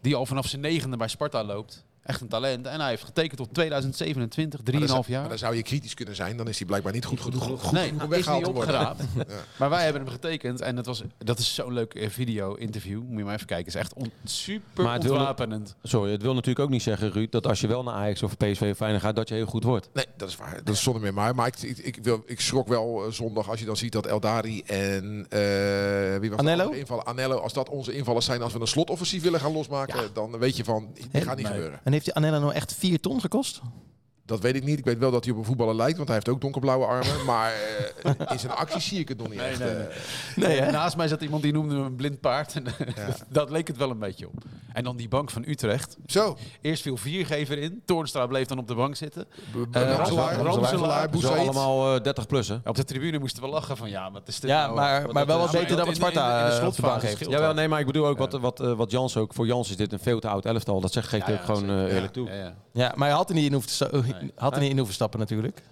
die al vanaf zijn negende bij Sparta loopt. Echt een talent. En hij heeft getekend tot 2027, 3,5
Maar dan zou-
jaar.
Maar dan zou je kritisch kunnen zijn. Dan is hij blijkbaar niet goed genoeg, goed
nee,
genoeg om
is
weggehaald te worden.
opgeraapt. Maar wij hebben hem getekend en dat, was, dat is zo'n leuk eh, video-interview. Moet je maar even kijken. Het is echt on- super
Maar het wil-
ontwapenend.
Sorry, het wil natuurlijk ook niet zeggen, Ruud, dat als je wel naar Ajax of PSV of Feyenoord gaat, dat je heel goed wordt.
Nee, dat is waar. Dat is zonder meer maar. Maar ik, ik, ik, wil, ik schrok wel eh, zondag als je dan ziet dat Eldari en eh wie was
Anello?
invallen? Anello. Als dat onze invallers zijn als we een slotoffensief willen gaan losmaken, dan weet je van, dit gaat niet
Nee.
gebeuren.
En heeft die Anella nou echt 4 ton gekost?
Dat weet ik niet. Ik weet wel dat hij op een voetballer lijkt, want hij heeft ook donkerblauwe armen. Maar eh, in zijn acties zie ik het nog niet echt. eh.
Nee, hè?
Naast mij zat iemand die noemde hem een blind paard. En dat leek het wel een beetje op. En dan die bank van Utrecht.
Zo,
Eerst viel Viergever in. Toornstra bleef dan op de bank zitten.
eh,
Ramselaar,
Boussaïd.
allemaal eh, 30 plus, hè?
Op de tribune moesten we lachen van ja, wat is dit
Ja,
nou?
maar, maar wel wat
Ja,
beter dan wat Sparta
in de
eh, op de bank heeft.
Jawel, nee, maar ik bedoel ook wat, wat, eh, wat Jans ook. Voor Jans is dit een veel te oud elftal. Dat zeg, geeft
Ja,
ook gewoon eh, eerlijk toe.
Ja, ja.
Ja, maar hij had er niet in hoeven, had er niet in hoeven stappen natuurlijk.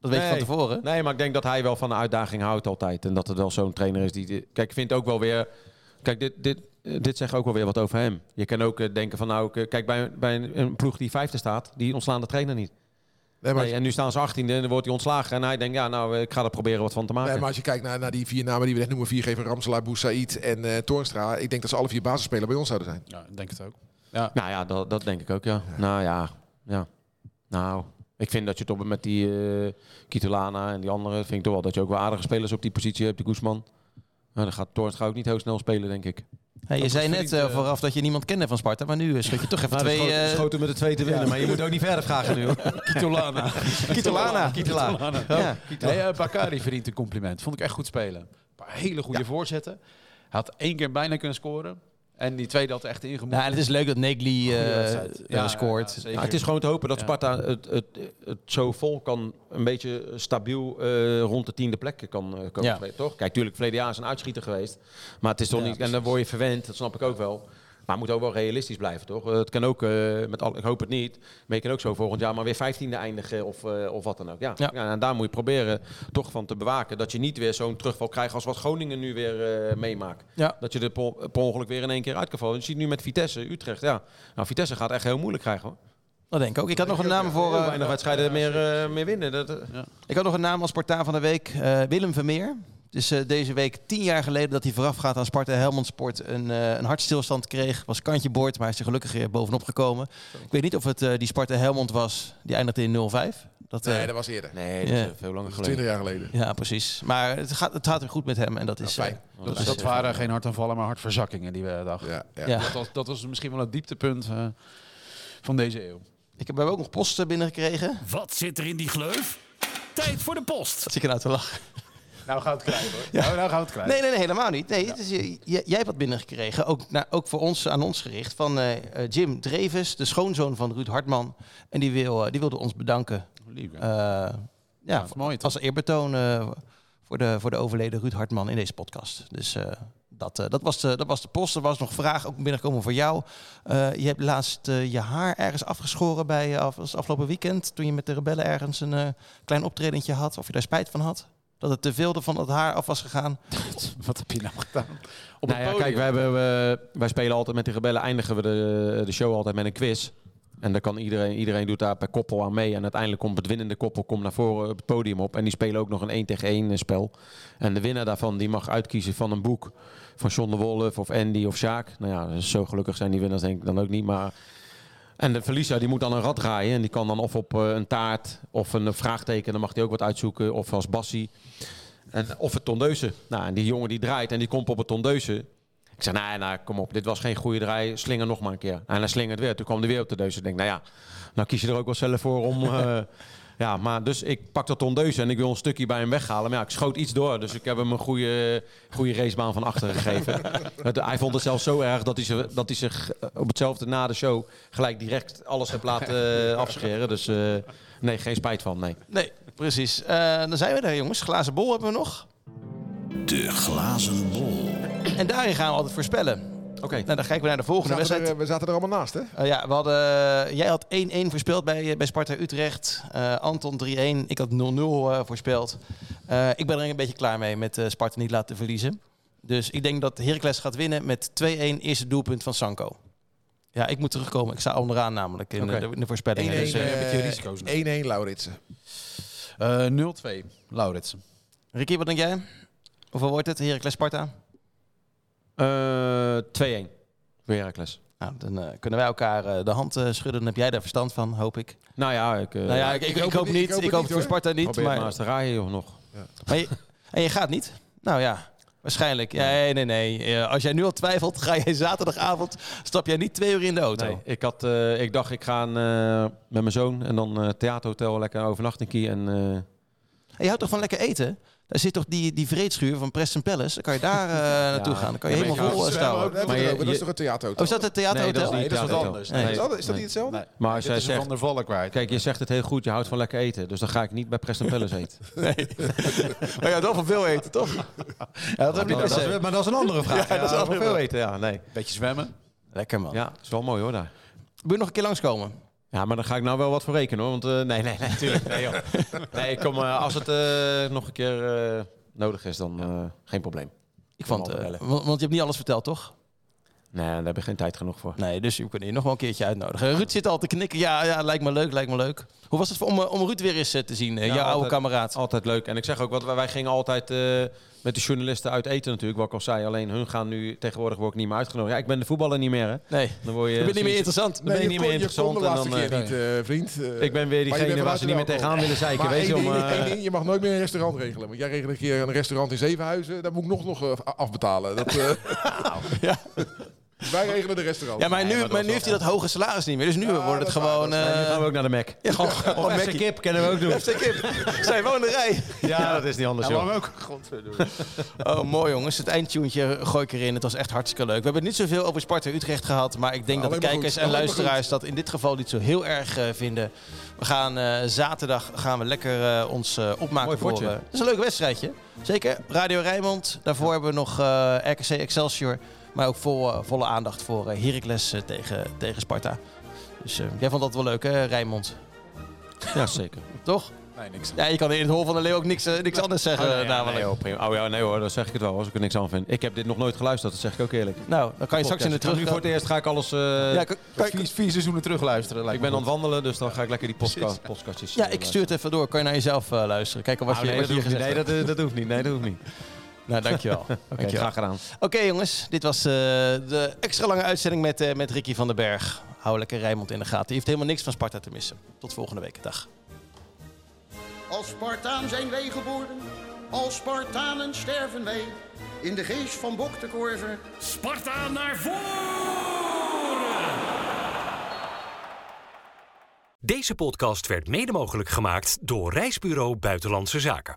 Dat weet je van tevoren.
Nee, maar ik denk dat hij wel van de uitdaging houdt altijd. En dat het wel zo'n trainer is die... Kijk, ik vind ook wel weer... Kijk, dit, dit, eh, dit zegt ook wel weer wat over hem. Je kan ook eh, denken van nou... eh, Kijk, bij, bij een, een ploeg die vijfde staat, die ontslaan de trainer niet.
Nee, maar,
Nee, en nu staan ze achttiende en dan wordt hij ontslagen. En hij denkt, ja, nou, eh, ik ga er proberen wat van te maken.
nee, maar als je kijkt naar, naar die vier namen die we net noemen, viergever Ramselaar, Boussaïd en eh Toornstra. Ik denk dat ze alle vier basisspelers bij ons zouden zijn.
Ja, ik denk het ook. Ja.
Nou ja, dat, dat denk ik ook, ja. Nou ja, ja. Nou, ik vind dat je toch met die eh Kitolana en die andere... vind ik toch wel dat je ook wel aardige spelers op die positie hebt, die Guzman. Nou, dan gaat Toornstra ook niet heel snel spelen, denk ik.
Hey, je zei net eh, vooraf dat je niemand kende van Sparta, maar nu eh, schud je toch even
Nou,
twee...
schoten,
eh,
schoten met de twee te winnen, maar je moet ook niet verder vragen nu.
Kitolana.
Kitolana.
Kitolana.
Ja.
Eh, Bakari verdient een compliment. Vond ik echt goed spelen. Een paar hele goede voorzetten. Hij had één keer bijna kunnen scoren. En die tweede had echt ingemoeid.
Nou, en het is leuk dat Negli eh, eh,
Ja, ja,
scoort.
ja.
Ja, het is gewoon te hopen dat
Ja.
Sparta het, het, het zo vol kan, een beetje stabiel eh, rond de tiende plek kan eh, komen toch? Kijk, natuurlijk, verleden jaar is een uitschieter geweest. Maar het is toch
Ja,
niet, en dan word je verwend, dat snap ik ook wel. Maar moet ook wel realistisch blijven, toch? Eh, Het kan ook, eh, met al, ik hoop het niet, maar je kan ook zo volgend jaar maar weer vijftiende eindigen of, eh, of wat dan ook. Ja.
Ja.
Ja. en daar moet je proberen toch van te bewaken. Dat je niet weer zo'n terugval krijgt als wat Groningen nu weer meemaakt.
Ja.
Dat je er per, ongeluk weer in één keer uit kan vallen. Je ziet nu met Vitesse, Utrecht, ja. Nou, Vitesse gaat echt heel moeilijk krijgen, hoor.
Dat denk ik ook. Ik had nog een naam voor...
Weinig wedstrijden meer, meer winnen. Dat,
Ik had nog een naam als Spartaan van de week. Willem Vermeer. Het is eh, deze week tien jaar geleden dat hij voorafgaat aan Sparta Helmond Sport een, eh, een hartstilstand kreeg. Was kantje boord, maar hij is er gelukkig weer bovenop gekomen. Ik weet niet of het eh, die Sparta Helmond was. Die eindigde in 0-5. Dat, eh,
Nee, dat was eerder.
nee, dat
Ja.
is veel langer geleden.
20 jaar geleden.
Ja, precies. Maar het gaat, het gaat weer goed met hem en dat is
fijn.
Dus
is,
dat waren geen hartaanvallen, maar hartverzakkingen die we dachten.
Ja, ja.
Ja.
Dat, was, dat was misschien wel het dieptepunt eh, van deze eeuw.
Ik heb ook nog posten binnengekregen.
Wat zit er in die gleuf? Tijd voor de post.
Zit ik er nou te lachen?
Nou gaan we het krijgen hoor. Nou, nou gaan we het krijgen.
Nee, nee, nee, helemaal niet. Nee, het is, eh, j- jij hebt wat binnengekregen, ook, nou, ook voor ons, aan ons gericht, van eh, eh, Jim Dreves, de schoonzoon van Ruud Hartman. En die, wil, die wilde ons bedanken.
Lief,
ja,
mooi,
als eerbetoon voor, de, voor de overleden Ruud Hartman in deze podcast. Dus dat, dat, was de, dat was de post. Er was nog een vraag ook binnengekomen voor jou. Je hebt laatst je haar ergens afgeschoren bij af, afgelopen weekend. Toen je met de rebellen ergens een klein optredentje had. Of je daar spijt van had. Dat het te veel van het haar af was gegaan.
Wat heb je nou gedaan? Op
Nou ja, kijk, wij, hebben, we- wij spelen altijd met die rebellen, eindigen we de, de show altijd met een quiz. En dan kan iedereen, iedereen doet daar per koppel aan mee. En uiteindelijk komt het winnende koppel komt naar voren op het podium op. En die spelen ook nog een 1 tegen 1 spel. En de winnaar daarvan die mag uitkiezen van een boek van John de Wolf of Andy of Sjaak. Nou ja, zo gelukkig zijn die winnaars denk ik dan ook niet. Maar... En de verliezer die moet dan een rad draaien. En die kan dan of op eh, een taart of een vraagteken. Dan mag hij ook wat uitzoeken. Of als Bassie. En, of het tondeuzen. Nou, en die jongen die draait en die komt op het tondeuzen. Ik zei, nou, nou, kom op, dit was geen goede draai. Slinger nog maar een keer. En hij slingert weer. Toen kwam hij weer op de deus. Ik denk, nou ja, nou kies je er ook wel zelf voor om... eh, ja, maar dus ik pak dat tondeuzen en ik wil een stukje bij hem weghalen. Maar ja, ik schoot iets door. Dus ik heb hem een goede, goede racebaan van achteren gegeven. Het- hij vond het zelfs zo erg dat hij, zich, dat hij zich eh, op hetzelfde na de show... gelijk direct alles heeft laten eh, afscheren. Dus eh, nee, geen spijt van, nee.
Nee, precies. Eh, dan zijn we er, jongens. Glazen bol hebben we nog.
De glazen bol.
En daarin gaan we altijd voorspellen.
Oké.
Nou, dan kijken we naar de
We
volgende
zaten,
wedstrijd.
er, we zaten er allemaal naast, hè?
Eh, ja, we hadden, jij had 1-1 voorspeld bij, bij Sparta Utrecht. Eh, Anton 3-1. Ik had 0-0 eh, voorspeld. Eh, ik ben er een beetje klaar mee met eh, Sparta niet laten verliezen. Dus ik denk dat Heracles gaat winnen met 2-1 eerste doelpunt van Sanko. Ja, ik moet terugkomen. Ik sta onderaan namelijk in, de, in de voorspellingen.
1-1
Dus, eh,
eh,
risico's
1-1 Lauritsen.
Eh 0-2, Lauritsen.
Ricky, wat denk jij? Hoeveel wordt het? Heracles Sparta?
Eh 2-1 voor Heracles.
Nou, dan eh, kunnen wij elkaar eh, de hand eh, schudden. Dan heb jij daar verstand van, hoop ik.
Nou ja, ik, eh
nou ja, ik, ik, ik hoop, niet. Ik hoop,
het
het
niet,
voor. Sparta niet.
probeer maar
Maar,
raaien joh, nog.
maar je, en je gaat niet? Nou ja, waarschijnlijk. Ja, nee, nee, nee. Eh, Als jij nu al twijfelt, ga jij zaterdagavond, stap jij niet twee uur in de auto.
Nee, ik, had, eh, ik dacht ik ga eh, met mijn zoon en dan eh theaterhotel lekker overnachting en eh,
En je houdt toch van lekker eten? Daar zit toch die, die vreedschuur van Preston Palace? Dan kan je daar eh, naartoe gaan. Dan kan je
Ja, maar
helemaal vol
Maar je-
Dat is toch een theaterhotel?
Oh, is dat het theaterhotel?
Nee, dat is
Nee, dat is wat anders.
Nee.
Is dat, is dat niet hetzelfde?
Nee.
Maar als jij zegt,
Van der Valk kwijt.
kijk, je zegt het heel goed, je houdt van lekker eten. Dus dan ga ik niet bij Preston Palace eten.
Maar je houdt wel van veel eten, toch? Ja, dat heb je
Maar dat, is, maar dat is een andere vraag.
Ja, dat is
Ja,
wel
veel eten, ja, nee.
Beetje zwemmen.
Lekker man.
Ja, dat is wel mooi hoor daar.
Wil je nog een keer langskomen?
Ja, maar dan ga ik nou wel wat voor rekenen hoor. Want eh, nee, nee, nee, natuurlijk. Nee, joh. nee ik kom, eh, als het eh, nog een keer nodig is, dan geen probleem.
Ik vond, want, je hebt niet alles verteld, toch?
Nee, daar heb ik geen tijd genoeg voor.
Nee, dus we kunnen je nog wel een keertje uitnodigen. Ruud zit al te knikken. Ja, ja, lijkt me leuk, lijkt me leuk. Hoe was het om, om Ruud weer eens te zien?
Ja,
jouw oude kameraad.
Altijd leuk. En ik zeg ook, wat wij gingen altijd met de journalisten uit eten natuurlijk, wat ik al zei. Alleen hun gaan nu, tegenwoordig word ik niet meer uitgenodigd. Ja, ik ben de voetballer niet meer hè.
Nee,
Dan word je,
je bent niet meer interessant.
Dan ben je niet
kon-
meer
Je kon
interessant.
de
en dan,
keer
eh,
niet, eh, vriend.
Ik ben weer diegene waar ze niet meer tegenaan willen zeiken.
Maar
Weet je, om,
ding,
eh,
je mag nooit meer een restaurant regelen. Want jij regelt een keer een restaurant in Zevenhuizen. Dat moet ik nog, nog afbetalen. Dat, eh, Wij regelen de restaurant.
Ja, maar nu, maar nu heeft hij dat hoge salaris niet meer. Dus nu wordt het
dat
gewoon...
dat waar.
Nu
eh,
gaan we ook naar de Mac.
ja, gewoon, Mackie.
Kip kennen we ook doen.
FC Kip. Zij wonen de rij.
Ja, dat is niet anders,
Ja,
joh.
ook.
Oh, mooi jongens. Het eindtuntje gooi ik erin. Het was echt hartstikke leuk. We hebben het niet zoveel over Sparta Utrecht gehad. Maar ik denk dat de kijkers
goed.
en luisteraars dat in dit geval niet zo heel erg eh, vinden. We gaan eh, zaterdag gaan we lekker eh, ons eh, opmaken
Mooi
voor... eh, het is een leuk wedstrijdje. Zeker. Radio Rijnmond. Daarvoor hebben we nog eh, RKC Excelsior. Maar ook vol, eh, volle aandacht voor eh, Heracles eh, tegen, tegen Sparta. Dus eh, jij vond dat wel leuk hè, Rijnmond?
Ja, zeker.
Toch?
Nee, niks.
Ja, je kan in het hol van de leeuw ook niks, niks anders zeggen
Oh, nee, ja, nee, hoor, prima. Oh ja, nee hoor, dan zeg ik het wel als ik er niks aan vind. Ik heb dit nog nooit geluisterd, dat zeg ik ook eerlijk.
Nou, dan kan je straks in de terug...
Nu voor het eerst ga ik alles... eh,
Ja, kan- kan je-
Vier, vier seizoenen terugluisteren.
ik ben aan het wandelen, dus dan ga ik lekker die podcast, podcastjes...
Ja, ik stuur het even door. Kan je naar jezelf eh, luisteren? Kijken wat
luisteren.
je,
Oh, nee,
wat
dat
je gezegd
Nee, dat, dat hoeft niet. Nee, dat hoeft niet.
Nou, dankjewel.
Oké,
Dankjewel.
graag gedaan.
Oké jongens, dit was eh, de extra lange uitzending met, eh, met Ricky van den Berg. Hou lekker Rijmond in de gaten. Je heeft helemaal niks van Sparta te missen. Tot volgende week. Dag.
Als Spartaan zijn wij geboren, als Spartanen sterven wij. In de geest van Bok de Korver
Sparta naar voren!
Deze podcast werd mede mogelijk gemaakt door Reisbureau Buitenlandse Zaken.